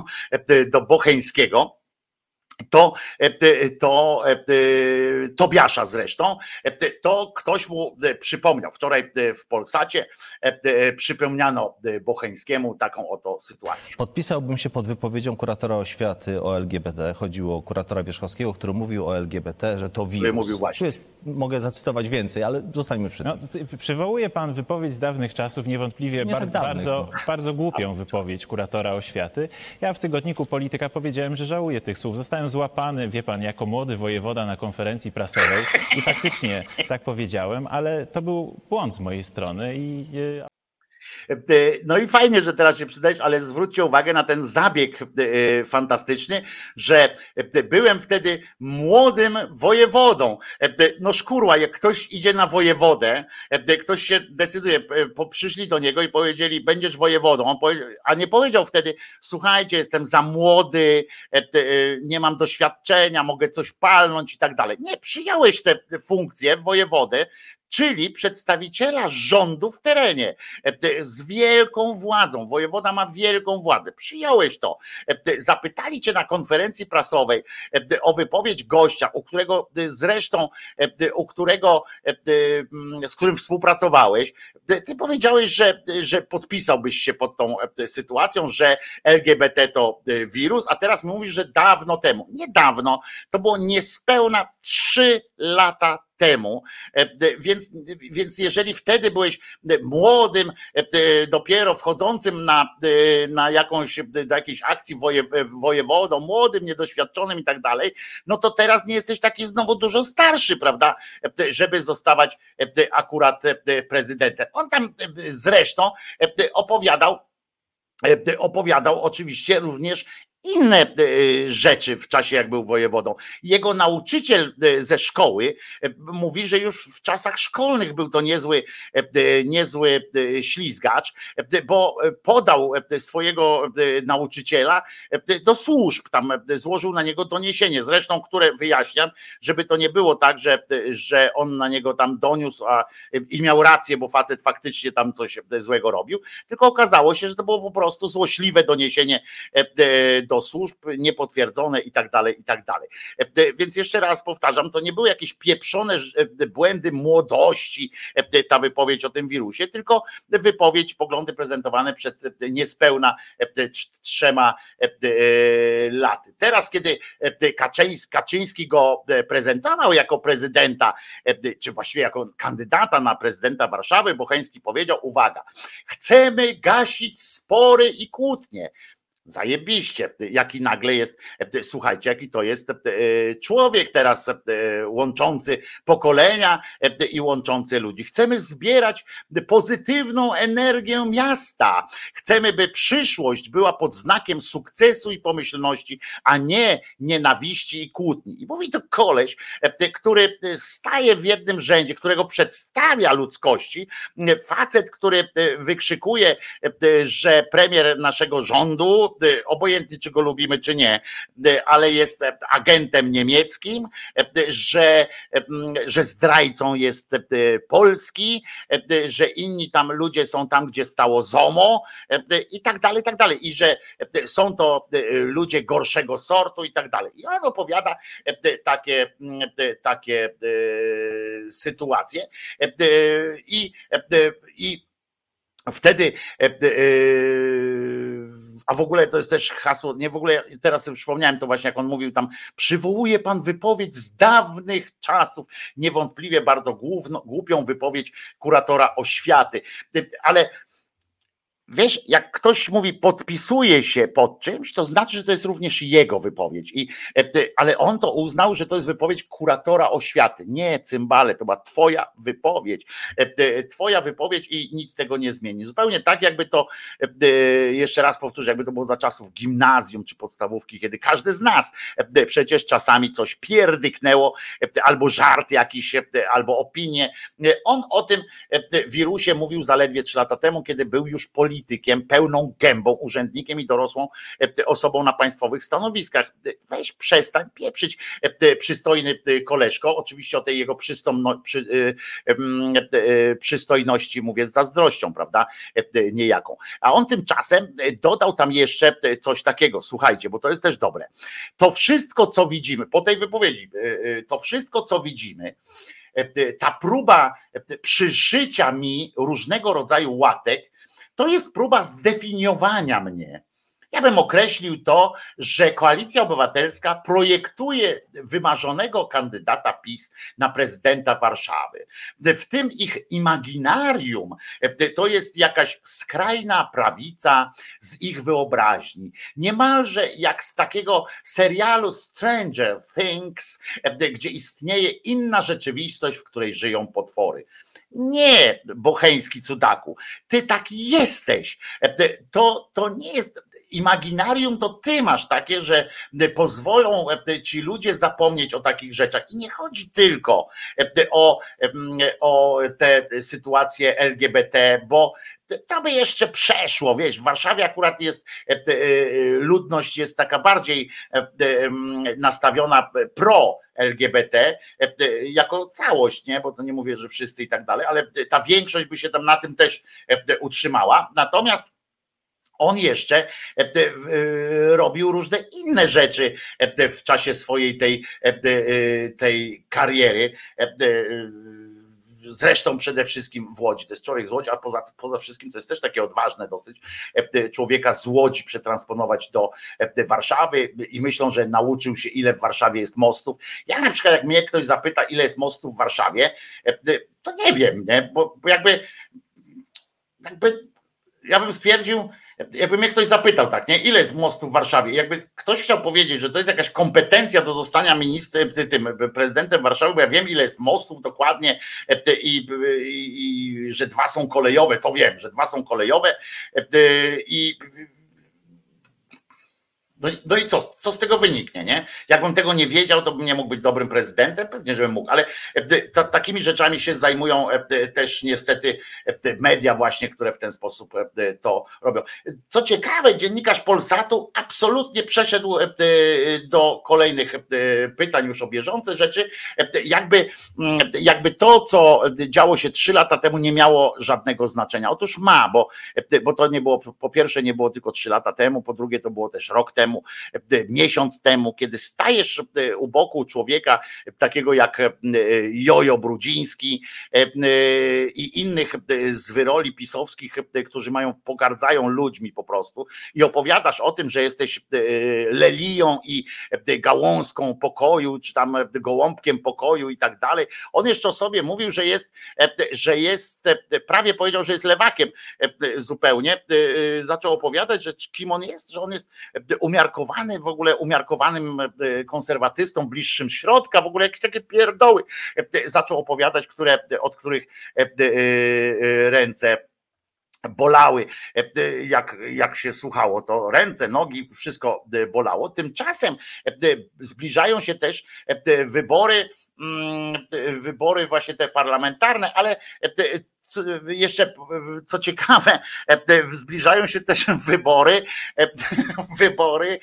Speaker 2: do Bocheńskiego, to, e, to e, Tobiasza zresztą, e, to ktoś mu przypomniał. Wczoraj w Polsacie przypomniano Bocheńskiemu taką oto sytuację.
Speaker 18: Podpisałbym się pod wypowiedzią kuratora oświaty o LGBT. Chodziło o kuratora Wierzchowskiego, który mówił o LGBT, że to wirus.
Speaker 2: Mówił właśnie.
Speaker 18: Jest, mogę zacytować więcej, ale zostańmy przy tym.
Speaker 19: No, przywołuje pan wypowiedź z dawnych czasów, niewątpliwie
Speaker 18: Nie tak dawnych,
Speaker 19: bardzo,
Speaker 18: no.
Speaker 19: bardzo głupią wypowiedź kuratora oświaty. Ja w tygodniku Polityka powiedziałem, że żałuję tych słów. Zostałem złapany, wie pan, jako młody wojewoda na konferencji prasowej. I faktycznie tak powiedziałem, ale to był błąd z mojej strony i e,
Speaker 2: No i fajnie, że teraz się przydajesz, ale zwróćcie uwagę na ten zabieg fantastyczny, że byłem wtedy młodym wojewodą. No szkurła, jak ktoś idzie na wojewodę, ktoś się decyduje, przyszli do niego i powiedzieli, będziesz wojewodą, a nie powiedział wtedy, słuchajcie, jestem za młody, nie mam doświadczenia, mogę coś palnąć i tak dalej. Nie, przyjąłeś tę funkcję wojewodę, czyli przedstawiciela rządu w terenie e, z wielką władzą. Wojewoda ma wielką władzę. Przyjąłeś to. E, zapytali cię na konferencji prasowej e, o wypowiedź gościa, u którego zresztą, u którego, z którym współpracowałeś. Ty powiedziałeś, że, że podpisałbyś się pod tą sytuacją, że LGBT to wirus, a teraz mówisz, że dawno temu. Niedawno, to było niespełna trzy lata temu. E, więc, więc jeżeli wtedy byłeś młodym, e, dopiero wchodzącym na, e, na jakąś, do akcji woje, wojewodą, młodym, niedoświadczonym i tak dalej, no to teraz nie jesteś taki znowu dużo starszy, prawda, żeby zostawać akurat prezydentem. On tam zresztą opowiadał, opowiadał oczywiście również inne e, rzeczy w czasie, jak był wojewodą. Jego nauczyciel e, ze szkoły e, mówi, że już w czasach szkolnych był to niezły, niezły ślizgacz, bo podał swojego nauczyciela do służb, tam złożył na niego doniesienie, zresztą, które wyjaśniam, żeby to nie było tak, że, że on na niego tam doniósł a, i miał rację, bo facet faktycznie tam coś złego robił, tylko okazało się, że to było po prostu złośliwe doniesienie do do służb niepotwierdzone i tak dalej, i tak dalej. E, e, więc jeszcze raz powtarzam, to nie były jakieś pieprzone e, błędy młodości, ta wypowiedź o tym wirusie, tylko wypowiedź, poglądy prezentowane przed niespełna trzema laty. Teraz, kiedy Kaczyński, Kaczyński go prezentował jako prezydenta, czy właściwie jako kandydata na prezydenta Warszawy, Bocheński powiedział, uwaga, chcemy gasić spory i kłótnie. Zajebiście, jaki nagle jest, słuchajcie, jaki to jest e, człowiek teraz e, łączący pokolenia e, i łączący ludzi. Chcemy zbierać pozytywną energię miasta. Chcemy, by przyszłość była pod znakiem sukcesu i pomyślności, a nie nienawiści i kłótni. I mówi to koleś, który staje w jednym rzędzie, którego przedstawia ludzkości, facet, który wykrzykuje, że premier naszego rządu, obojętnie czy go lubimy, czy nie, y, ale jest e, agentem niemieckim, że, e, że zdrajcą jest Polski, że inni tam ludzie są tam, gdzie stało ZOMO i tak dalej, i tak dalej. I że są to ludzie gorszego sortu i tak dalej. I on opowiada takie, takie sytuacje. I, i wtedy a w ogóle to jest też hasło, nie w ogóle teraz sobie przypomniałem to właśnie, jak on mówił tam, przywołuje pan wypowiedź z dawnych czasów, niewątpliwie bardzo główno, głupią wypowiedź kuratora oświaty, ale Wiesz, jak ktoś mówi, podpisuje się pod czymś, to znaczy, że to jest również jego wypowiedź. I, e, ale on to uznał, że to jest wypowiedź kuratora oświaty. Nie, cymbale, to była twoja wypowiedź. E, twoja wypowiedź i nic tego nie zmieni. Zupełnie tak, jakby to, e, jeszcze raz powtórzę, jakby to było za czasów gimnazjum czy podstawówki, kiedy każdy z nas przecież czasami coś pierdyknęło, albo żart jakiś, albo opinię. On o tym wirusie mówił zaledwie trzy lata temu, kiedy był już politykiem politykiem, pełną gębą, urzędnikiem i dorosłą e, osobą na państwowych stanowiskach. Weź przestań pieprzyć e, przystojny koleżko. Oczywiście o tej jego przystomno, przy, e, przystojności mówię z zazdrością, prawda? Niejaką. A on tymczasem dodał tam jeszcze coś takiego. Słuchajcie, bo to jest też dobre. To wszystko, co widzimy, po tej wypowiedzi, to wszystko, co widzimy, ta próba przyszycia mi różnego rodzaju łatek to jest próba zdefiniowania mnie Ja bym określił to, że koalicja obywatelska projektuje wymarzonego kandydata PiS na prezydenta Warszawy. W tym ich imaginarium to jest jakaś skrajna prawica z ich wyobraźni. Niemalże jak z takiego serialu Stranger Things, gdzie istnieje inna rzeczywistość, w której żyją potwory. Nie, bocheński cudaku, ty taki jesteś. To, to nie jest imaginarium, to ty masz takie, że pozwolą ci ludzie zapomnieć o takich rzeczach. I nie chodzi tylko o, o te sytuacje LGBT, bo to by jeszcze przeszło, wiesz, w Warszawie akurat jest ludność jest taka bardziej nastawiona pro LGBT jako całość, nie? bo to nie mówię, że wszyscy i tak dalej, ale ta większość by się tam na tym też utrzymała. Natomiast on jeszcze robił różne inne rzeczy w czasie swojej tej, tej kariery zresztą przede wszystkim w Łodzi. To jest człowiek z Łodzi, a poza, poza wszystkim to jest też takie odważne dosyć człowieka z Łodzi przetransponować do Warszawy i myślą, że nauczył się ile w Warszawie jest mostów. Ja na przykład jak mnie ktoś zapyta ile jest mostów w Warszawie, to nie wiem, nie? Bo, bo jakby, jakby ja bym stwierdził, jakby mnie ktoś zapytał, tak, nie? Ile jest mostów w Warszawie? Jakby ktoś chciał powiedzieć, że to jest jakaś kompetencja do zostania ministrem, tym prezydentem Warszawy, bo ja wiem, ile jest mostów dokładnie i, i, i że dwa są kolejowe, to wiem, że dwa są kolejowe i no, no, i co, co z tego wyniknie, nie? Jakbym tego nie wiedział, to bym nie mógł być dobrym prezydentem, pewnie, żebym mógł, ale e, takimi rzeczami się zajmują e, też niestety e, media właśnie, które w ten sposób to robią. Co ciekawe, dziennikarz Polsatu absolutnie przeszedł do kolejnych pytań już o bieżące rzeczy, jakby, mm, jakby to, co działo się trzy lata temu nie miało żadnego znaczenia. Otóż ma, bo, bo to nie było, po pierwsze nie było tylko trzy lata temu, po drugie to było też rok temu, temu, e, miesiąc temu, kiedy stajesz e, u boku człowieka takiego jak e, Jojo Brudziński i innych z wyroli pisowskich, którzy mają, pogardzają ludźmi po prostu i opowiadasz o tym, że jesteś lelią i gałązką pokoju, czy tam gołąbkiem pokoju i tak dalej. On jeszcze o sobie mówił, że jest, że jest, prawie powiedział, że jest lewakiem zupełnie. Zaczął opowiadać, że kim on jest, że on jest umiarkowany umiarkowany, w ogóle umiarkowanym e, konserwatystą, bliższym środka, w ogóle jakieś takie pierdoły e, zaczął opowiadać, które, od których e, ręce bolały, jak, jak się słuchało, to ręce, nogi, wszystko bolało. Tymczasem zbliżają się też wybory, mm, wybory właśnie te parlamentarne, ale jeszcze co ciekawe, zbliżają się też wybory, (laughs) wybory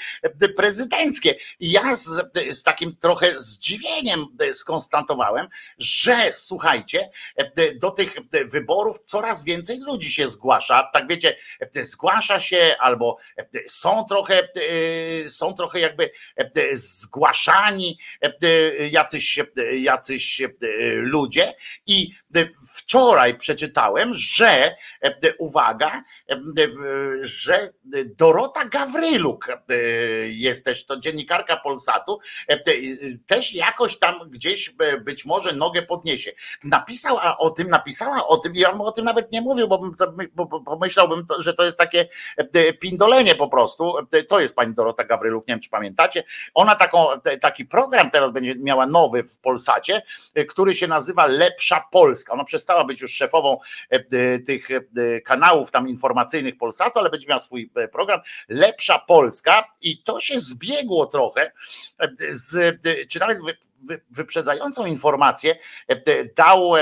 Speaker 2: prezydenckie. I ja z, z takim trochę zdziwieniem skonstatowałem, że słuchajcie, do tych wyborów coraz więcej ludzi się zgłasza. Tak wiecie, zgłasza się albo są trochę, są trochę jakby zgłaszani jacyś, jacyś ludzie i wczoraj przeczytałem, że uwaga, że Dorota Gawryluk jest też to dziennikarka Polsatu, też jakoś tam gdzieś być może nogę podniesie. Napisała o tym, napisała o tym, ja bym o tym nawet nie mówił, bo, bym, pomyślałbym, że to jest takie pindolenie po prostu. To jest pani Dorota Gawryluk, nie wiem czy pamiętacie. Ona taką, taki program teraz będzie miała nowy w Polsacie, który się nazywa Lepsza Polska. Ona przestała być już szefową tych kanałów tam informacyjnych Polsatu, ale będzie miała swój program Lepsza Polska i to się zbiegło trochę z, czy nawet wyprzedzającą informację dał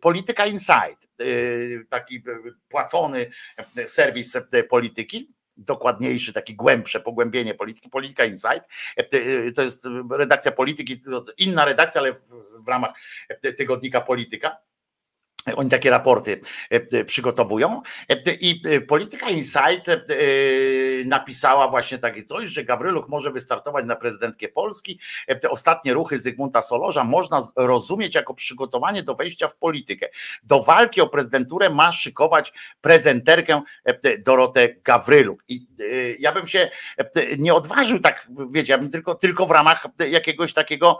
Speaker 2: Polityka Insight, taki płacony serwis polityki dokładniejszy, taki głębsze pogłębienie polityki, Polityka Insight. To jest redakcja polityki, inna redakcja, ale w, w ramach tygodnika Polityka. Oni takie raporty przygotowują. I Polityka Insight napisała właśnie takie coś, że Gawryluk może wystartować na prezydentkę Polski. Te ostatnie ruchy Zygmunta Solorza można rozumieć jako przygotowanie do wejścia w politykę. Do walki o prezydenturę ma szykować prezenterkę Dorotę Gawryluk. I ja bym się nie odważył tak, wiecie, ja bym tylko, tylko w ramach jakiegoś takiego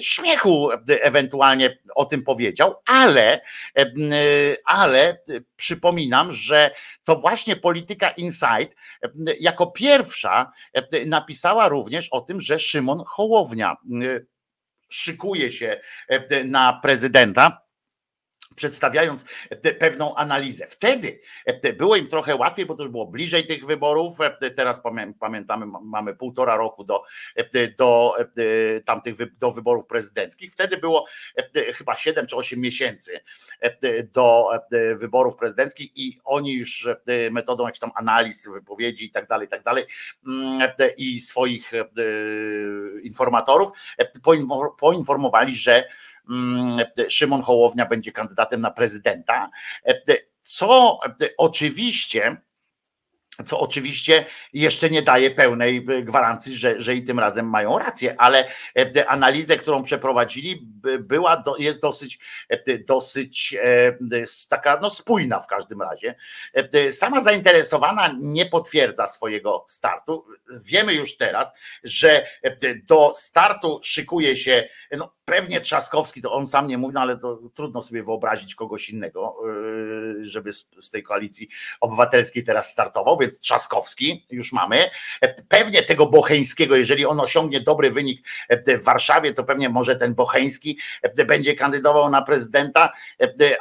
Speaker 2: śmiechu ewentualnie o tym powiedział, ale, ale przypominam, że to właśnie polityka Insight jako pierwsza napisała również o tym, że Szymon Hołownia szykuje się na prezydenta przedstawiając pewną analizę. Wtedy było im trochę łatwiej, bo to już było bliżej tych wyborów. Teraz pamiętamy, mamy półtora roku do, do tamtych do wyborów prezydenckich. Wtedy było chyba 7 czy 8 miesięcy do wyborów prezydenckich i oni już metodą jakichś tam analiz, wypowiedzi i tak dalej, i tak dalej i swoich informatorów poinformowali, że Mm, Szymon Hołownia będzie kandydatem na prezydenta, co oczywiście co oczywiście jeszcze nie daje pełnej gwarancji, że, że i tym razem mają rację, ale analizę, którą przeprowadzili, była, jest dosyć, dosyć taka no, spójna w każdym razie. Sama zainteresowana nie potwierdza swojego startu. Wiemy już teraz, że do startu szykuje się no, pewnie Trzaskowski, to on sam nie mówi, no, ale to trudno sobie wyobrazić kogoś innego, żeby z, tej koalicji obywatelskiej teraz startował więc Trzaskowski już mamy. Pewnie tego Bocheńskiego, jeżeli on osiągnie dobry wynik w Warszawie, to pewnie może ten Bocheński będzie kandydował na prezydenta,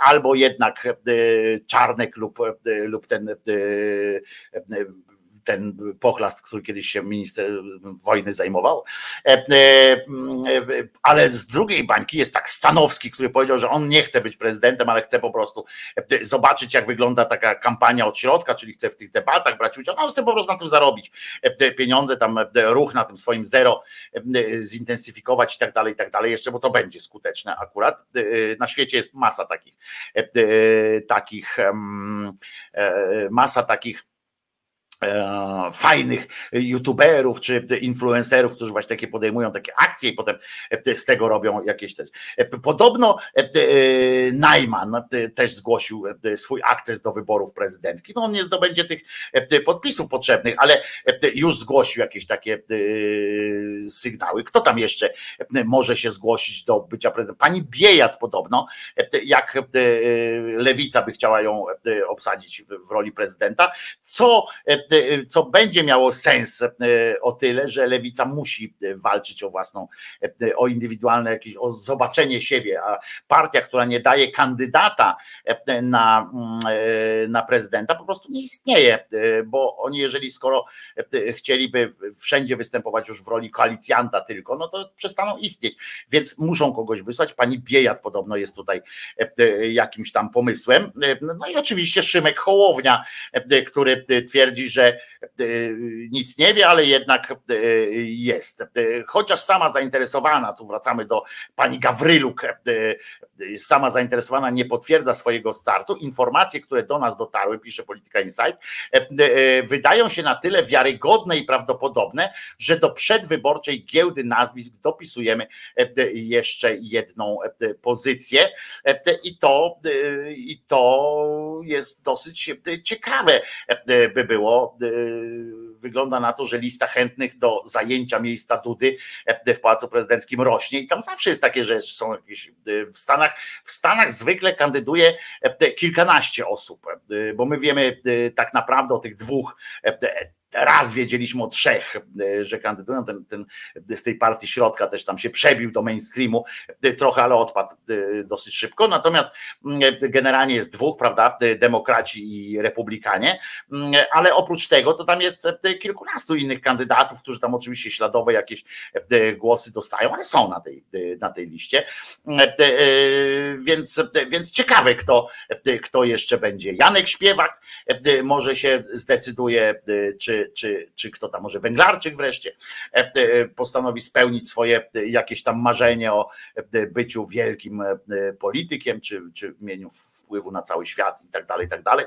Speaker 2: albo jednak Czarnek lub, lub ten ten pochlast, który kiedyś się minister wojny zajmował. E, e, ale z drugiej bańki jest tak Stanowski, który powiedział, że on nie chce być prezydentem, ale chce po prostu e, zobaczyć, jak wygląda taka kampania od środka, czyli chce w tych debatach brać udział. No, chce po prostu na tym zarobić pieniądze, tam ruch na tym swoim zero zintensyfikować i tak dalej, i tak dalej, jeszcze, bo to będzie skuteczne akurat. Na świecie jest masa takich, takich, masa takich E, fajnych youtuberów czy influencerów, którzy właśnie takie podejmują takie akcje i potem e, z tego robią jakieś też. E, podobno Najman też zgłosił swój akces do wyborów prezydenckich. No on nie zdobędzie tych podpisów potrzebnych, ale już zgłosił jakieś takie sygnały. Kto tam jeszcze może się zgłosić do bycia prezydentem? Pani Biejat podobno, jak lewica by chciała ją obsadzić w roli prezydenta, co E, co będzie miało sens e, o tyle, że lewica musi walczyć o własną, o indywidualne jakieś, o zobaczenie siebie, a partia, która nie daje kandydata na, mm, na prezydenta, po prostu nie istnieje, bo oni, jeżeli skoro chcieliby wszędzie występować już w roli koalicjanta tylko, no to przestaną istnieć, więc muszą kogoś wysłać. Pani Biejat podobno jest tutaj jakimś tam pomysłem. No i oczywiście Szymek Hołownia, który twierdzi, że że nic nie wie, ale jednak jest. Chociaż sama zainteresowana, tu wracamy do pani Gawryluk, sama zainteresowana nie potwierdza swojego startu. Informacje, które do nas dotarły, pisze Polityka Insight, wydają się na tyle wiarygodne i prawdopodobne, że do przedwyborczej giełdy nazwisk dopisujemy jeszcze jedną pozycję i to, i to jest dosyć ciekawe by było wygląda na to, że lista chętnych do zajęcia miejsca Dudy w Pałacu Prezydenckim rośnie. I tam zawsze jest takie rzeczy, są jakieś w Stanach, w Stanach zwykle kandyduje kilkanaście osób, bo my wiemy tak naprawdę o tych dwóch Raz wiedzieliśmy o trzech, e, że kandydują. Ten, ten z tej partii środka też tam się przebił do mainstreamu e, trochę, ale odpadł e, dosyć szybko. Natomiast mm, generalnie jest dwóch, prawda? Demokraci i republikanie, mm, ale oprócz tego to tam jest kilkunastu innych kandydatów, którzy tam oczywiście śladowe jakieś głosy dostają, ale są na tej, na tej liście. Więc, więc ciekawe, kto, kto jeszcze będzie. Janek Śpiewak może się zdecyduje, czy czy, czy, kto tam może Węglarczyk wreszcie postanowi spełnić swoje jakieś tam marzenie o byciu wielkim politykiem, czy, czy mieniu wpływu na cały świat i tak dalej, i tak dalej.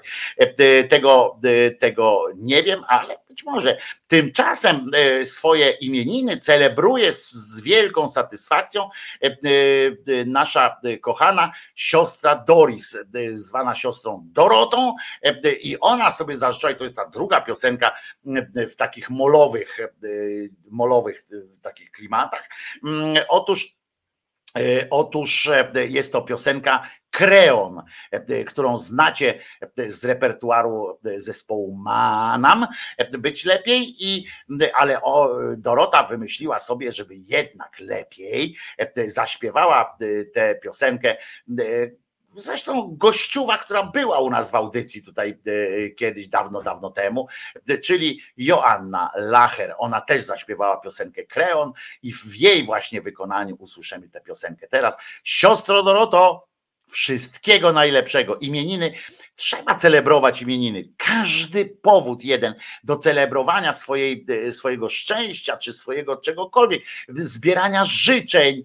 Speaker 2: Tego, tego nie wiem, ale być może. Tymczasem swoje imieniny celebruje z wielką satysfakcją nasza kochana siostra Doris, zwana siostrą Dorotą i ona sobie zażyczyła, to jest ta druga piosenka w takich molowych, molowych takich klimatach. Otóż Otóż jest to piosenka Kreon, którą znacie z repertuaru zespołu Manam, być lepiej, i, ale Dorota wymyśliła sobie, żeby jednak lepiej zaśpiewała tę piosenkę Zresztą gościuwa, która była u nas w audycji tutaj kiedyś, dawno, dawno temu, czyli Joanna Lacher. Ona też zaśpiewała piosenkę Kreon i w jej właśnie wykonaniu usłyszymy tę piosenkę teraz. Siostro Doroto, wszystkiego najlepszego. Imieniny, trzeba celebrować imieniny. Każdy powód jeden do celebrowania swojej, swojego szczęścia, czy swojego czegokolwiek, zbierania życzeń,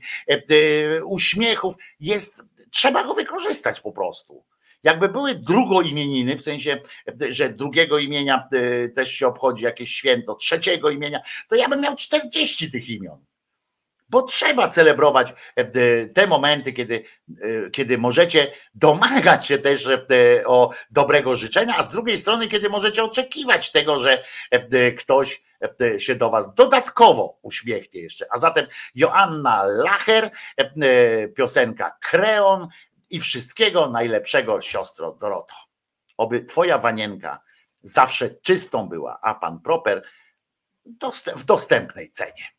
Speaker 2: uśmiechów jest trzeba go wykorzystać po prostu. Jakby były drugo imieniny, w sensie, że drugiego imienia e, też się obchodzi jakieś święto, trzeciego imienia, to ja bym miał 40 tych imion. Bo trzeba celebrować e, te momenty, kiedy, e, kiedy możecie domagać się też o dobrego życzenia, a z drugiej strony, kiedy możecie oczekiwać tego, że ktoś się do Was dodatkowo uśmiechnie jeszcze. A zatem Joanna Lacher, piosenka Kreon i wszystkiego najlepszego siostro Doroto. Oby Twoja wanienka zawsze czystą była, a Pan Proper w dostępnej cenie.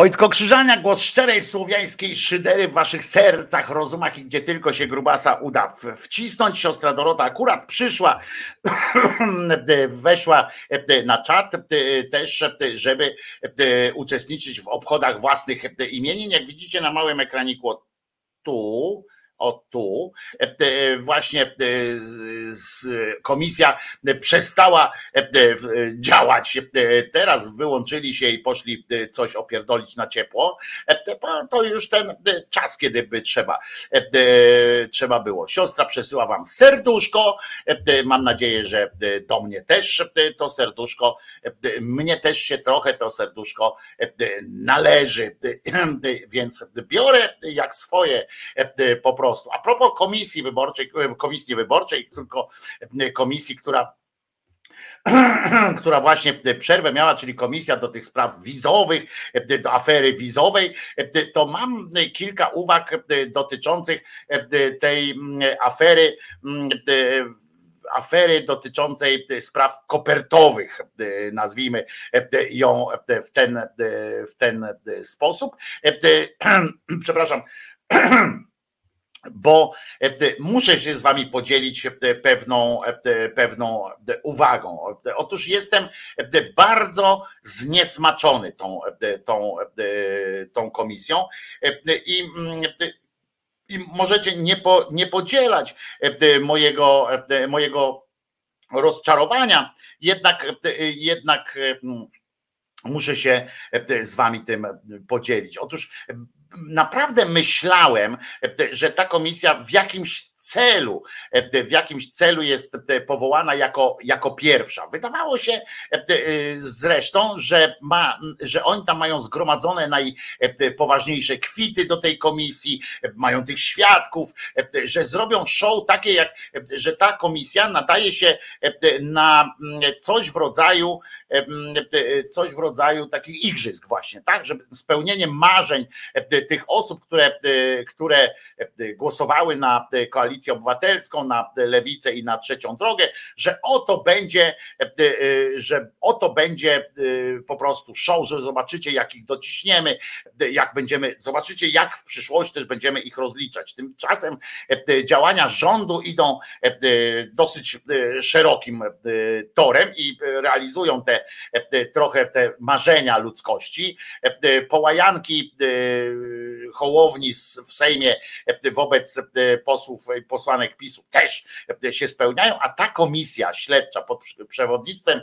Speaker 2: Wojtko Krzyżania, głos szczerej słowiańskiej szydery w waszych sercach, rozumach i gdzie tylko się grubasa uda wcisnąć. Siostra Dorota akurat przyszła, (clears throat) weszła na czat też, żeby uczestniczyć w obchodach własnych imienin. Jak widzicie na małym ekraniku tu, o tu, e, właśnie e, komisja przestała e, działać. Teraz wyłączyli się i poszli coś opierdolić na ciepło. To już ten czas, kiedy by trzeba, trzeba było. Siostra przesyła wam serduszko. Mam nadzieję, że do mnie też to serduszko, mnie też się trochę to serduszko należy, więc biorę jak swoje po prostu prostu. A propos komisji wyborczej, komisji wyborczej, tylko komisji, która (clears throat) która właśnie przerwę miała, czyli komisja do tych spraw wizowych, do afery wizowej, to mam kilka uwag dotyczących tej afery afery dotyczącej spraw kopertowych, nazwijmy ją w ten, w ten sposób. (clears throat) Przepraszam (clears throat) bo e, muszę się z wami podzielić e, pewną, e, pewną uwagą. Otóż jestem bardzo zniesmaczony tą, tą, tą komisją i mm, i możecie nie, po, nie podzielać mojego, mojego rozczarowania, jednak, jednak muszę się z wami tym podzielić. Otóż naprawdę myślałem, że ta komisja w jakimś celu, w jakimś celu jest powołana jako, jako pierwsza. Wydawało się zresztą, że, ma, że oni tam mają zgromadzone najpoważniejsze kwity do tej komisji, mają tych świadków, że zrobią show takie, jak, że ta komisja nadaje się na coś w rodzaju coś w rodzaju takich igrzysk właśnie, tak, żeby spełnienie marzeń tych osób, które, które głosowały na koalicję obywatelską, na lewicę i na trzecią drogę, że oto będzie, że oto będzie po prostu show, że zobaczycie jak ich dociśniemy, jak będziemy, zobaczycie jak w przyszłości też będziemy ich rozliczać. Tymczasem działania rządu idą dosyć szerokim torem i realizują te trochę te marzenia ludzkości, połajanki Hołowni w Sejmie wobec posłów posłanek PiSu też się spełniają, a ta komisja śledcza pod przewodnictwem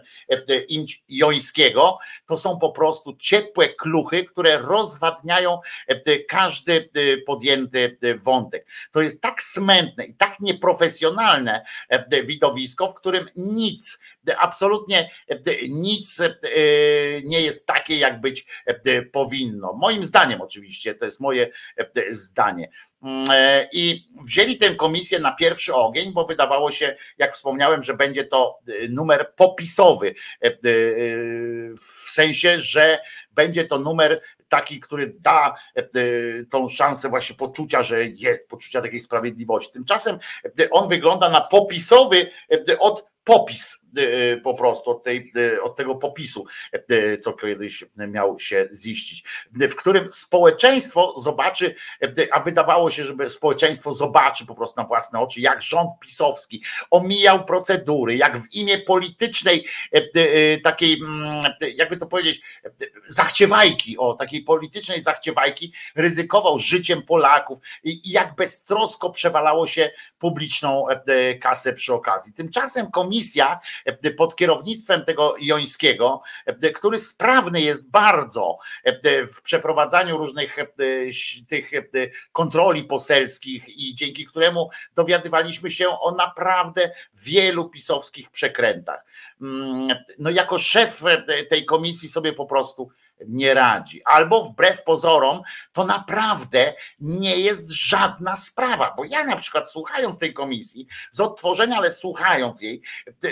Speaker 2: Imć Jońskiego to są po prostu ciepłe kluchy, które rozwadniają każdy podjęty wątek. To jest tak smętne i tak nieprofesjonalne widowisko, w którym nic, absolutnie nic nie jest takie, jak być powinno. Moim zdaniem oczywiście, to jest moje zdanie. I wzięli tę komisję na pierwszy ogień, bo wydawało się, jak wspomniałem, że będzie to numer popisowy, w sensie, że będzie to numer taki, który da tą szansę właśnie poczucia, że jest poczucia takiej sprawiedliwości. Tymczasem on wygląda na popisowy od popis y, po prostu od, tej, y, od tego popisu, y, co kiedyś miał się ziścić, w którym społeczeństwo zobaczy, a wydawało się, żeby społeczeństwo zobaczy po prostu na własne oczy, jak rząd pisowski omijał procedury, jak w imię politycznej takiej, mm, jakby to powiedzieć, zachciewajki, o takiej politycznej zachciewajki ryzykował życiem Polaków i jak beztrosko przewalało się publiczną kasę przy okazji. Tymczasem komisja komisja e, pod kierownictwem tego Jońskiego, e, który sprawny jest bardzo e, w przeprowadzaniu różnych tych kontroli poselskich i dzięki któremu dowiadywaliśmy się o naprawdę wielu pisowskich przekrętach. Mm, no jako szef tej komisji sobie po prostu nie radzi. Albo wbrew pozorom, to naprawdę nie jest żadna sprawa. Bo ja na przykład słuchając tej komisji, z odtworzenia, ale słuchając jej,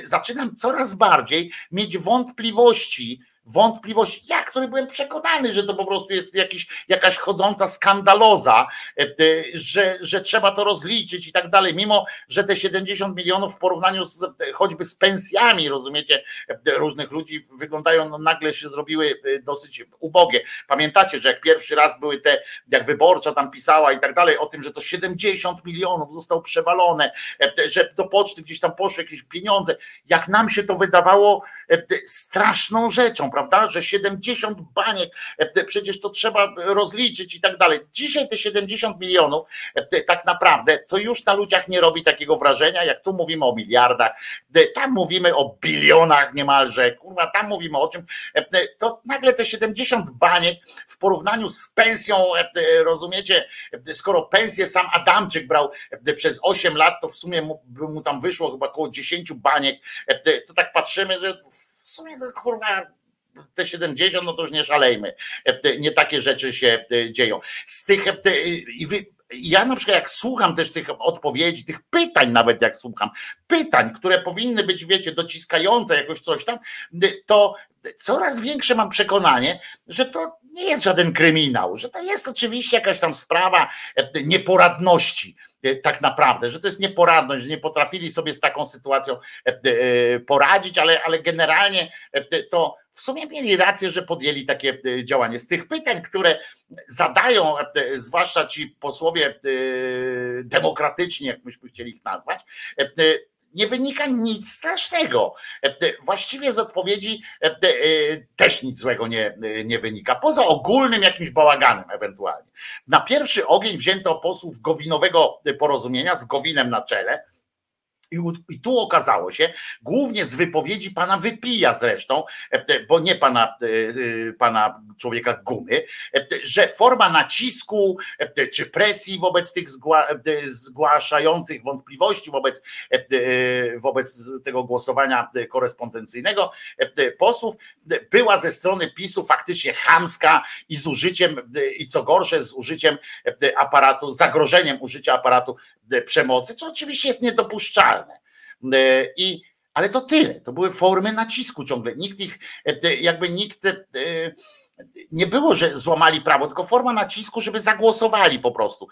Speaker 2: zaczynam coraz bardziej mieć wątpliwości, wątpliwość, ja, który byłem przekonany, że to po prostu jest jakiś, jakaś chodząca skandaloza, że, że trzeba to rozliczyć i tak dalej, mimo że te 70 milionów w porównaniu z, choćby z pensjami, rozumiecie, różnych ludzi wyglądają, no nagle się zrobiły dosyć ubogie. Pamiętacie, że jak pierwszy raz były te, jak wyborcza tam pisała i tak dalej, o tym, że to 70 milionów zostało przewalone, że do poczty gdzieś tam poszły jakieś pieniądze. Jak nam się to wydawało straszną rzeczą, prawda? Że 70 baniek, przecież to trzeba rozliczyć i tak dalej. Dzisiaj te 70 milionów tak naprawdę to już na ludziach nie robi takiego wrażenia, jak tu mówimy o miliardach, tam mówimy o bilionach niemalże, kurwa, tam mówimy o czym, to nagle te 70 baniek w porównaniu z pensją, rozumiecie, skoro pensję sam Adamczyk brał przez 8 lat, to w sumie mu, mu tam wyszło chyba około 10 baniek, to tak patrzymy, że w sumie to kurwa te 70, no to już nie szalejmy. Nie takie rzeczy się dzieją. Z tych i wy, ja na przykład jak słucham też tych odpowiedzi, tych pytań nawet jak słucham, pytań, które powinny być, wiecie, dociskające jakoś coś tam, to coraz większe mam przekonanie, że to nie jest żaden kryminał, że to jest oczywiście jakaś tam sprawa nieporadności tak naprawdę, że to jest nieporadność, że nie potrafili sobie z taką sytuacją poradzić, ale, ale generalnie to w sumie mieli rację, że podjęli takie działanie. Z tych pytań, które zadają, zwłaszcza ci posłowie demokratyczni, jak myśmy chcieli ich nazwać, nie wynika nic strasznego. Właściwie z odpowiedzi też nic złego nie, nie wynika, poza ogólnym jakimś bałaganem ewentualnie. Na pierwszy ogień wzięto posłów Gowinowego porozumienia z Gowinem na czele i tu okazało się, głównie z wypowiedzi pana Wypija zresztą, bo nie pana, pana człowieka gumy, że forma nacisku czy presji wobec tych zgłaszających wątpliwości wobec, wobec tego głosowania korespondencyjnego posłów była ze strony PiSu faktycznie chamska i z użyciem, i co gorsze, z użyciem aparatu, zagrożeniem użycia aparatu przemocy, co oczywiście jest niedopuszczalne. I, ale to tyle. To były formy nacisku ciągle. Nikt ich, jakby nikt nie było, że złamali prawo, tylko forma nacisku, żeby zagłosowali po prostu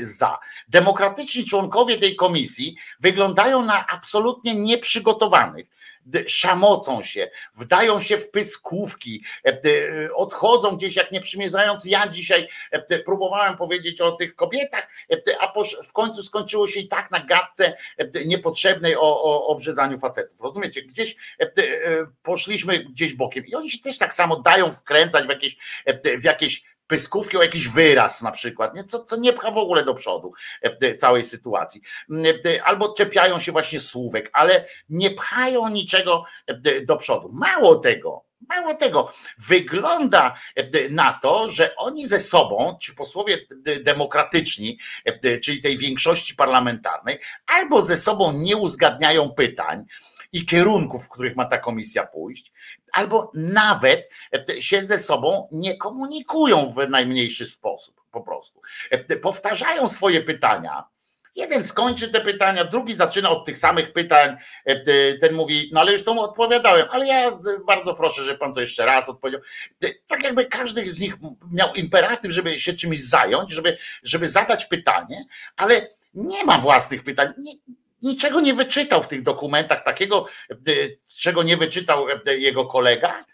Speaker 2: za. Demokratyczni członkowie tej komisji wyglądają na absolutnie nieprzygotowanych szamocą się, wdają się w pyskówki, odchodzą gdzieś jak nie przymierzając. Ja dzisiaj próbowałem powiedzieć o tych kobietach, a w końcu skończyło się i tak na gadce niepotrzebnej o, o obrzezaniu facetów. Rozumiecie? Gdzieś poszliśmy gdzieś bokiem i oni się też tak samo dają wkręcać w jakieś, w jakieś pyskówki o jakiś wyraz na przykład, nie? Co, co nie pcha w ogóle do przodu e, całej sytuacji. E, albo czepiają się właśnie słówek, ale nie pchają niczego e, do przodu. Mało tego, Mało tego, wygląda na to, że oni ze sobą, ci posłowie demokratyczni, czyli tej większości parlamentarnej, albo ze sobą nie uzgadniają pytań i kierunków, w których ma ta komisja pójść, albo nawet się ze sobą nie komunikują w najmniejszy sposób, po prostu. Powtarzają swoje pytania. Jeden skończy te pytania, drugi zaczyna od tych samych pytań. Ten mówi, no ale już to odpowiadałem, ale ja bardzo proszę, żeby pan to jeszcze raz odpowiedział. Tak jakby każdy z nich miał imperatyw, żeby się czymś zająć, żeby, żeby zadać pytanie, ale nie ma własnych pytań. Nie, niczego nie wyczytał w tych dokumentach, takiego, e, czego nie wyczytał e, jego kolega.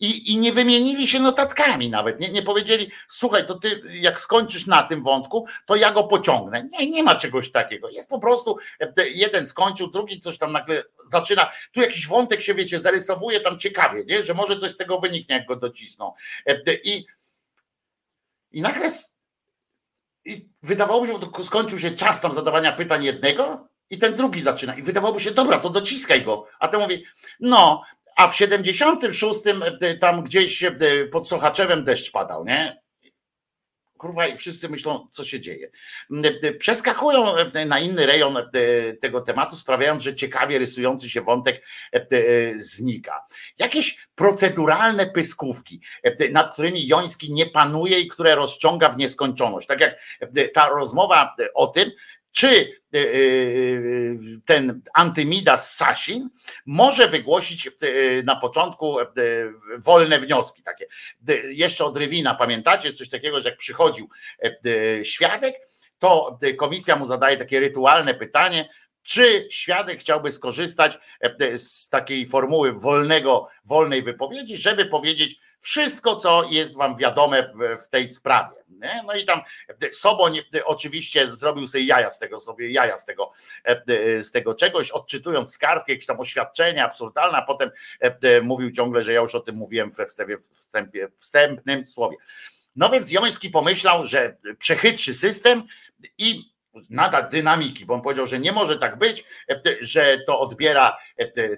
Speaker 2: I, I nie wymienili się notatkami nawet. Nie, nie powiedzieli, słuchaj, to ty jak skończysz na tym wątku, to ja go pociągnę. Nie, nie ma czegoś takiego. Jest po prostu e, jeden skończył, drugi coś tam nagle zaczyna. Tu jakiś wątek się, wiecie, zarysowuje tam ciekawie, nie? że może coś z tego wyniknie, jak go docisną. I, i nagle i wydawało mi się, że skończył się czas tam zadawania pytań jednego, i ten drugi zaczyna. I wydawałoby się, dobra, to dociskaj go. A ten mówi, no, a w 76 e, tam gdzieś e, pod Sochaczewem deszcz padał, nie? Kurwa, i wszyscy myślą, co się dzieje. E, przeskakują na inny rejon tego tematu, sprawiając, że ciekawie rysujący się wątek znika. Jakieś proceduralne pyskówki, nad którymi Joński nie panuje i które rozciąga w nieskończoność. Tak jak ta rozmowa o tym, czy ten Antymidas Sasin może wygłosić na początku wolne wnioski takie. Jeszcze od Rywina, pamiętacie, jest coś takiego, że jak przychodził świadek, to komisja mu zadaje takie rytualne pytanie, czy świadek chciałby skorzystać z takiej formuły wolnego, wolnej wypowiedzi, żeby powiedzieć wszystko, co jest wam wiadome w, w tej sprawie. No i tam Soboń oczywiście zrobił sobie jaja z tego, sobie jaja z tego, z tego czegoś, odczytując z kartki jakieś tam oświadczenia absurdalne, a potem mówił ciągle, że ja już o tym mówiłem we wstępie, wstępie, wstępnym słowie. No więc Joński pomyślał, że przechytrzy system i nada dynamiki, bo on powiedział, że nie może tak być, że to odbiera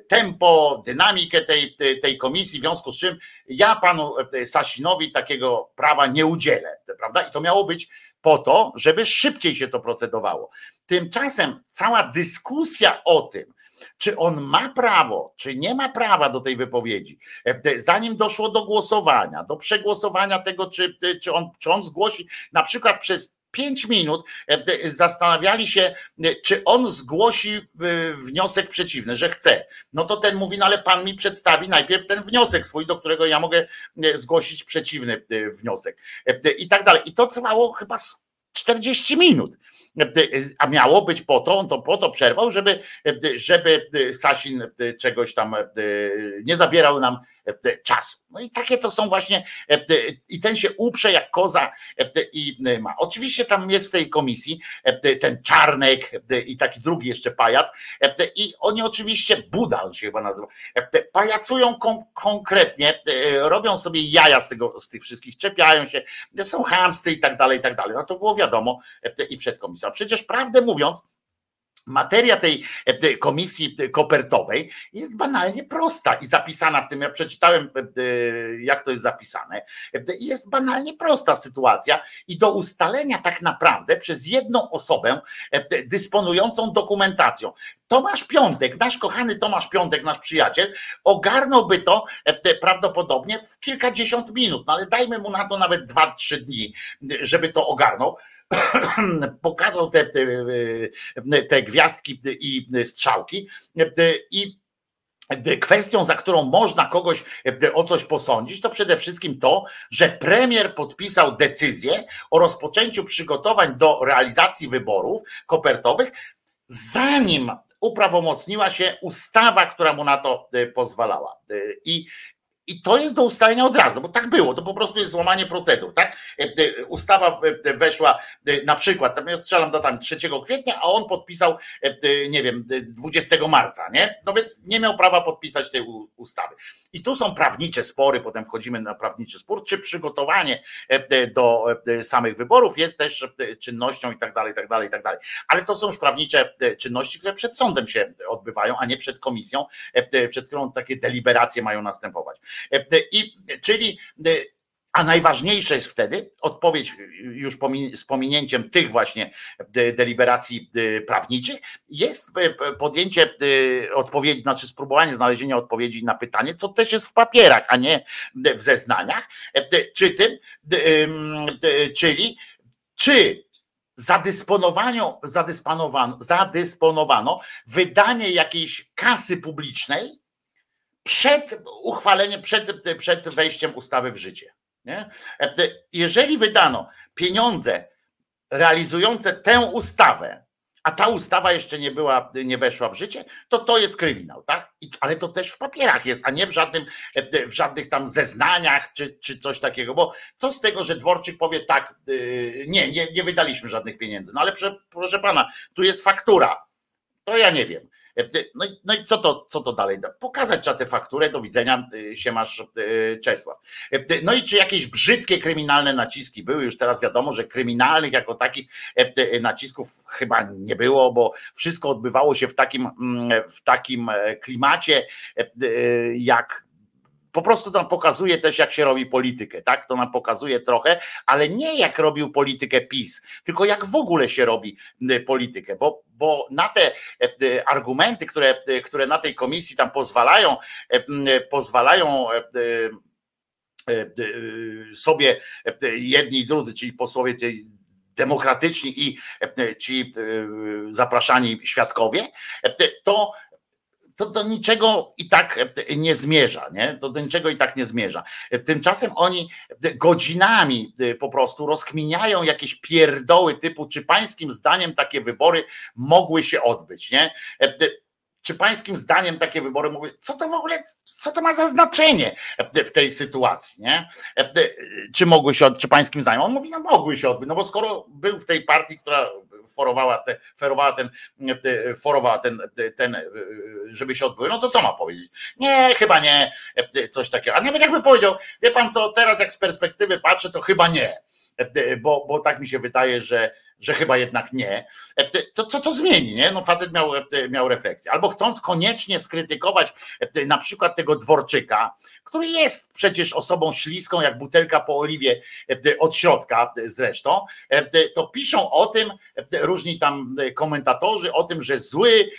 Speaker 2: tempo, dynamikę tej, tej komisji, w związku z czym ja panu Sasinowi takiego prawa nie udzielę, prawda? I to miało być po to, żeby szybciej się to procedowało. Tymczasem cała dyskusja o tym, czy on ma prawo, czy nie ma prawa do tej wypowiedzi, zanim doszło do głosowania, do przegłosowania tego, czy, czy, on, czy on zgłosi, na przykład przez pięć minut zastanawiali się, czy on zgłosi wniosek przeciwny, że chce. No to ten mówi, no ale pan mi przedstawi najpierw ten wniosek swój, do którego ja mogę zgłosić przeciwny wniosek. I tak dalej. I to trwało chyba 40 minut. A miało być po to, on to po to przerwał, żeby, żeby Sasin czegoś tam nie zabierał nam czasu. No i takie to są właśnie, i ten się uprze jak koza i ma. Oczywiście tam jest w tej komisji ten Czarnek i taki drugi jeszcze pajac i oni oczywiście, Buda on się chyba nazywa, pajacują kon konkretnie, robią sobie jaja z, tego, z tych wszystkich, czepiają się, są chamscy i tak dalej, i tak dalej. No to było wiadomo i przed komisją. Przecież prawdę mówiąc, Materia tej komisji kopertowej jest banalnie prosta i zapisana w tym, ja przeczytałem, jak to jest zapisane, jest banalnie prosta sytuacja i do ustalenia tak naprawdę przez jedną osobę dysponującą dokumentacją. Tomasz Piątek, nasz kochany Tomasz Piątek, nasz przyjaciel, ogarnąłby to prawdopodobnie w kilkadziesiąt minut, no ale dajmy mu na to nawet dwa, trzy dni, żeby to ogarnął (coughs) pokazał te, te, te gwiazdki i strzałki i kwestią, za którą można kogoś o coś posądzić, to przede wszystkim to, że premier podpisał decyzję o rozpoczęciu przygotowań do realizacji wyborów kopertowych, zanim uprawomocniła się ustawa, która mu na to pozwalała. I i to jest do ustalenia od razu, bo tak było, to po prostu jest złamanie procedur, tak? E, e, ustawa weszła e, na przykład, tam ja strzelam datami 3 kwietnia, a on podpisał, nie wiem, 20 marca, nie? No więc nie miał prawa podpisać tej ustawy. I tu są prawnicze spory, potem wchodzimy na prawniczy spór, czy przygotowanie do samych wyborów jest też czynnością i tak dalej, i tak dalej, i tak dalej. Ale to są już prawnicze czynności, które przed sądem się odbywają, a nie przed komisją, przed którą takie deliberacje mają następować. I czyli a najważniejsze jest wtedy odpowiedź już z pominięciem tych właśnie deliberacji prawniczych, jest podjęcie odpowiedzi, znaczy spróbowanie znalezienia odpowiedzi na pytanie, co też jest w papierach, a nie w zeznaniach, czy tym, czyli czy zadysponowano, zadysponowano wydanie jakiejś kasy publicznej przed uchwaleniem, przed, przed wejściem ustawy w życie. Nie? Jeżeli wydano pieniądze realizujące tę ustawę, a ta ustawa jeszcze nie była, nie weszła w życie, to to jest kryminał, tak? I, ale to też w papierach jest, a nie w żadnym, w żadnych tam zeznaniach czy, czy coś takiego, bo co z tego, że Dworczyk powie tak, yy, nie, nie, nie wydaliśmy żadnych pieniędzy, no ale proszę, proszę pana, tu jest faktura, to ja nie wiem. No i, no i co, to, co to dalej da? Pokazać trzeba tę fakturę, do widzenia y, się masz y, Czesław. No i czy jakieś brzydkie kryminalne naciski były? Już teraz wiadomo, że kryminalnych jako takich nacisków chyba nie było, bo wszystko odbywało się w takim, mm, w takim e, klimacie, jak po prostu nam pokazuje też, jak się robi politykę, tak? To nam pokazuje trochę, ale nie jak robił politykę PiS, tylko jak w ogóle się robi politykę, bo, bo na te e, argumenty, które, które na tej komisji tam pozwalają, pozwalają sobie jedni i drudzy, czyli posłowie tej demokratyczni i ci zapraszani świadkowie, to to do niczego i tak nie zmierza, nie? To do niczego i tak nie zmierza. Tymczasem oni godzinami po prostu rozkminiają jakieś pierdoły typu, czy pańskim zdaniem takie wybory mogły się odbyć, nie? Czy pańskim zdaniem takie wybory mogły, co to w ogóle, co to ma za znaczenie w tej sytuacji, nie? Czy mogły się, czy pańskim zdaniem? On mówi, no mogły się odbyć, no bo skoro był w tej partii, która forowała, te, ten, forowała ten, ten, żeby się odbyły, no to co ma powiedzieć? Nie, chyba nie, coś takiego. A nawet jakby powiedział, wie pan co, teraz jak z perspektywy patrzę, to chyba nie, bo, bo tak mi się wydaje, że że chyba jednak nie, to co to zmieni, nie? No facet miał, miał refleksję. Albo chcąc koniecznie skrytykować na przykład tego Dworczyka, który jest przecież osobą śliską jak butelka po oliwie od środka zresztą, to piszą o tym różni tam komentatorzy, o tym, że zły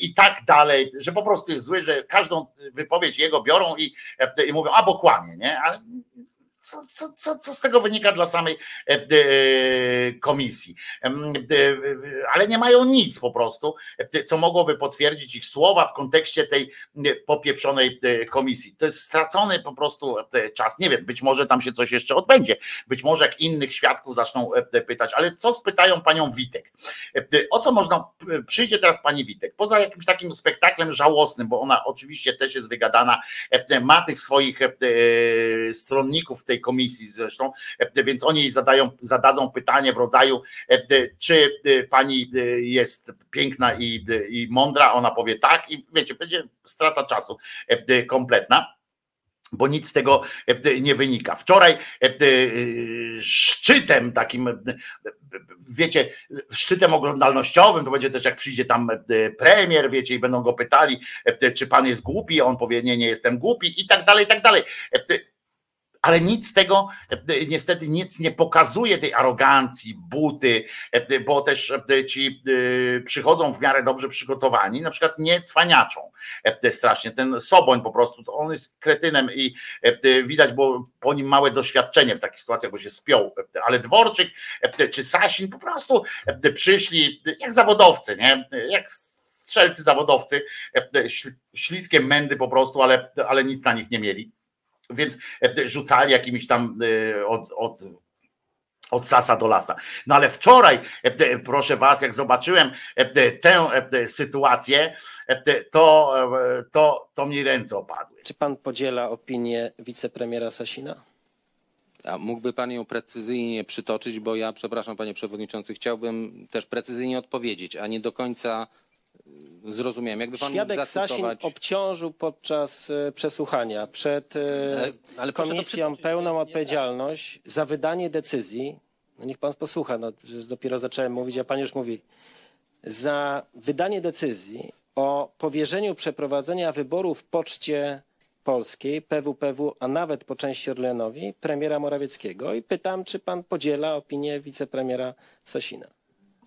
Speaker 2: i tak dalej, że po prostu jest zły, że każdą wypowiedź jego biorą i, i mówią, a bo kłamie, nie? Ale co, co, co, co z tego wynika dla samej e, e, komisji? E, ale nie mają nic po prostu, co mogłoby potwierdzić ich słowa w kontekście tej popieprzonej komisji. To jest stracony po prostu czas. Nie wiem, być może tam się coś jeszcze odbędzie. Być może jak innych świadków zaczną pytać, ale co spytają panią Witek? O co można, przyjdzie teraz pani Witek, poza jakimś takim spektaklem żałosnym, bo ona oczywiście też jest wygadana, ma tych swoich stronników w tej komisji zresztą, e, więc oni zadają, zadadzą pytanie w rodzaju, e, czy e, pani jest piękna i, i mądra, ona powie tak i wiecie, będzie strata czasu kompletna bo nic z tego nie wynika. Wczoraj szczytem takim, wiecie, szczytem oglądalnościowym, to będzie też jak przyjdzie tam premier, wiecie, i będą go pytali, czy pan jest głupi, on powie, nie, nie jestem głupi i tak dalej, i tak dalej ale nic z tego e, niestety nic nie pokazuje tej arogancji, buty, e, bo też e, ci przychodzą w miarę dobrze przygotowani, na przykład nie cwaniaczą strasznie. Ten Soboń po prostu, on jest kretynem i widać, bo po nim małe doświadczenie w takich sytuacjach, bo się spiął, ale Dworczyk czy Sasin po prostu przyszli jak zawodowcy, nie? Jak strzelcy zawodowcy, śliskie mędy po prostu, ale, ale nic na nich nie mieli więc e, rzucali jakimiś tam e, od, od od sasa do lasa. No ale wczoraj, e, proszę Was, jak zobaczyłem tę sytuację, to, to, to mi ręce opadły.
Speaker 20: Czy Pan podziela opinię wicepremiera Sasina?
Speaker 21: A mógłby Pan ją precyzyjnie przytoczyć, bo ja, przepraszam Panie Przewodniczący, chciałbym też precyzyjnie odpowiedzieć, a nie do końca Zrozumiałem. Jakby pan
Speaker 20: Świadek
Speaker 21: zacytować...
Speaker 20: Sasin obciążył podczas e, przesłuchania przed e, ale, ale komisją pełną odpowiedzialność za wydanie decyzji. No niech pan posłucha, no, dopiero zacząłem mówić, a pan już mówi. Za wydanie decyzji o powierzeniu przeprowadzenia wyborów w Poczcie Polskiej, PWPW, a nawet po części Orlenowi, premiera Morawieckiego. I pytam, czy pan podziela opinię wicepremiera Sasina.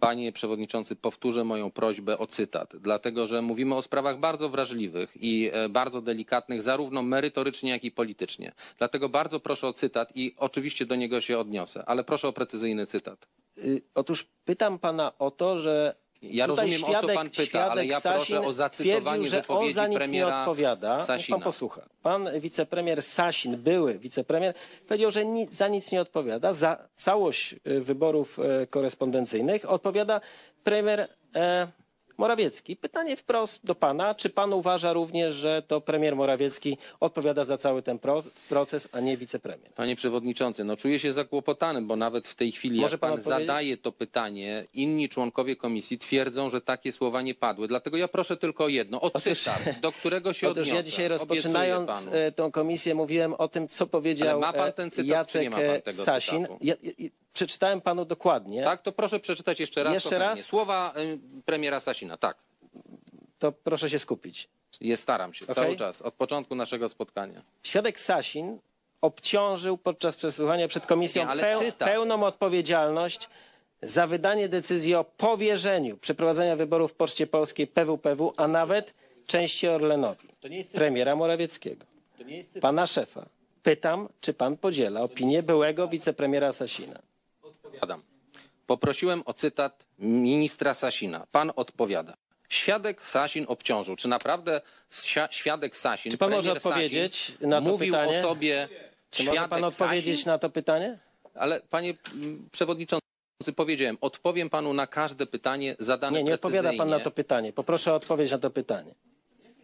Speaker 21: Panie Przewodniczący, powtórzę moją prośbę o cytat, dlatego że mówimy o sprawach bardzo wrażliwych i e, bardzo delikatnych, zarówno merytorycznie, jak i politycznie. Dlatego bardzo proszę o cytat i oczywiście do niego się odniosę, ale proszę o precyzyjny cytat.
Speaker 20: Y, otóż pytam pana o to, że
Speaker 21: ja rozumiem, świadek, o co pan pyta, ale ja proszę o zacytowanie
Speaker 20: że on za nic nie odpowiada.
Speaker 21: Sasina.
Speaker 20: Pan posłucha. Pan wicepremier Sasin, były wicepremier, powiedział, że ni za nic nie odpowiada. Za całość y, wyborów y, korespondencyjnych odpowiada premier e, Morawiecki. Pytanie wprost do pana, czy pan uważa również, że to premier Morawiecki odpowiada za cały ten pro proces, a nie wicepremier?
Speaker 21: Panie przewodniczący, no czuję się zakłopotany, bo nawet w tej chwili, Może jak pan, pan zadaje to pytanie, inni członkowie komisji twierdzą, że takie słowa nie padły. Dlatego ja proszę tylko o jedno, o cytat, do którego się
Speaker 20: Otóż
Speaker 21: odniosę.
Speaker 20: ja dzisiaj rozpoczynając e, tę komisję mówiłem o tym, co powiedział Ale
Speaker 21: ma pan ten cytat, Jacek
Speaker 20: czy nie ma pan tego Sasin. Ja, ja, przeczytałem panu dokładnie.
Speaker 21: Tak, to proszę przeczytać jeszcze raz.
Speaker 20: Jeszcze raz?
Speaker 21: Słowa premiera Sasina, tak.
Speaker 20: To proszę się skupić.
Speaker 21: Jest, staram się,
Speaker 20: okay.
Speaker 21: cały czas, od początku naszego spotkania.
Speaker 20: Świadek Sasin obciążył podczas przesłuchania przed komisją
Speaker 21: nie,
Speaker 20: peł, pełną odpowiedzialność za wydanie decyzji o powierzeniu przeprowadzenia wyborów w Poczcie Polskiej PWPW, a nawet części Orlenowi, premiera Morawieckiego, pana szefa. Pytam, czy pan podziela opinię byłego wicepremiera Sasina?
Speaker 21: Odpowiadam. Poprosiłem o cytat ministra Sasina. Pan odpowiada. Świadek Sasin obciążył. Czy naprawdę świadek Sasin,
Speaker 20: Czy pan może odpowiedzieć
Speaker 21: Sasin,
Speaker 20: na to
Speaker 21: mówił
Speaker 20: pytanie?
Speaker 21: o sobie
Speaker 20: Czy może pan odpowiedzieć
Speaker 21: Sasin?
Speaker 20: na to pytanie?
Speaker 21: Ale panie przewodniczący, powiedziałem, odpowiem panu na każde pytanie zadane
Speaker 20: Nie, nie odpowiada pan na to pytanie. Poproszę o odpowiedź na to pytanie.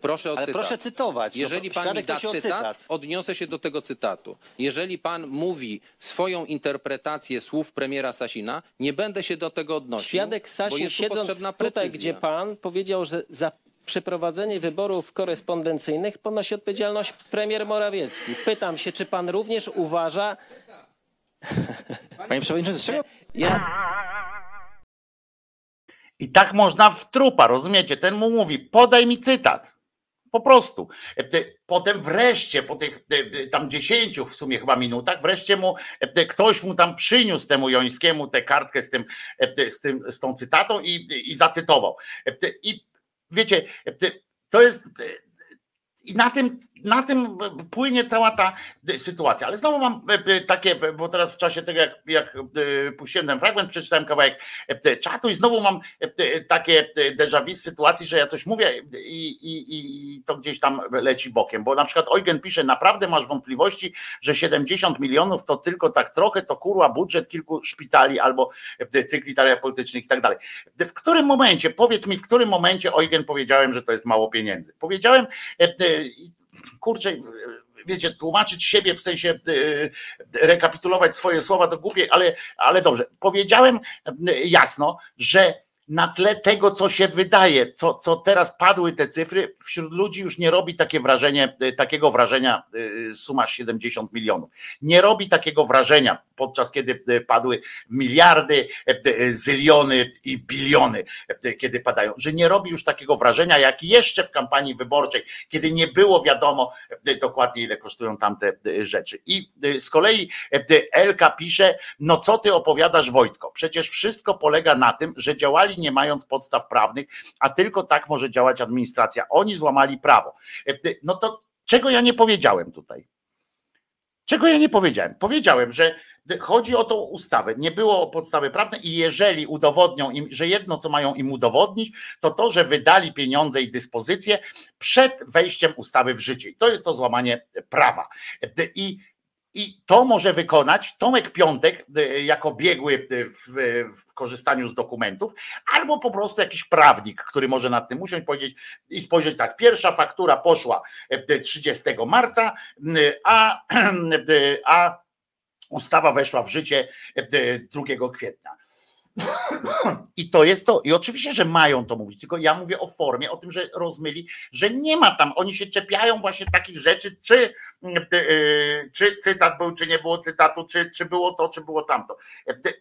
Speaker 21: Proszę o
Speaker 20: Ale
Speaker 21: cytat.
Speaker 20: proszę cytować. No,
Speaker 21: Jeżeli pan mi
Speaker 20: świadek
Speaker 21: da
Speaker 20: prosi o
Speaker 21: cytat,
Speaker 20: cytat.
Speaker 21: odniosę się do tego cytatu. Jeżeli pan mówi swoją interpretację słów premiera Sasina, nie będę się do tego odnosił,
Speaker 20: Świadek
Speaker 21: bo
Speaker 20: Sasin
Speaker 21: jest tu
Speaker 20: siedząc
Speaker 21: potrzebna
Speaker 20: tutaj,
Speaker 21: precyzja.
Speaker 20: gdzie pan powiedział, że za przeprowadzenie wyborów korespondencyjnych ponosi odpowiedzialność premier Morawiecki. Pytam się, czy pan również uważa...
Speaker 22: Panie przewodniczący, z czego...
Speaker 20: Ja...
Speaker 2: I tak można w trupa, rozumiecie? Ten mu mówi, podaj mi cytat. Po prostu. E, Potem wreszcie, po tych e, tam dziesięciu w sumie chyba minutach, wreszcie mu e, ktoś mu tam przyniósł temu Jońskiemu tę kartkę z tym, z tym, z tą cytatą i, i zacytował. I wiecie, to jest i na tym, na tym płynie cała ta sytuacja. Ale znowu mam takie, bo teraz w czasie tego, jak, jak puściłem ten fragment, przeczytałem kawałek czatu i znowu mam takie déjà vu z sytuacji, że ja coś mówię i, i, i to gdzieś tam leci bokiem. Bo na przykład Eugen pisze, naprawdę masz wątpliwości, że 70 milionów to tylko tak trochę, to kurwa budżet kilku szpitali albo cykli politycznych i tak dalej. W którym momencie, powiedz mi, w którym momencie Eugen powiedziałem, że to jest mało pieniędzy? Powiedziałem, kurczę, wiecie, tłumaczyć siebie w sensie rekapitulować swoje słowa to głupie, ale, ale dobrze. Powiedziałem jasno, że na tle tego, co się wydaje, co, co teraz padły te cyfry, wśród ludzi już nie robi takie wrażenie, takiego wrażenia suma 70 milionów. Nie robi takiego wrażenia, podczas kiedy padły miliardy, zyliony i biliony, kiedy padają, że nie robi już takiego wrażenia, jak jeszcze w kampanii wyborczej, kiedy nie było wiadomo dokładnie, ile kosztują tamte rzeczy. I z kolei Elka pisze, no co ty opowiadasz Wojtko? Przecież wszystko polega na tym, że działali nie mając podstaw prawnych, a tylko tak może działać administracja. Oni złamali prawo. No to czego ja nie powiedziałem tutaj? Czego ja nie powiedziałem? Powiedziałem, że chodzi o tą ustawę. Nie było podstawy prawnej i jeżeli udowodnią im, że jedno, co mają im udowodnić, to to, że wydali pieniądze i dyspozycje przed wejściem ustawy w życie. I to jest to złamanie prawa. I i to może wykonać Tomek Piątek jako biegły w, w, korzystaniu z dokumentów, albo po prostu jakiś prawnik, który może nad tym usiąść, powiedzieć i spojrzeć tak. Pierwsza faktura poszła 30 marca, a, (clears throat) a ustawa weszła w życie 2 kwietnia. I to jest to. I oczywiście, że mają to mówić, tylko ja mówię o formie, o tym, że rozmyli, że nie ma tam, oni się czepiają właśnie takich rzeczy, czy, czy cytat był, czy nie było cytatu, czy, czy było to, czy było tamto.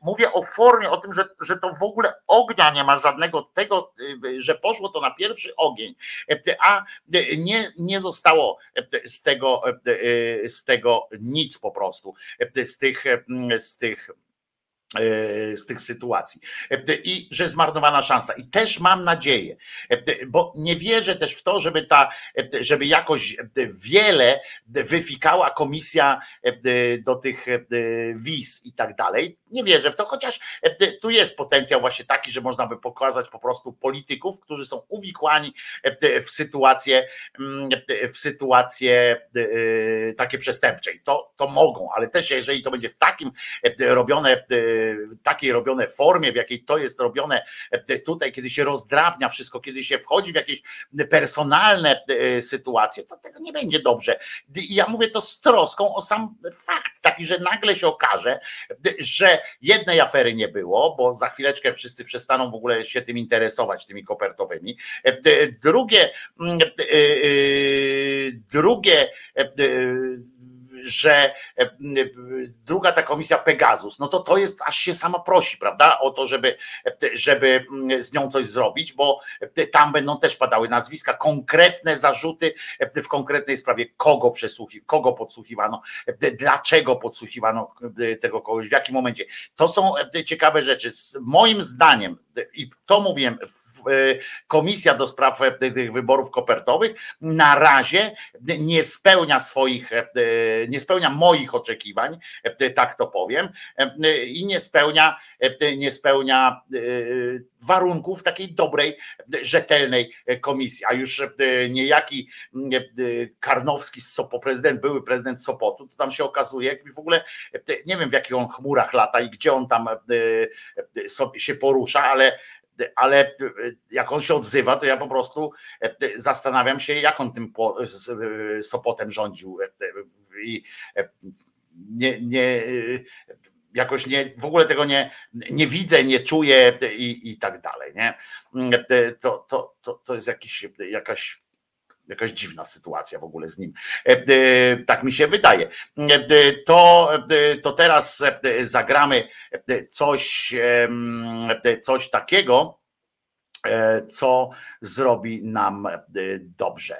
Speaker 2: Mówię o formie, o tym, że, że to w ogóle ognia nie ma żadnego tego, że poszło to na pierwszy ogień, a nie, nie zostało z tego, z tego nic po prostu, z tych, z tych z tych sytuacji. I że zmarnowana szansa. I też mam nadzieję, bo nie wierzę też w to, żeby ta, żeby jakoś wiele wyfikała komisja do tych wiz i tak dalej, nie wierzę w to, chociaż tu jest potencjał właśnie taki, że można by pokazać po prostu polityków, którzy są uwikłani w sytuację w sytuację takie przestępcze. I to, to mogą, ale też jeżeli to będzie w takim robione w takiej robione formie, w jakiej to jest robione tutaj, kiedy się rozdrabnia wszystko, kiedy się wchodzi w jakieś personalne sytuacje, to tego nie będzie dobrze. Ja mówię to z troską o sam fakt taki, że nagle się okaże, że jednej afery nie było, bo za chwileczkę wszyscy przestaną w ogóle się tym interesować, tymi kopertowymi. Drugie, drugie że e, druga ta komisja Pegasus, no to to jest aż się sama prosi, prawda, o to, żeby, żeby z nią coś zrobić, bo tam będą też padały nazwiska, konkretne zarzuty w konkretnej sprawie, kogo przesłuchi, kogo podsłuchiwano, dlaczego podsłuchiwano tego kogoś, w jakim momencie. To są ciekawe rzeczy. Moim zdaniem, i to mówiłem, komisja do spraw tych wyborów kopertowych na razie nie spełnia swoich, nie spełnia moich oczekiwań, tak to powiem, i nie spełnia, nie spełnia warunków takiej dobrej, rzetelnej komisji. A już niejaki Karnowski z prezydent, były prezydent Sopotu, to tam się okazuje, w ogóle nie wiem w jakich on chmurach lata i gdzie on tam się porusza, ale ale jak on się odzywa, to ja po prostu zastanawiam się, jak on tym Sopotem rządził i nie, nie jakoś nie, w ogóle tego nie, nie widzę, nie czuję i, i tak dalej. Nie? To, to, to, to jest jakiś, jakaś jakaś dziwna sytuacja w ogóle z nim. Tak mi się wydaje. To, to teraz zagramy coś, coś takiego, co zrobi nam dobrze.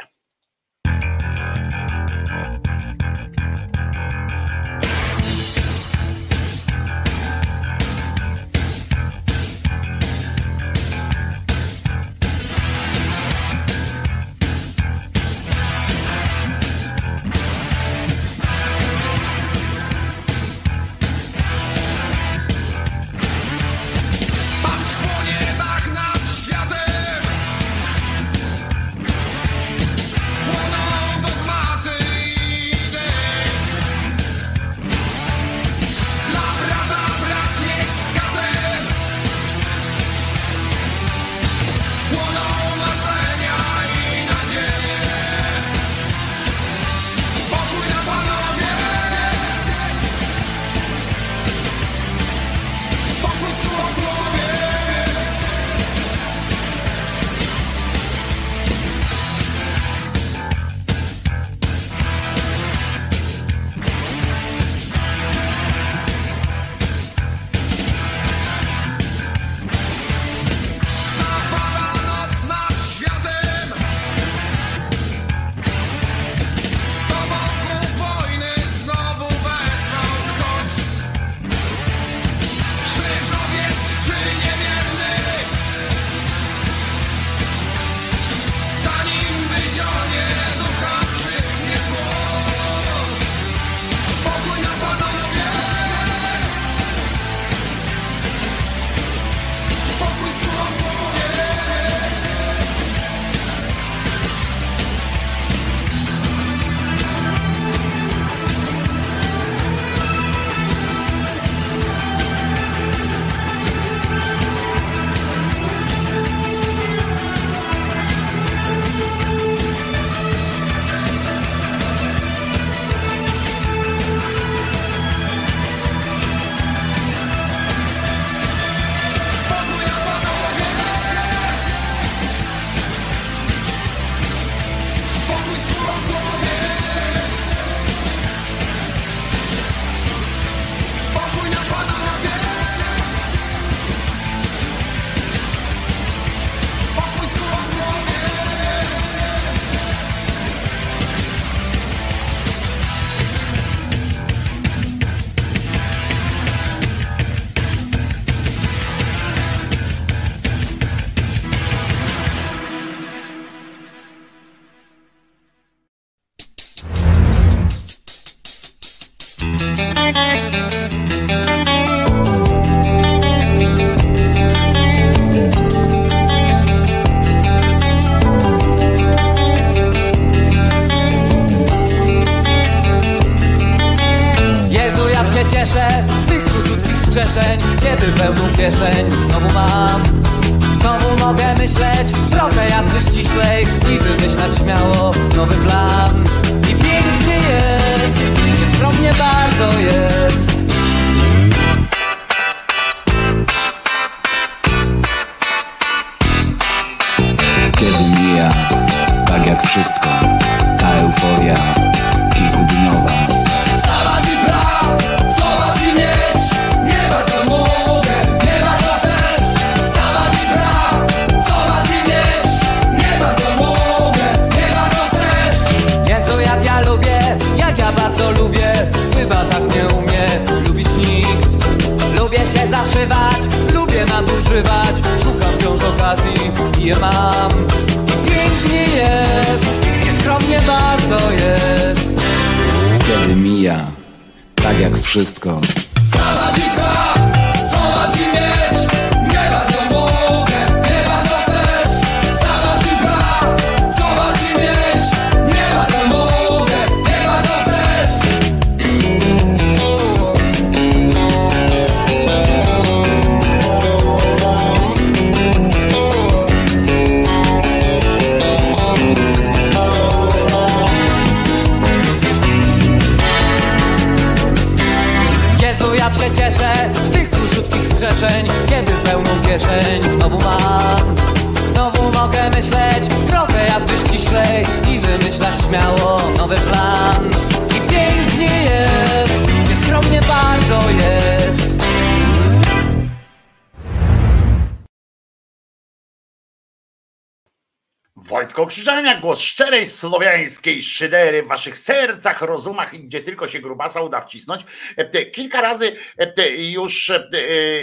Speaker 2: Szczerej słowiańskiej szydery w waszych sercach, rozumach i gdzie tylko się grubasa uda wcisnąć. E, Kilka razy e, już, e,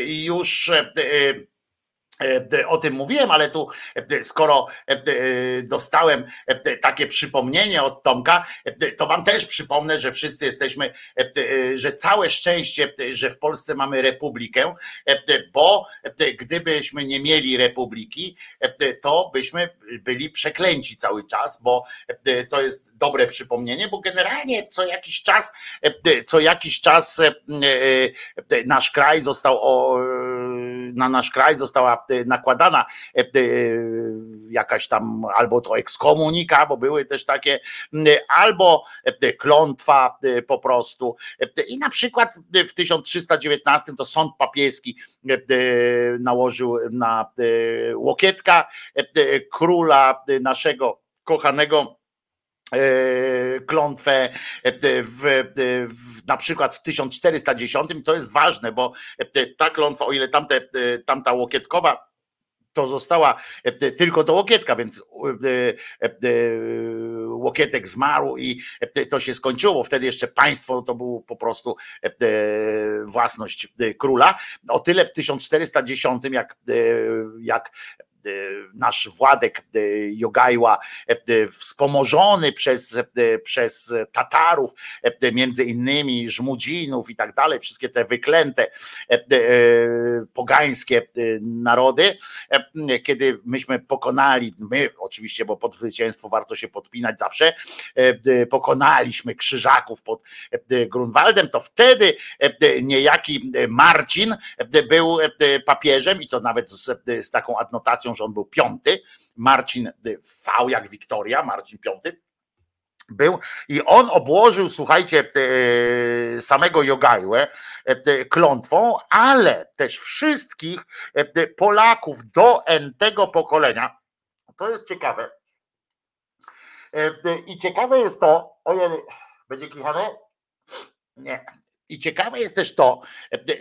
Speaker 2: już o tym mówiłem, ale tu skoro dostałem takie przypomnienie od Tomka, to wam też przypomnę, że wszyscy jesteśmy, że całe szczęście, że w Polsce mamy republikę, bo gdybyśmy nie mieli republiki, to byśmy byli przeklęci cały czas, bo to jest dobre przypomnienie, bo generalnie co jakiś czas, co jakiś czas nasz kraj został o, na nasz kraj została nakładana jakaś tam albo to ekskomunika, bo były też takie, albo klątwa po prostu. I na przykład w 1319 to sąd papieski nałożył na Łokietka króla naszego kochanego klątwę w, w, na przykład w 1410, to jest ważne, bo ta klątwa, o ile tamte, tamta łokietkowa to została tylko do łokietka, więc łokietek zmarł i to się skończyło, wtedy jeszcze państwo to było po prostu własność króla. O tyle w 1410, jak, jak nasz Władek Jogajła, wspomożony przez, przez Tatarów, między innymi Żmudzinów i tak dalej, wszystkie te wyklęte pogańskie narody, kiedy myśmy pokonali, my oczywiście, bo pod zwycięstwo warto się podpinać zawsze, pokonaliśmy krzyżaków pod Grunwaldem, to wtedy niejaki Marcin był papieżem i to nawet z, z taką adnotacją, że on był piąty, Marcin V jak Wiktoria, Marcin piąty, był i on obłożył, słuchajcie, samego Jogajłę klątwą, ale też wszystkich Polaków do entego pokolenia. To jest ciekawe. I ciekawe jest to, ojej, będzie kichane? Nie, i ciekawe jest też to,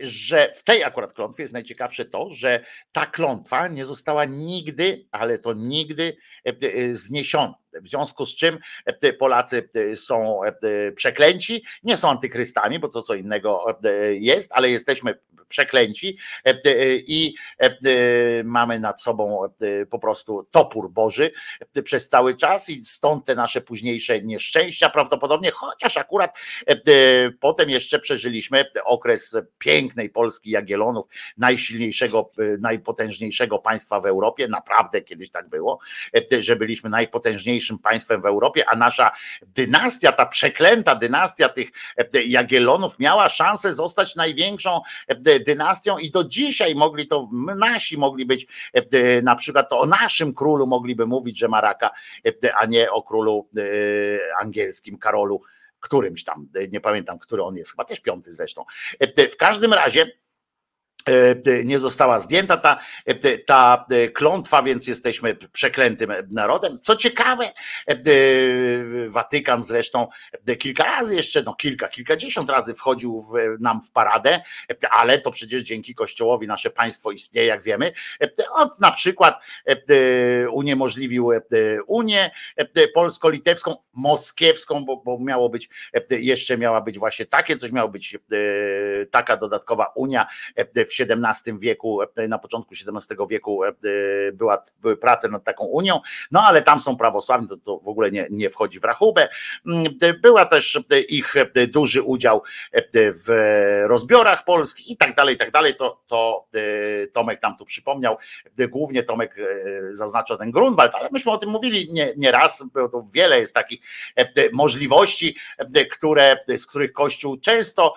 Speaker 2: że w tej akurat klątwie jest najciekawsze to, że ta klątwa nie została nigdy, ale to nigdy zniesiona. W związku z czym Polacy są przeklęci, nie są antykrystami, bo to co innego jest, ale jesteśmy przeklęci i mamy nad sobą po prostu topór Boży przez cały czas i stąd te nasze późniejsze nieszczęścia prawdopodobnie, chociaż akurat potem jeszcze przeżyliśmy okres pięknej Polski Jagiellonów, najsilniejszego, najpotężniejszego państwa w Europie, naprawdę kiedyś tak było, że byliśmy najpotężniejszym państwem w Europie, a nasza dynastia, ta przeklęta dynastia tych Jagiellonów miała szansę zostać największą dynastią i do dzisiaj mogli to, nasi mogli być, na przykład to o naszym królu mogliby mówić, że Maraka, a nie o królu angielskim Karolu, którymś tam, nie pamiętam, który on jest, chyba też piąty zresztą. W każdym razie E, nie została zdjęta ta, e, ta e, klątwa, więc jesteśmy przeklętym narodem. Co ciekawe, Watykan zresztą kilka razy jeszcze, no kilka, kilkadziesiąt razy wchodził w, nam w paradę, ale to przecież dzięki Kościołowi nasze państwo istnieje, jak wiemy. On na przykład uniemożliwił Unię polsko-litewską, moskiewską, bo, bo miało być, jeszcze miała być właśnie takie, coś miało być taka dodatkowa Unia w w XVII wieku, na początku XVII wieku e, była, były prace nad taką Unią, no ale tam są prawosławni, to, to w ogóle nie, nie wchodzi w rachubę. Mm, Była też ich duży udział w rozbiorach polskich i tak dalej, i tak dalej. To, to e, Tomek tam tu przypomniał, głównie Tomek e, zaznaczył ten Grunwald, ale myśmy o tym mówili nie, nie raz, bo to wiele jest takich możliwości, które, z których Kościół często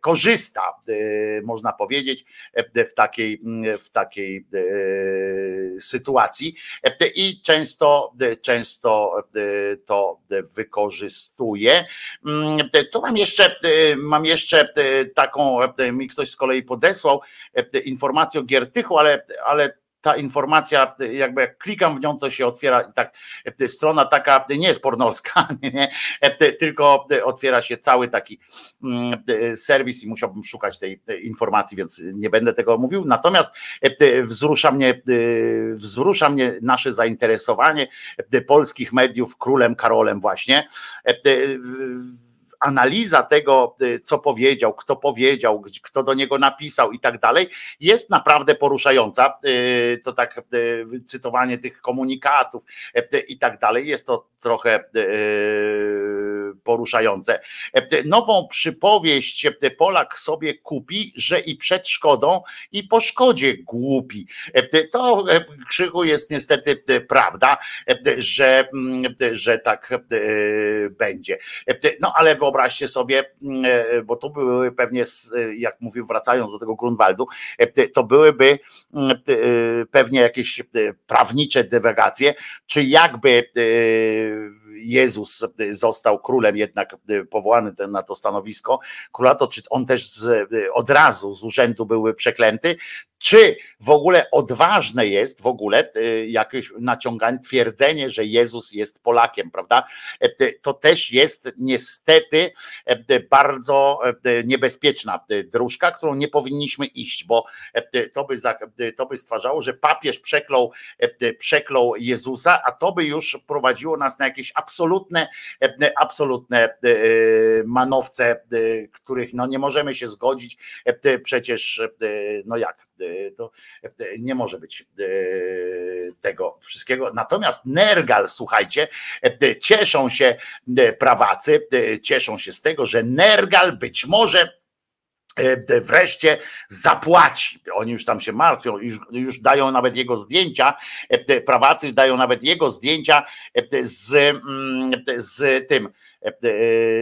Speaker 2: korzysta, można powiedzieć powiedzieć, e, w takiej, w takiej e, sytuacji i często, często to wykorzystuje. Mm, tu mam jeszcze, mam jeszcze taką, mi ktoś z kolei podesłał informację o Giertychu, ale, ale ta informacja, jakby jak klikam w nią, to się otwiera i tak strona taka nie jest pornolska, (laughs) nie, tylko otwiera się cały taki mm, serwis i musiałbym szukać tej informacji, więc nie będę tego mówił. Natomiast wzrusza mnie, wzrusza mnie nasze zainteresowanie polskich mediów królem Karolem właśnie analiza tego, y, co powiedział, kto powiedział, kto do niego napisał i tak dalej, jest naprawdę poruszająca. Y, to tak y, cytowanie tych komunikatów i tak dalej, jest to trochę poruszające. Nową przypowieść Polak sobie kupi, że i przed szkodą, i po szkodzie głupi. To krzyku jest niestety prawda, że, że tak będzie. No ale wyobraźcie sobie, bo to były pewnie, jak mówił, wracając do tego Grunwaldu, to byłyby pewnie jakieś prawnicze dywagacje, czy jakby Jezus został królem, jednak powołany na to stanowisko króla, to czy on też z, od razu z urzędu byłby przeklęty, czy w ogóle odważne jest w ogóle y, jakieś naciąganie, twierdzenie, że Jezus jest Polakiem, prawda? E, to też jest niestety e, bardzo e, niebezpieczna dróżka, którą nie powinniśmy iść, bo to by, to by stwarzało, że papież przeklął, przeklął Jezusa, a to by już prowadziło nas na jakieś absolutne, absolutne manowce, których no nie możemy się zgodzić. Przecież no jak, to nie może być tego wszystkiego. Natomiast Nergal, słuchajcie, cieszą się prawacy, cieszą się z tego, że Nergal być może wreszcie zapłaci. Oni już tam się martwią, już, już dają nawet jego zdjęcia, prawacy dają nawet jego zdjęcia z, z tym E, e,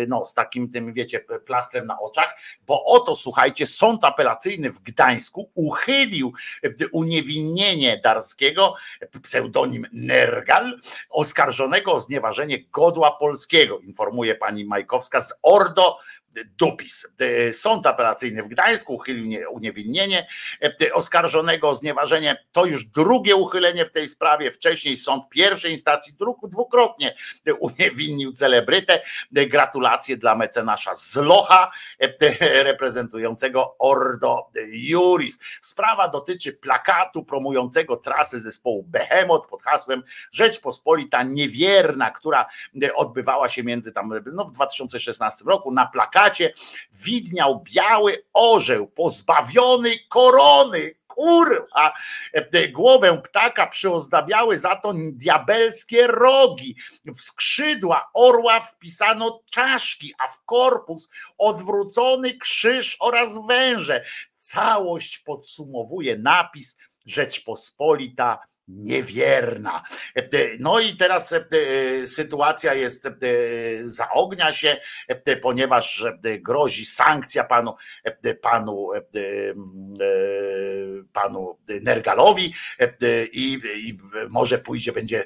Speaker 2: no, z takim tym, wiecie, plastrem na oczach, bo oto, słuchajcie, sąd apelacyjny w Gdańsku uchylił e, uniewinnienie Darskiego, pseudonim Nergal, oskarżonego o znieważenie godła polskiego, informuje pani Majkowska z Ordo dupis. Sąd apelacyjny w Gdańsku uchylił uniewinnienie oskarżonego o znieważenie. To już drugie uchylenie w tej sprawie. Wcześniej sąd pierwszej instancji dwukrotnie uniewinnił celebrytę. Gratulacje dla mecenasza Zlocha, reprezentującego Ordo Juris. Sprawa dotyczy plakatu promującego trasy zespołu Behemoth pod hasłem Rzeczpospolita Niewierna, która odbywała się między tam no, w 2016 roku na plakacie widniał biały orzeł pozbawiony korony. Kurwa, głowę ptaka przyozdabiały za to diabelskie rogi. W skrzydła orła wpisano czaszki, a w korpus odwrócony krzyż oraz węże. Całość podsumowuje napis Rzeczpospolita niewierna. No i teraz sytuacja jest, zaognia się, ponieważ grozi sankcja panu, panu, panu Nergalowi i, i może pójdzie, będzie,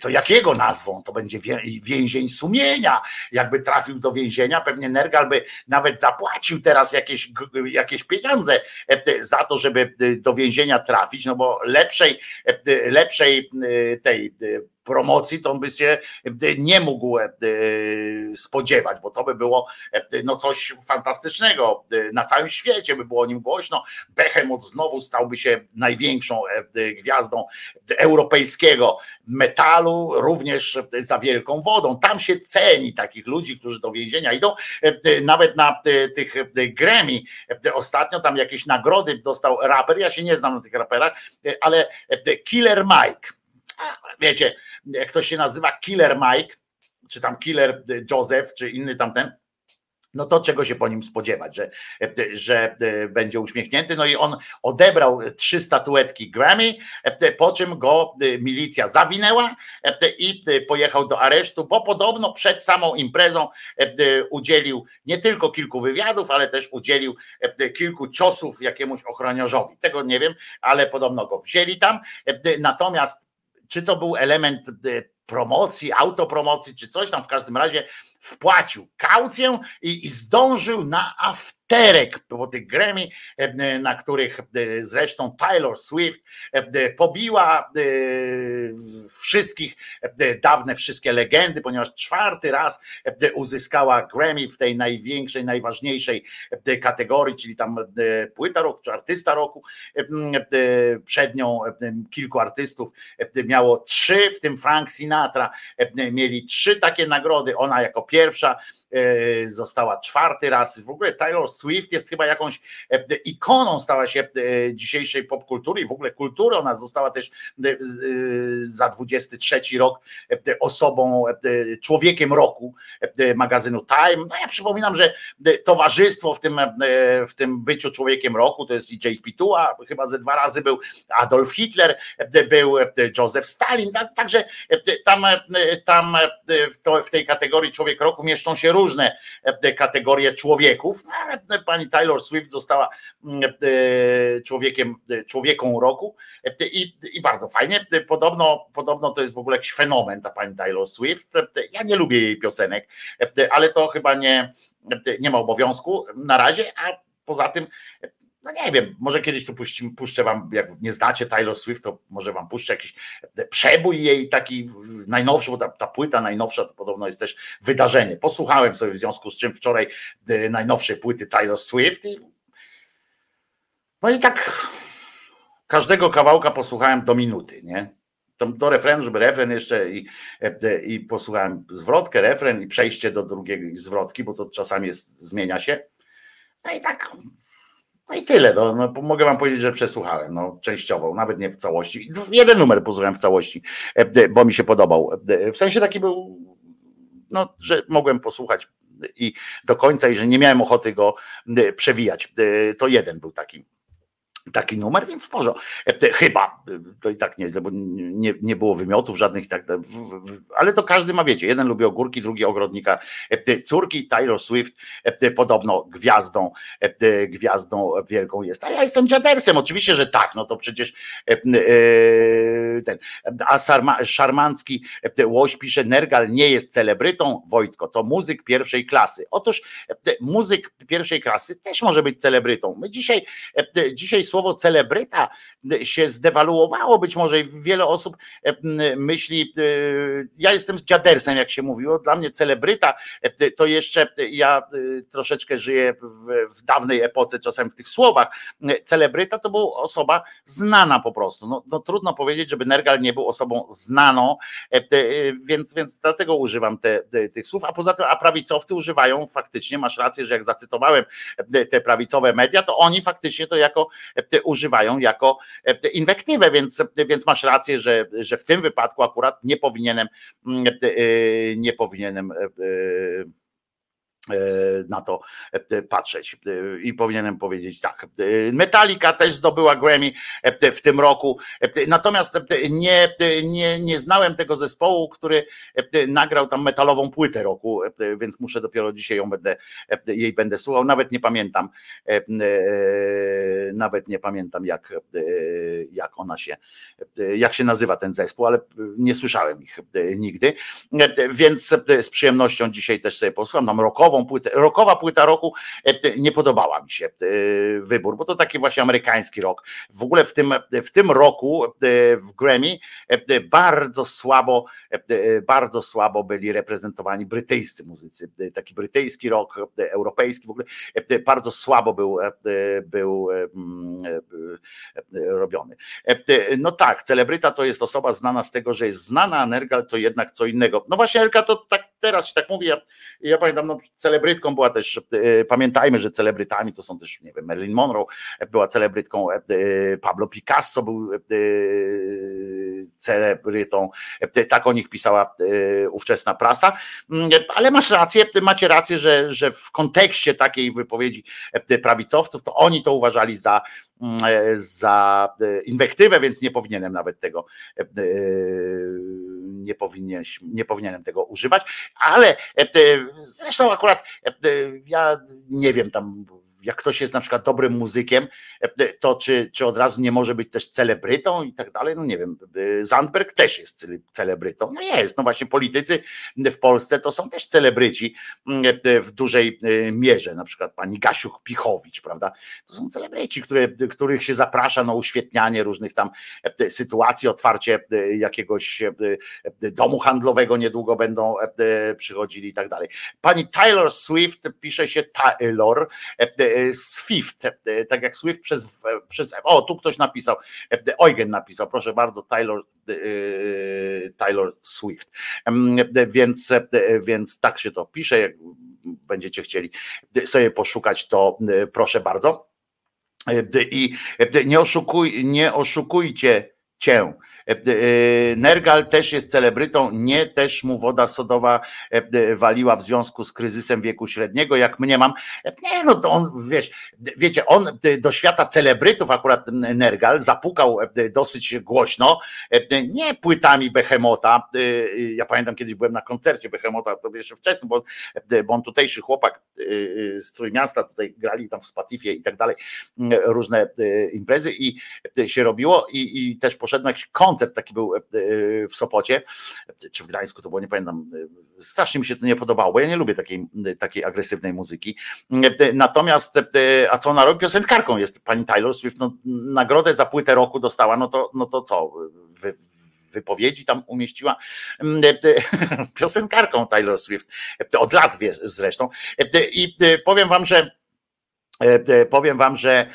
Speaker 2: to jakiego nazwą? To będzie więzień sumienia. Jakby trafił do więzienia, pewnie Nergal by nawet zapłacił teraz jakieś, jakieś pieniądze za to, żeby do więzienia trafić, no bo lepszej lepszej y, tej y, promocji, to on by się nie mógł e, spodziewać, bo to by było e, no coś fantastycznego. E, na całym świecie by było o nim głośno. Behemoth znowu stałby się największą gwiazdą europejskiego metalu, również za wielką wodą. Tam się ceni takich ludzi, którzy do więzienia idą. Nawet na tych Grammy ostatnio tam jakieś nagrody dostał raper. Ja się nie znam na tych raperach, ale Killer Mike wiecie, jak ktoś się nazywa Killer Mike, czy tam Killer Joseph, czy inny tamten, no to czego się po nim spodziewać, że, że będzie uśmiechnięty. No i on odebrał trzy statuetki Grammy, po czym go milicja zawinęła i pojechał do aresztu, bo podobno przed samą imprezą udzielił nie tylko kilku wywiadów, ale też udzielił kilku ciosów jakiemuś ochroniarzowi. Tego nie wiem, ale podobno go wzięli tam. Natomiast czy to był element y, promocji, autopromocji, czy coś tam w każdym razie wpłacił kaucję i, i zdążył na afterek po tych Grammy, e, na których e, zresztą Taylor Swift e, pobiła wszystkich dawne wszystkie legendy, ponieważ czwarty raz uzyskała Grammy w tej największej, najważniejszej kategorii, czyli tam płyta roku czy artysta roku. Przed nią kilku artystów miało trzy, w tym Frank Sinatra mieli trzy takie nagrody. Ona jako pierwsza E, została czwarty raz. W ogóle Taylor Swift jest chyba jakąś e, ikoną stała się e, dzisiejszej popkultury i w ogóle kultury. Ona została też za 23 rok osobą, człowiekiem roku magazynu Time. No ja przypominam, że towarzystwo w tym, w tym byciu człowiekiem roku to jest i J.P. Tua, chyba ze dwa razy był Adolf Hitler, był Józef Stalin, także tam, tam w tej kategorii człowiek roku mieszczą się różne e, kategorie człowieków, no, ale e, pani Taylor Swift została mm, e, człowiekiem, człowieką roku i, i bardzo fajnie. Podobno, podobno to jest w ogóle jakiś fenomen ta pani Taylor Swift. Ja nie lubię jej piosenek, ale to chyba nie, nie ma obowiązku na razie, a poza tym no nie wiem, może kiedyś tu puszczę wam, jak nie znacie Taylor Swift, to może wam puszczę jakiś przebój jej taki najnowszy, bo ta, ta płyta najnowsza to podobno jest też wydarzenie. Posłuchałem sobie w związku z czym wczoraj e, najnowszej płyty Taylor Swift i no i tak każdego kawałka posłuchałem do minuty, nie? Do, refrenu, żeby refren jeszcze i, e, i posłuchałem zwrotkę, refren i przejście do drugiej zwrotki, bo to czasami jest, zmienia się. No i tak no i tyle. No, no, mogę wam powiedzieć, że przesłuchałem, no, częściowo, nawet nie w całości. Jeden numer posłuchałem w całości, e, bo mi się podobał. E, w sensie taki był, no, że mogłem posłuchać i do końca i że nie miałem ochoty go e, przewijać. To jeden był taki taki numer, więc w porządku. E, chyba, to i tak nieźle, bo nie, nie było wymiotów żadnych, tak, ale to każdy ma, wiecie, jeden lubi ogórki, drugi ogrodnika. E, córki Taylor Swift e, podobno gwiazdą, gwiazdą wielką jest. A ja jestem dziadersem, oczywiście, że tak, no to przecież ten, a Szarmancki Łoś pisze, Nergal nie jest celebrytą, Wojtko, to muzyk pierwszej klasy. Otóż muzyk pierwszej klasy też może być celebrytą. My dzisiaj, dzisiaj słowo celebryta się zdewaluowało, być może wiele osób e, myśli, e, ja jestem dziadersem, jak się mówiło, dla mnie celebryta e, to jeszcze, ja troszeczkę żyję w, w dawnej epoce, czasem w tych słowach, celebryta to była osoba znana po prostu, no, no trudno powiedzieć, żeby Nergal nie był osobą znaną, więc, więc dlatego używam te, te, tych słów, a poza tym, a prawicowcy używają faktycznie, masz rację, że jak zacytowałem te prawicowe media, to oni faktycznie to jako używają jako e, inwektywę, więc, więc masz rację, że, że w tym wypadku akurat nie powinienem mm, e, nie powinienem e, na to patrzeć. I powinienem powiedzieć tak. Metallica też zdobyła Grammy w tym roku, natomiast nie, nie, nie znałem tego zespołu, który nagrał tam metalową płytę roku, więc muszę dopiero dzisiaj ją będę, jej będę słuchał, nawet nie pamiętam nawet nie pamiętam jak, jak ona się, jak się nazywa ten zespół, ale nie słyszałem ich nigdy, więc z przyjemnością dzisiaj też sobie posłucham, tam rokową rokową płytę. Rokowa płyta roku e, nie podobała mi się e, wybór, bo to taki właśnie amerykański rok. W ogóle w tym, w tym roku e, w Grammy bardzo słabo, bardzo słabo byli reprezentowani brytyjscy muzycy. Taki brytyjski rok, europejski w ogóle bardzo słabo był, był robiony. No tak, celebryta to jest osoba znana z tego, że jest znana, a Nergal to jednak co innego. No właśnie, Elka, to tak teraz się tak mówi, ja, ja pamiętam, no, celebrytką była też, e, pamiętajmy, że celebrytami to są też, nie wiem, Marilyn Monroe była celebrytką, e, Pablo Picasso był e, celebrytą, tak o nich pisała ówczesna prasa, mm, ale masz rację, macie rację, że, że w kontekście takiej wypowiedzi prawicowców, to oni to uważali za za inwektywę, więc nie powinienem nawet tego nie, powinien, nie powinienem tego używać, ale zresztą akurat ja nie wiem tam jak ktoś jest na przykład dobrym muzykiem, to czy, czy od razu nie może być też celebrytą i tak dalej? No nie wiem. Zandberg też jest celebrytą. No jest, no właśnie politycy w Polsce to są też celebryci w dużej mierze. Na przykład pani Gasiuk Pichowicz, prawda? To są celebryci, które, których się zaprasza na uświetnianie różnych tam sytuacji, otwarcie jakiegoś domu handlowego niedługo będą przychodzili i tak dalej. Pani Taylor Swift pisze się Taylor Swift, tak jak Swift przez, przez o tu ktoś napisał, Eugen napisał, proszę bardzo, Taylor, Taylor Swift, więc, więc tak się to pisze, jak będziecie chcieli sobie poszukać, to proszę bardzo. I nie, oszukuj, nie oszukujcie cię. E, e, Nergal też jest celebrytą, nie też mu woda sodowa e, waliła w związku z kryzysem wieku średniego, jak mnie mam. Nie, no to on, wiesz, wiecie, on do świata celebrytów akurat Nergal zapukał dosyć głośno, nie płytami Behemota. Ja pamiętam kiedyś byłem na koncercie Behemota, to jeszcze wcześniej, bo, bo on tutejszy chłopak z Trójmiasta, tutaj grali tam w Spatifie i tak dalej, różne imprezy i się robiło i, i też poszedłem na jakiś koncert koncert taki był e, w Sopocie, czy w Gdańsku, to było, nie pamiętam. E, strasznie mi się to nie podobało, bo ja nie lubię takiej, takiej agresywnej muzyki. E, natomiast, a co ona robi? Piosenkarką jest pani Taylor Swift. No, nagrodę za płytę roku dostała, no to, no to co? Wy, wypowiedzi tam umieściła (laughs) piosenkarką Taylor Swift. Od lat wie zresztą. I powiem wam, że powiem wam, że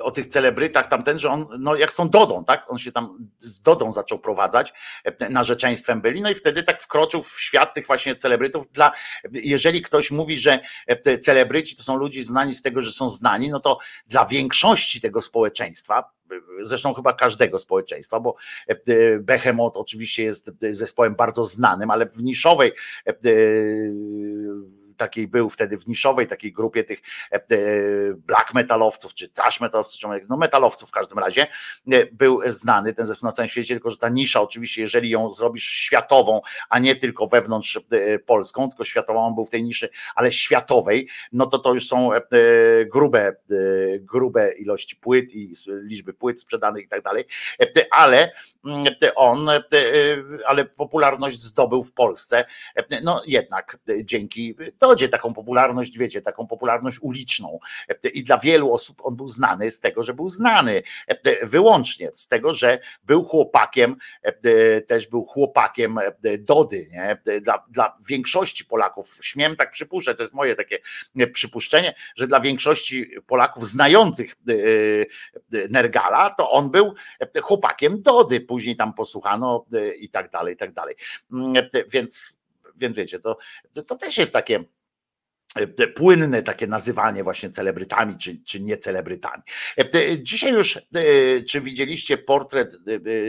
Speaker 2: o tych celebrytach tamten, że on, no jak z tą Dodą, tak? On się tam z Dodą zaczął prowadzać, e, narzeczeństwem byli, no i wtedy tak wkroczył w świat tych właśnie celebrytów. Dla, jeżeli ktoś mówi, że e, celebryci to są ludzie znani z tego, że są znani, no to dla większości tego społeczeństwa, zresztą chyba każdego społeczeństwa, bo e, Behemoth oczywiście jest zespołem bardzo znanym, ale w niszowej takiej był wtedy w niszowej takiej grupie tych e, e, black metalowców, czy trash metalowców, czy no metalowców w każdym razie, e, był znany ten zespół na całym świecie, tylko że ta nisza oczywiście, jeżeli ją zrobisz światową, a nie tylko wewnątrz Polską, tylko światową, on był w tej niszy, ale światowej, no to to już są grube, grube ilości płyt i liczby płyt sprzedanych i tak dalej, ale mm, on, ale popularność zdobył w Polsce, no jednak dzięki Dodzie taką popularność, wiecie, taką popularność uliczną. I dla wielu osób on był znany z tego, że był znany wyłącznie z tego, że był chłopakiem, też był chłopakiem Dody. Nie? Dla, dla większości Polaków, śmiem tak przypuszczać, to jest moje takie przypuszczenie, że dla większości Polaków znających Nergala, to on był chłopakiem Dody. Później tam posłuchano i tak dalej, i tak dalej. Więc więc wiecie, to, to też jest takie płynne takie nazywanie właśnie celebrytami czy, czy nie celebrytami. E, dzisiaj już, e, czy widzieliście portret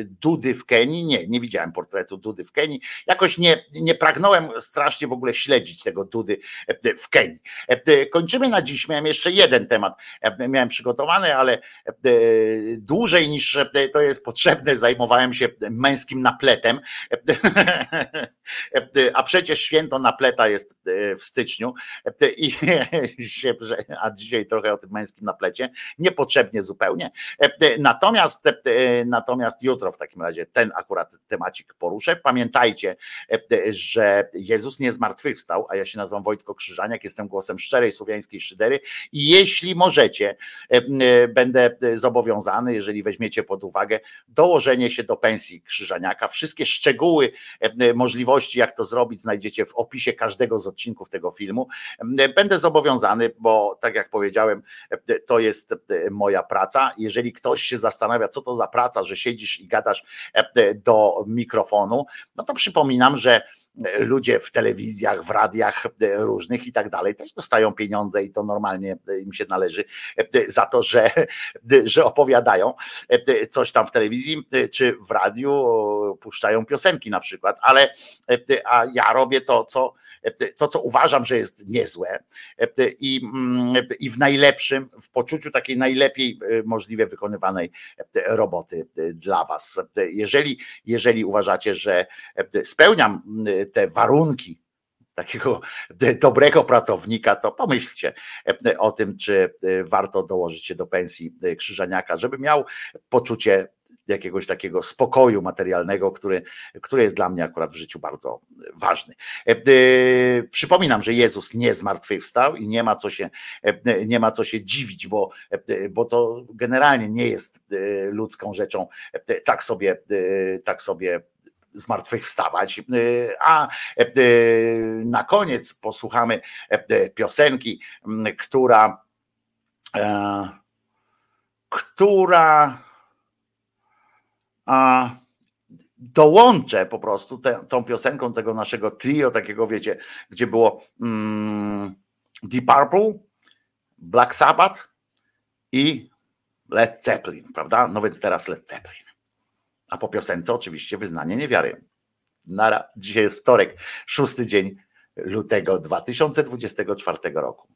Speaker 2: Dudy w Kenii? Nie, nie widziałem portretu Dudy w Kenii. Jakoś nie, nie pragnąłem strasznie w ogóle śledzić tego Dudy w Kenii. Kończymy na dziś. Miałem jeszcze jeden temat. Miałem przygotowany, ale dłużej niż to jest potrzebne, zajmowałem się męskim napletem. (laughs) A przecież święto napleta jest w styczniu i (laughs) a dzisiaj trochę o tym męskim naplecie, niepotrzebnie zupełnie. Natomiast, natomiast jutro w takim razie ten akurat temacik poruszę. Pamiętajcie, że Jezus nie zmartwychwstał, a ja się nazywam Wojtko Krzyżaniak, jestem głosem szczerej słowiańskiej szydery i jeśli możecie, będę zobowiązany, jeżeli weźmiecie pod uwagę dołożenie się do pensji Krzyżaniaka. Wszystkie szczegóły możliwości, jak to zrobić, znajdziecie w opisie każdego z odcinków tego filmu będę zobowiązany, bo tak jak powiedziałem, to jest moja praca. Jeżeli ktoś się zastanawia, co to za praca, że siedzisz i gadasz do mikrofonu, no to przypominam, że ludzie w telewizjach, w radiach różnych i tak dalej też dostają pieniądze i to normalnie im się należy za to, że, że opowiadają coś tam w telewizji czy w radiu, puszczają piosenki na przykład, ale a ja robię to, co to, co uważam, że jest niezłe i, i w najlepszym, w poczuciu takiej najlepiej e, możliwie wykonywanej roboty e, dla Was. Jeżeli, jeżeli uważacie, że spełniam te warunki, takiego dobrego pracownika, to pomyślcie o tym, czy warto dołożyć się do pensji Krzyżaniaka, żeby miał poczucie jakiegoś takiego spokoju materialnego, który, który jest dla mnie akurat w życiu bardzo ważny. E, e, przypominam, że Jezus nie zmartwychwstał i nie ma co się, e, nie ma co się dziwić, bo, bo to generalnie nie jest ludzką rzeczą tak sobie, tak sobie zmartwychwstawać. A na koniec posłuchamy piosenki, która która a dołączę po prostu te, tą piosenką tego naszego trio, takiego wiecie, gdzie było mm, Deep Purple, Black Sabbath i Led Zeppelin, prawda? No więc teraz Led Zeppelin. A po piosence oczywiście wyznanie niewiary. Nara, dzisiaj jest wtorek, szósty dzień lutego 2024 roku.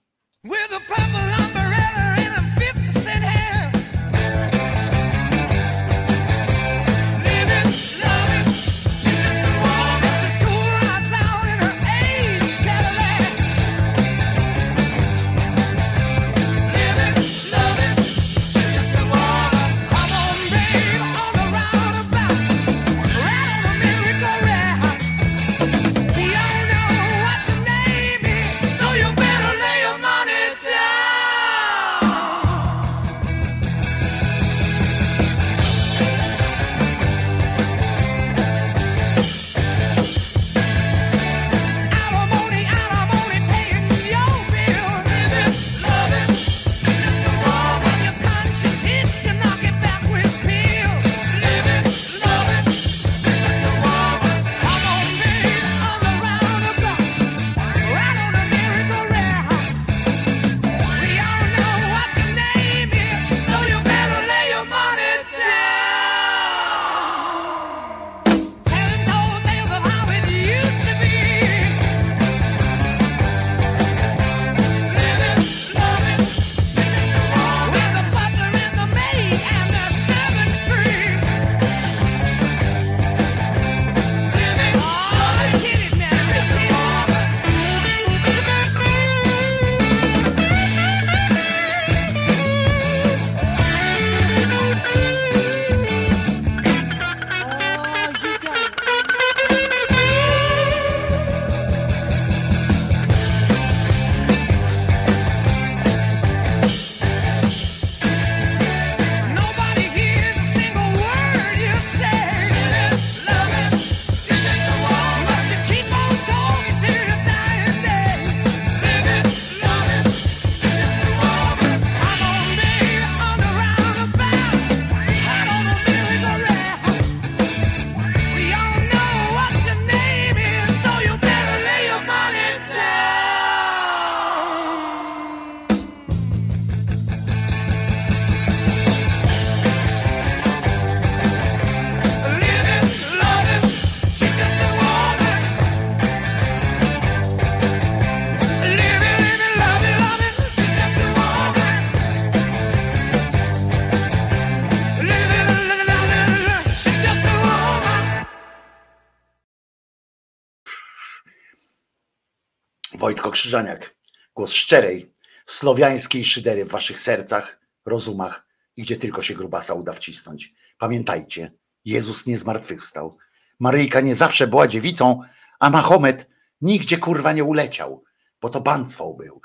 Speaker 2: Wojtko Krzyżaniak, głos szczerej, słowiańskiej szydery w waszych sercach, rozumach i gdzie tylko się grubasa uda wcisnąć. Pamiętajcie, Jezus nie zmartwychwstał. Maryjka nie zawsze była dziewicą, a Mahomet nigdzie kurwa nie uleciał, bo to banstwo był.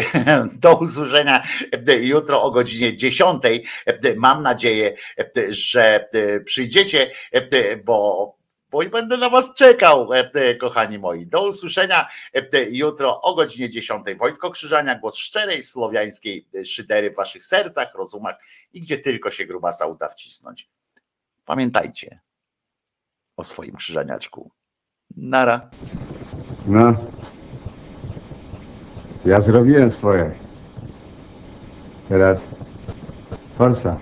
Speaker 2: (laughs) Do usłyszenia jutro o godzinie 10. Mam nadzieję, że przyjdziecie, bo i będę na was czekał, kochani moi. Do usłyszenia jutro o godzinie 10. Wojtko Krzyżania, głos szczerej słowiańskiej szydery w waszych sercach, rozumach i gdzie tylko się grubasa uda wcisnąć. Pamiętajcie o swoim krzyżaniaczku. Nara.
Speaker 23: No. Ja zrobiłem swoje. Teraz forsa.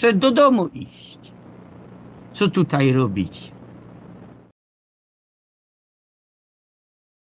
Speaker 24: Proszę do domu iść. Co tutaj robić?